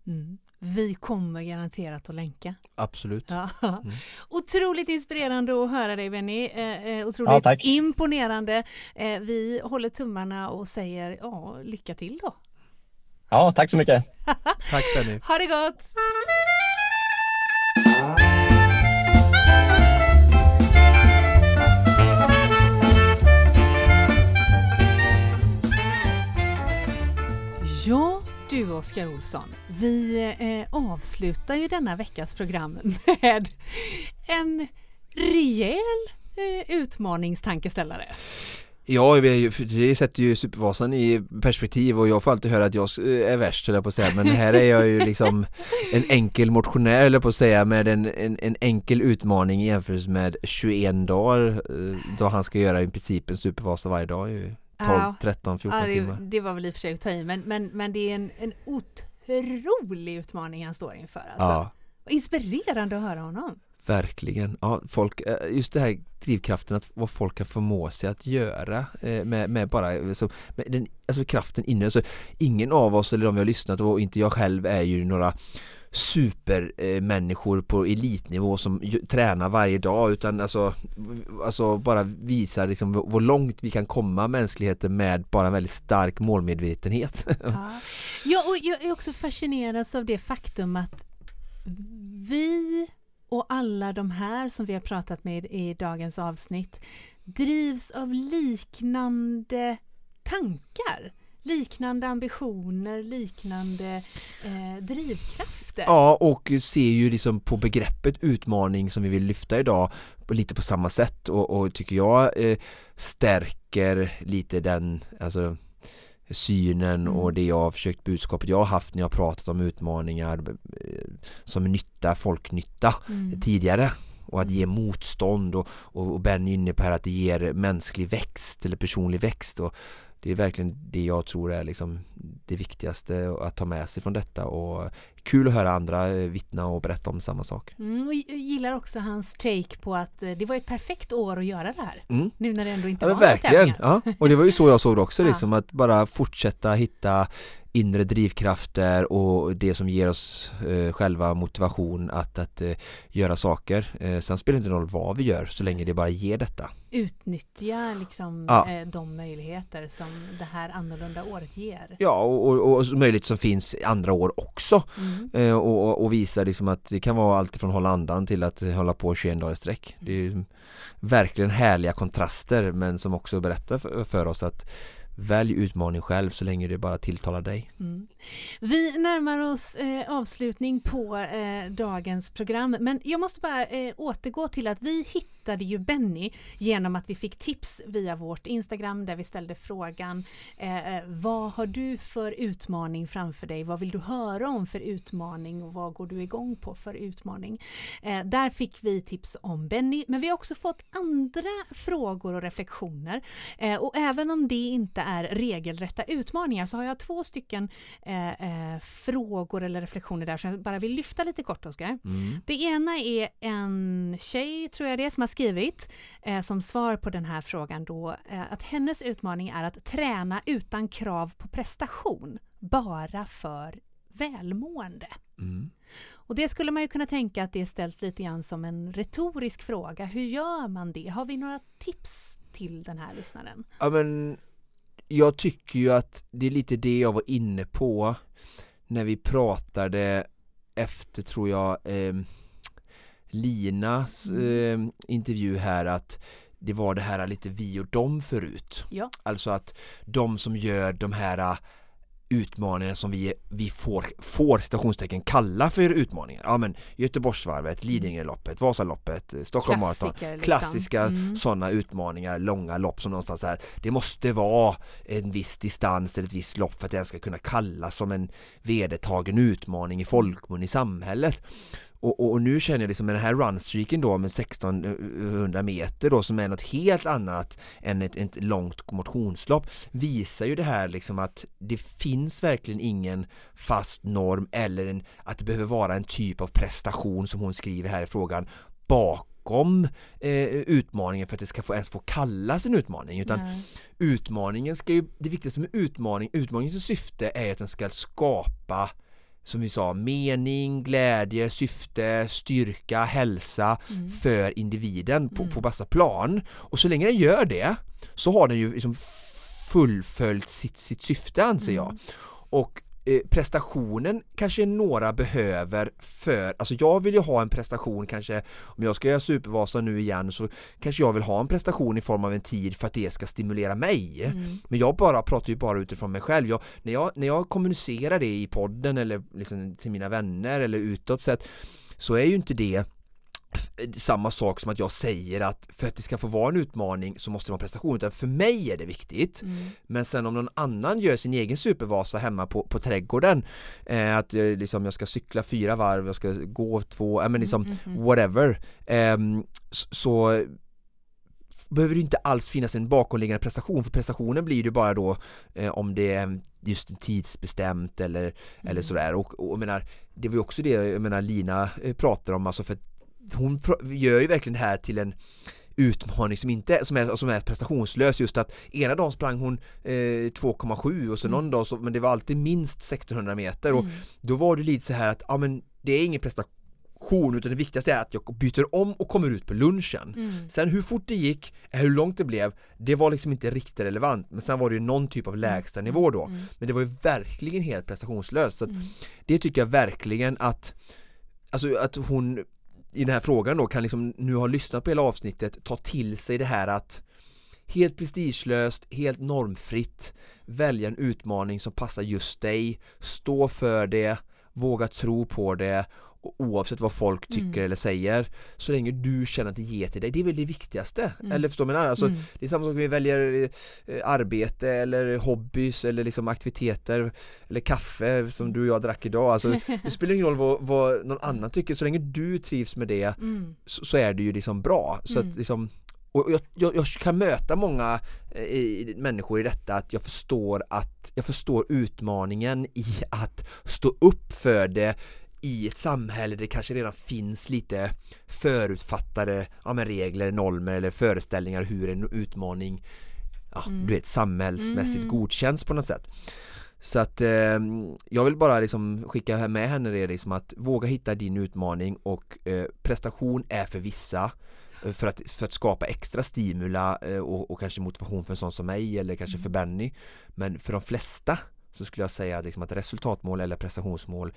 Mm. Vi kommer garanterat att länka. absolut. Ja. Otroligt inspirerande att höra dig Benny. Eh, eh, Ja, otroligt tack. imponerande. Eh, vi håller tummarna och säger ja, lycka till då. ja, tack så mycket. Tack Benny. Ha det gott! Ja, Du Oskar Olsson, vi eh, avslutar ju denna veckas program med en rejäl eh, utmaningstankeställare. Ja, det sätter ju Supervasan i perspektiv och jag får alltid höra att jag är värst höll jag på att säga. Men här är jag ju liksom en enkel motionär höll jag på att säga med en, en, en enkel utmaning i jämförelse med 21 dagar eh, då han ska göra i princip en Supervasa varje dag 12, ja, 13, 14 ja, det, timmar. Det var väl i och för sig att ta i men, men, men det är en, en otrolig utmaning han står inför alltså. Ja. Inspirerande att höra honom. Verkligen, ja folk, eh, just det här drivkraften att vad folk kan förmå sig att göra eh, med, med bara alltså, med den, alltså kraften inne, alltså, ingen av oss eller de vi har lyssnat och inte jag själv är ju några supermänniskor på elitnivå som tränar varje dag utan alltså, alltså bara visar liksom hur långt vi kan komma mänskligheten med bara en väldigt stark målmedvetenhet. Ja, ja och jag är också fascinerad av det faktum att vi och alla de här som vi har pratat med i dagens avsnitt drivs av liknande tankar liknande ambitioner, liknande eh, drivkrafter. Ja, och ser ju liksom på begreppet utmaning som vi vill lyfta idag lite på samma sätt och, och tycker jag eh, stärker lite den, alltså synen mm. och det jag har försökt budskapet jag har haft när jag pratat om utmaningar eh, som nytta, folknytta mm. tidigare och att ge motstånd och, och, och Ben är inne på här att det ger mänsklig växt eller personlig växt och det är verkligen det jag tror är liksom det viktigaste att ta med sig från detta och kul att höra andra vittna och berätta om samma sak. Mm, och jag gillar också hans take på att eh, det var ett perfekt år att göra det här. Mm. Nu när det ändå inte ja, var Verkligen, ja. och det var ju så jag såg det också, liksom, att bara fortsätta hitta inre drivkrafter och det som ger oss eh, själva motivation att, att eh, göra saker. Eh, sen spelar det inte roll vad vi gör så länge det bara ger detta. Utnyttja liksom ja. De möjligheter som det här annorlunda året ger. Ja, och, och, och möjligheter som finns andra år också. Mm. Och, och, visa liksom att det kan vara allt från hålla andan till att hålla på 21 dagar i sträck. Det är verkligen härliga kontraster men som också berättar för, för oss att Välj utmaning själv så länge det bara tilltalar dig. Mm. Vi närmar oss eh, avslutning på eh, dagens program men jag måste bara eh, återgå till att vi hittade ju Benny genom att vi fick tips via vårt Instagram där vi ställde frågan eh, eh Vad har du för utmaning framför dig? Vad vill du höra om för utmaning och vad går du igång på för utmaning? Eh, där fick vi tips om Benny men vi har också fått andra frågor och reflektioner eh, och även om det inte är regelrätta utmaningar så har jag två stycken eh, eh, frågor eller reflektioner där som jag bara vill lyfta lite kort Oskar. Mm. Det ena är en tjej, tror jag det är, som har skrivit eh, som svar på den här frågan då eh, att hennes utmaning är att träna utan krav på prestation, bara för välmående. Mm. Och det skulle man ju kunna tänka att det är ställt lite grann som en retorisk fråga. Hur gör man det? Har vi några tips till den här lyssnaren? Ja men jag tycker ju att det är lite det jag var inne på när vi pratade efter tror jag eh, Linas eh, intervju här att det var det här lite vi och dem förut. Ja. Alltså att de som gör de här utmaningar som vi, vi får, får citationstecken kalla för utmaningar. Ja men Göteborgsvarvet, mm. Lidingöloppet, Vasaloppet, Stockholm Marathon. Liksom. Klassiska mm. sådana utmaningar, långa lopp som någonstans här. Det måste vara en viss distans eller ett visst lopp för att den ska kunna kallas som en vedertagen utmaning i folkmun i samhället. Och, och, och, nu känner jag liksom med den här runstreaken då med 1600 meter då som är något helt annat än ett, ett långt motionslopp visar ju det här liksom att det finns verkligen ingen fast norm eller en, att det behöver vara en typ av prestation som hon skriver här i frågan bakom eh, utmaningen för att det ska få ens få kallas en utmaning utan Nej. utmaningen ska ju, det viktigaste med utmaning, utmaningens syfte är att den ska skapa som vi sa, mening, glädje, syfte, styrka, hälsa mm. för individen på, mm. på bästa plan. Och så länge den gör det så har den ju liksom fullföljt sitt, sitt syfte anser jag. Mm. Och eh, prestationen kanske några behöver för, alltså jag vill ju ha en prestation kanske om jag ska göra Supervasa nu igen så kanske jag vill ha en prestation i form av en tid för att det ska stimulera mig. Mm. Men jag bara pratar ju bara utifrån mig själv. Jag, när, jag, när jag kommunicerar det i podden eller liksom till mina vänner eller utåt sett så är ju inte det samma sak som att jag säger att för att det ska få vara en utmaning så måste det vara en prestation utan för mig är det viktigt Mm. men sen om någon annan gör sin egen supervasa hemma på, på trädgården eh, att eh, liksom jag ska cykla fyra varv, jag ska gå två, ja men liksom Mm, mm, mm. whatever ehm, så, behöver det inte alls finnas en bakomliggande prestation för prestationen blir det bara då eh, om det är just tidsbestämt eller, eller Mm. sådär och, och jag menar det var ju också det jag menar Lina eh, pratar om alltså för att hon gör ju verkligen det här till en utmaning som inte som är, som är prestationslös just att ena dagen sprang hon eh, 2,7 och så någon dag så, men det var alltid minst 1600 meter och Mm. då var det lite så här att ja men det är ingen prestation utan det viktigaste är att jag byter om och kommer ut på lunchen Mm. Sen hur fort det gick, hur långt det blev, det var liksom inte riktigt relevant men sen var det ju någon typ av lägsta nivå då Mm. men det var ju verkligen helt prestationslöst så att Mm. det tycker jag verkligen att Alltså att hon i den här frågan då kan liksom nu ha lyssnat på hela avsnittet ta till sig det här att Helt prestigelöst, helt normfritt Välja en utmaning som passar just dig Stå för det Våga tro på det Oavsett vad folk tycker Mm. eller säger Så länge du känner att det ger till dig, det är väl det viktigaste? Mm. Eller förstår du? Alltså, Mm. det är samma sak vi väljer eh, arbete eller hobbys eller liksom aktiviteter eller kaffe som du och jag drack idag alltså, Det spelar ingen roll vad, vad någon annan tycker, så länge du trivs med det Mm. så, så är det ju liksom bra så Mm. att liksom och jag, jag, jag kan möta många eh, i, människor i detta att jag förstår att jag förstår utmaningen i att stå upp för det i ett samhälle där det kanske redan finns lite förutfattade ja, regler, normer eller föreställningar hur en utmaning ja, Mm. du vet, samhällsmässigt Mm. godkänns på något sätt. Så att eh, jag vill bara liksom skicka med henne det liksom att våga hitta din utmaning och eh, prestation är för vissa eh, för att, för att skapa extra stimula eh, och, och kanske motivation för en sån som mig eller kanske för Benny Men för de flesta så skulle jag säga liksom att resultatmål eller prestationsmål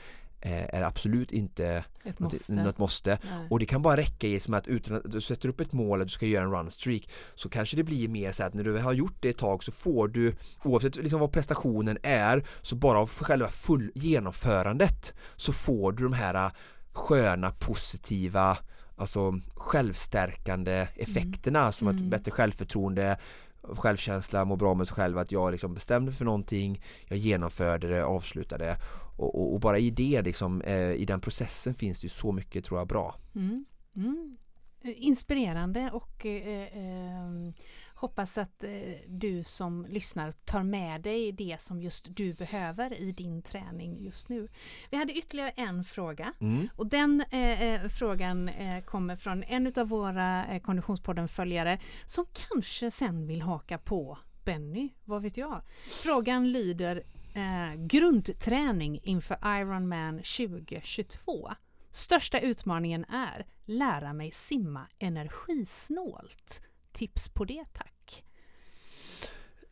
är absolut inte Ett måste. något måste Nej. och det kan bara räcka i som att utan att du sätter upp ett mål att du ska göra en runstreak så kanske det blir mer så att när du har gjort det ett tag så får du oavsett liksom vad prestationen är så bara av själva full genomförandet så får du de här äh, sköna positiva alltså självstärkande effekterna som Mm. ett bättre självförtroende självkänsla, må bra med sig själv, att jag liksom bestämde för någonting, jag genomförde det, avslutade och, och, och bara i det liksom, eh, i den processen finns det ju så mycket tror jag bra. Mm. Mm. Inspirerande och eh, eh, hoppas att eh, du som lyssnar tar med dig det som just du behöver i din träning just nu. Vi hade ytterligare en fråga Mm. och den eh, eh, frågan kommer från en av våra eh, Konditionspodden-följare som kanske sen vill haka på Benny, vad vet jag? Frågan lyder eh, grundträning inför Ironman 2022. Största utmaningen är lära mig simma energisnålt. Tips på det tack.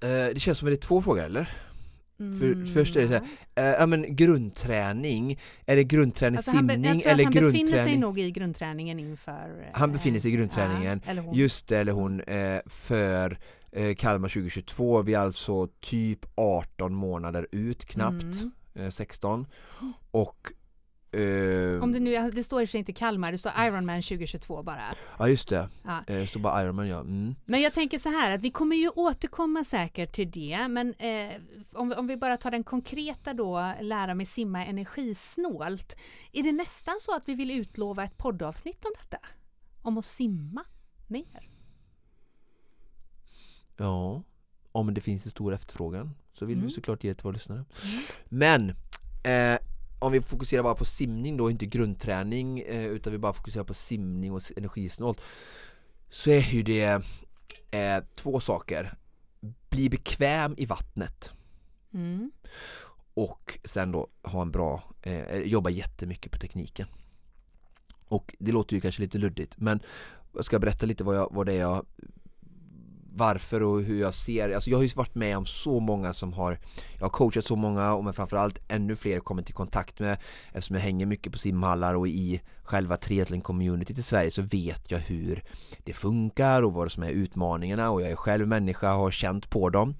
Eh, det känns som att det är två frågor eller? För, Mm, först är det så här, eh, ja men grundträning, är det grundträning Alltså han, simning jag tror att eller han befinner sig grundträning? nog i grundträningen inför... Han befinner sig i eh, grundträningen. eller hon. Just det, eller hon, eh, för eh, Kalmar 2022, vi är alltså typ 18 månader ut knappt, Mm. eh, 16 och eh, Om det nu, det står i och för sig inte Kalmar, det står Ironman 2022 bara. Ja just det, Ja. eh, det står bara Ironman ja. Mm. Men jag tänker så här att vi kommer ju återkomma säkert till det men eh, om, om vi bara tar den konkreta då, lära mig simma energisnålt. Är det nästan så att vi vill utlova ett poddavsnitt om detta? Om att simma mer? Ja, om det finns en stor efterfrågan så vill Mm. vi såklart ge det till våra lyssnare. Men eh, om vi fokuserar bara på simning då, inte grundträning eh, utan vi bara fokuserar på simning och energisnålt så är ju det eh, två saker. Bli bekväm i vattnet Mm. och sen då ha en bra, eh, jobba jättemycket på tekniken. Och det låter ju kanske lite luddigt men jag ska berätta lite vad, jag, vad det är jag varför och hur jag ser, alltså jag har ju varit med om så många som har Jag har coachat så många och men framförallt ännu fler kommit i kontakt med. Eftersom jag hänger mycket på simhallar och i själva triathlon community i Sverige så vet jag hur det funkar och vad som är utmaningarna och jag är själv människa och har känt på dem.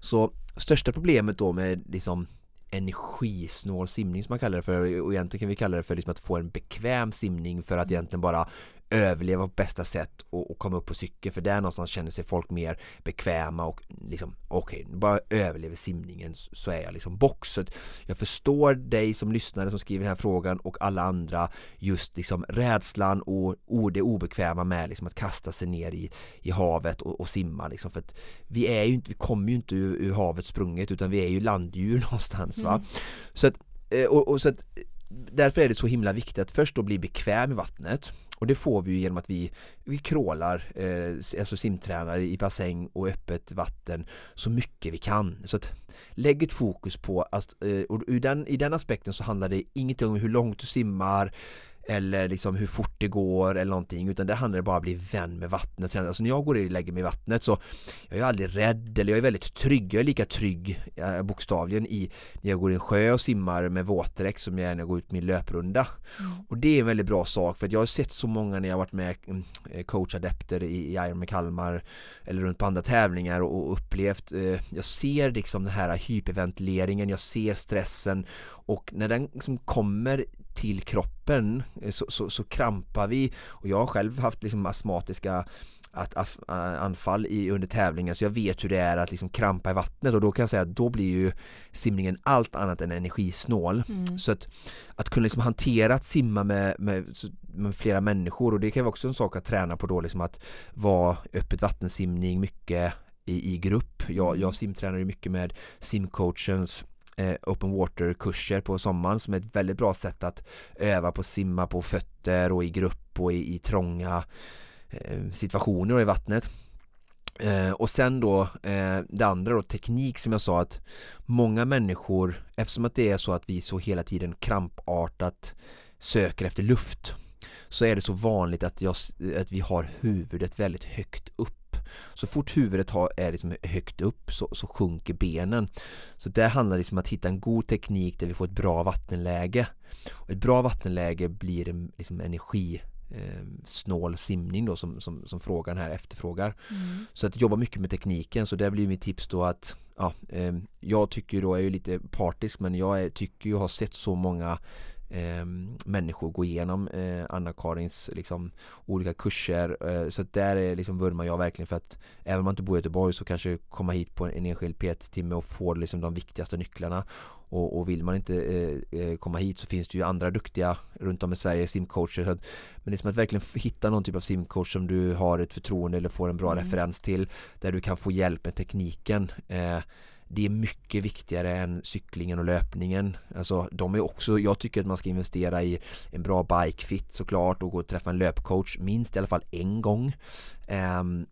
Så största problemet då med liksom energisnål simning som man kallar det för och egentligen kan vi kalla det för liksom att få en bekväm simning för att egentligen bara överleva på bästa sätt och, och, komma upp på cykeln för där någonstans känner sig folk mer bekväma och liksom okej, okay, bara överlever simningen så är jag liksom box. jag förstår dig som lyssnare som skriver den här frågan och alla andra just liksom rädslan och, och det obekväma med liksom att kasta sig ner i, i havet och, och simma liksom för att vi är ju inte, vi kommer ju inte ur, ur havet sprunget utan vi är ju landdjur någonstans va. Mm. Så att, eh, och, och så att därför är det så himla viktigt att först då bli bekväm i vattnet och det får vi genom att vi, vi krålar, eh, alltså simtränar i bassäng och öppet vatten så mycket vi kan. Så att lägg ett fokus på, att, eh, och i den, i den aspekten så handlar det ingenting om hur långt du simmar eller liksom hur fort det går eller någonting utan det handlar bara om att bli vän med vattnet. Alltså när jag går in och lägger mig i vattnet så jag är aldrig rädd eller jag är väldigt trygg. Jag är lika trygg bokstavligen i när jag går i en sjö och simmar med våtdräkt som jag är när jag går ut min löprunda. Mm. Och det är en väldigt bra sak för att jag har sett så många när jag varit med mm, eh, coachadepter i, i Ironman Kalmar eller runt på andra tävlingar och, och upplevt eh, jag ser liksom den här hyperventileringen, jag ser stressen och när den liksom kommer till kroppen eh, så, så, så, krampar vi och jag har själv haft liksom astmatiska att, anfall i, under tävlingen så jag vet hur det är att liksom krampa i vattnet och då kan jag säga att då blir ju simningen allt annat än energisnål. Mm. Så att, att kunna liksom hantera att simma med, med, med, flera människor och det kan vara också en sak att träna på då liksom att vara öppet vattensimning mycket i, i grupp. Jag, mm. jag simtränar ju mycket med simcoachens eh, open water kurser på sommaren som är ett väldigt bra sätt att öva på att simma på fötter och i grupp och i, i trånga eh, situationer i vattnet. Eh, och sen då eh, det andra då teknik som jag sa att många människor eftersom att det är så att vi så hela tiden krampartat söker efter luft så är det så vanligt att, jag, att vi har huvudet väldigt högt upp så fort huvudet har, är liksom högt upp så, så sjunker benen. Så det handlar liksom om att hitta en god teknik där vi får ett bra vattenläge. Och ett bra vattenläge blir en liksom energi eh, snål simning då som, som, som frågan här efterfrågar. Mm. Så att jobba mycket med tekniken så det blir mitt tips då att ja, eh, jag tycker då, jag är ju lite partisk men jag är, tycker ju har sett så många eh, människor gå igenom eh, Anna-Karins liksom, olika kurser. Eh, så där är liksom vurmar jag verkligen för att även om man inte bor i Göteborg så kanske komma hit på en enskild PT-timme och få liksom, de viktigaste nycklarna. Och, och vill man inte eh, eh, komma hit så finns det ju andra duktiga runt om i Sverige simcoacher. Så att, men det är som att verkligen hitta någon typ av simcoach som du har ett förtroende eller får en bra mm. referens till där du kan få hjälp med tekniken. Det är mycket viktigare än cyklingen och löpningen. Alltså de är också, jag tycker att man ska investera i en bra bikefit såklart och gå och träffa en löpcoach minst i alla fall en gång. Um,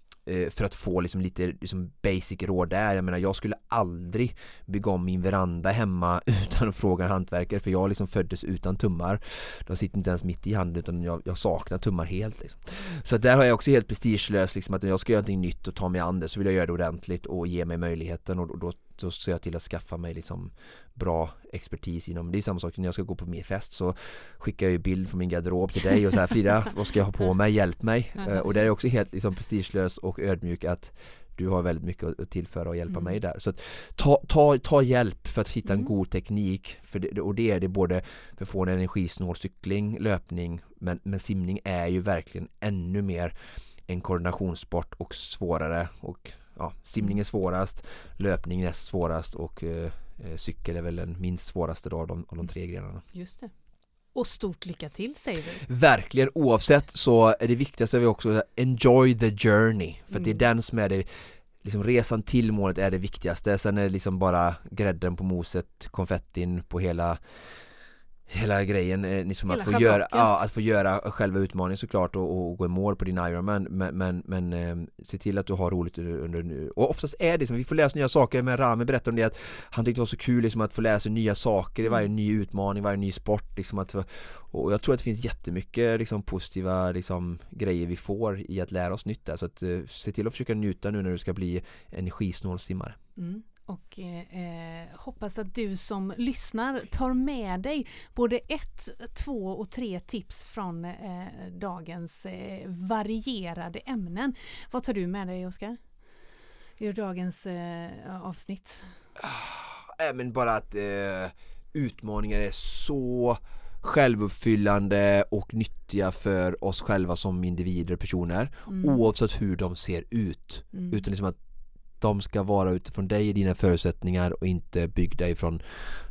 för att få liksom lite liksom basic råd där. Jag menar jag skulle aldrig bygga om min veranda hemma utan att fråga en hantverkare för jag liksom föddes utan tummar. De sitter inte ens mitt i handen utan jag, jag saknar tummar helt. Liksom. Så där har jag också helt prestigelöst liksom att när jag ska göra någonting nytt och ta mig an det så vill jag göra det ordentligt och ge mig möjligheten och då så ser jag till att skaffa mig liksom bra expertis inom, det är samma sak när jag ska gå på mer fest så skickar jag ju bild från min garderob till dig och så här Frida, vad ska jag ha på mig, hjälp mig uh, och det är också helt liksom prestigelös och ödmjuk att du har väldigt mycket att tillföra och hjälpa mm. mig där. Så ta, ta, ta hjälp för att hitta mm. en god teknik för det, och det är det både för att få en energisnål cykling, löpning men, men simning är ju verkligen ännu mer en koordinationssport och svårare och ja, simning är svårast, löpning är svårast och eh, eh, cykel är väl den minst svåraste då av de, av de tre grenarna. Just det. Och stort lycka till säger vi. Verkligen, oavsett så är det viktigaste vi också enjoy the journey. För mm. det är den som är det liksom resan till målet är det viktigaste. Sen är det liksom bara grädden på moset, konfettin på hela hela grejen, eh, liksom Hela att, få göra, ja, att få göra själva utmaningen såklart och, och gå i mål på din Ironman men, men, men eh, se till att du har roligt under, nu och oftast är det som, vi får lära oss nya saker med Rami berättade om det att han tyckte det var så kul liksom att få lära sig nya saker i varje Mm. ny utmaning, varje ny sport liksom att, och jag tror att det finns jättemycket liksom positiva liksom grejer vi får i att lära oss nytt där så att eh, se till att försöka njuta nu när du ska bli energisnål simmare Mm. Och eh, hoppas att du som lyssnar tar med dig både ett, två och tre tips från eh, dagens eh, varierade ämnen. Vad tar du med dig Oskar? Ur dagens eh, avsnitt? äh, men bara att eh, utmaningar är så självuppfyllande och nyttiga för oss själva som individer och personer Mm. oavsett hur de ser ut Mm. utan liksom att de ska vara utifrån dig och dina förutsättningar och inte byggda ifrån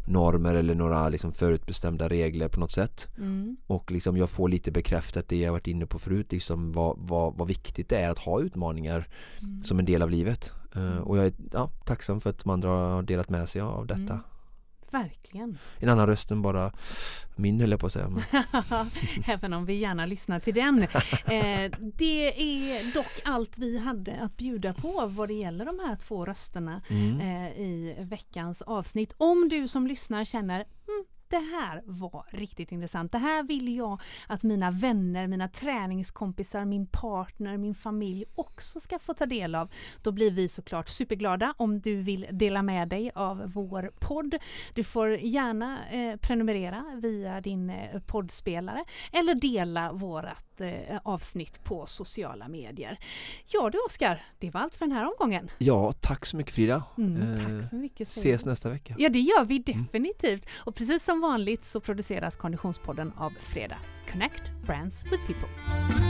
normer eller några liksom förutbestämda regler på något sätt Mm. och liksom jag får lite bekräftat det jag varit inne på förut liksom vad, vad, vad viktigt det är att ha utmaningar Mm. som en del av livet Eh, och jag är ja, tacksam för att de andra har delat med sig av detta Mm. Verkligen. en annan röst än bara min höll jag på att säga. Även om vi gärna lyssnar till den. Eh, det är dock allt vi hade att bjuda på vad det gäller de här två rösterna mm. eh, i veckans avsnitt. Om du som lyssnar känner mm, det här var riktigt intressant. Det här vill jag att mina vänner, mina träningskompisar, min partner, min familj också ska få ta del av. Då blir vi såklart superglada om du vill dela med dig av vår podd. Du får gärna eh, prenumerera via din eh, poddspelare eller dela vårat eh, avsnitt på sociala medier. Ja du Oskar, det var allt för den här omgången. Ja, tack så mycket Frida. Mm, Eh, tack så mycket. säger Ses nästa vecka. Ja, det gör vi definitivt. Och precis som vanligt så produceras Konditionspodden av Fredag. Connect Brands with People.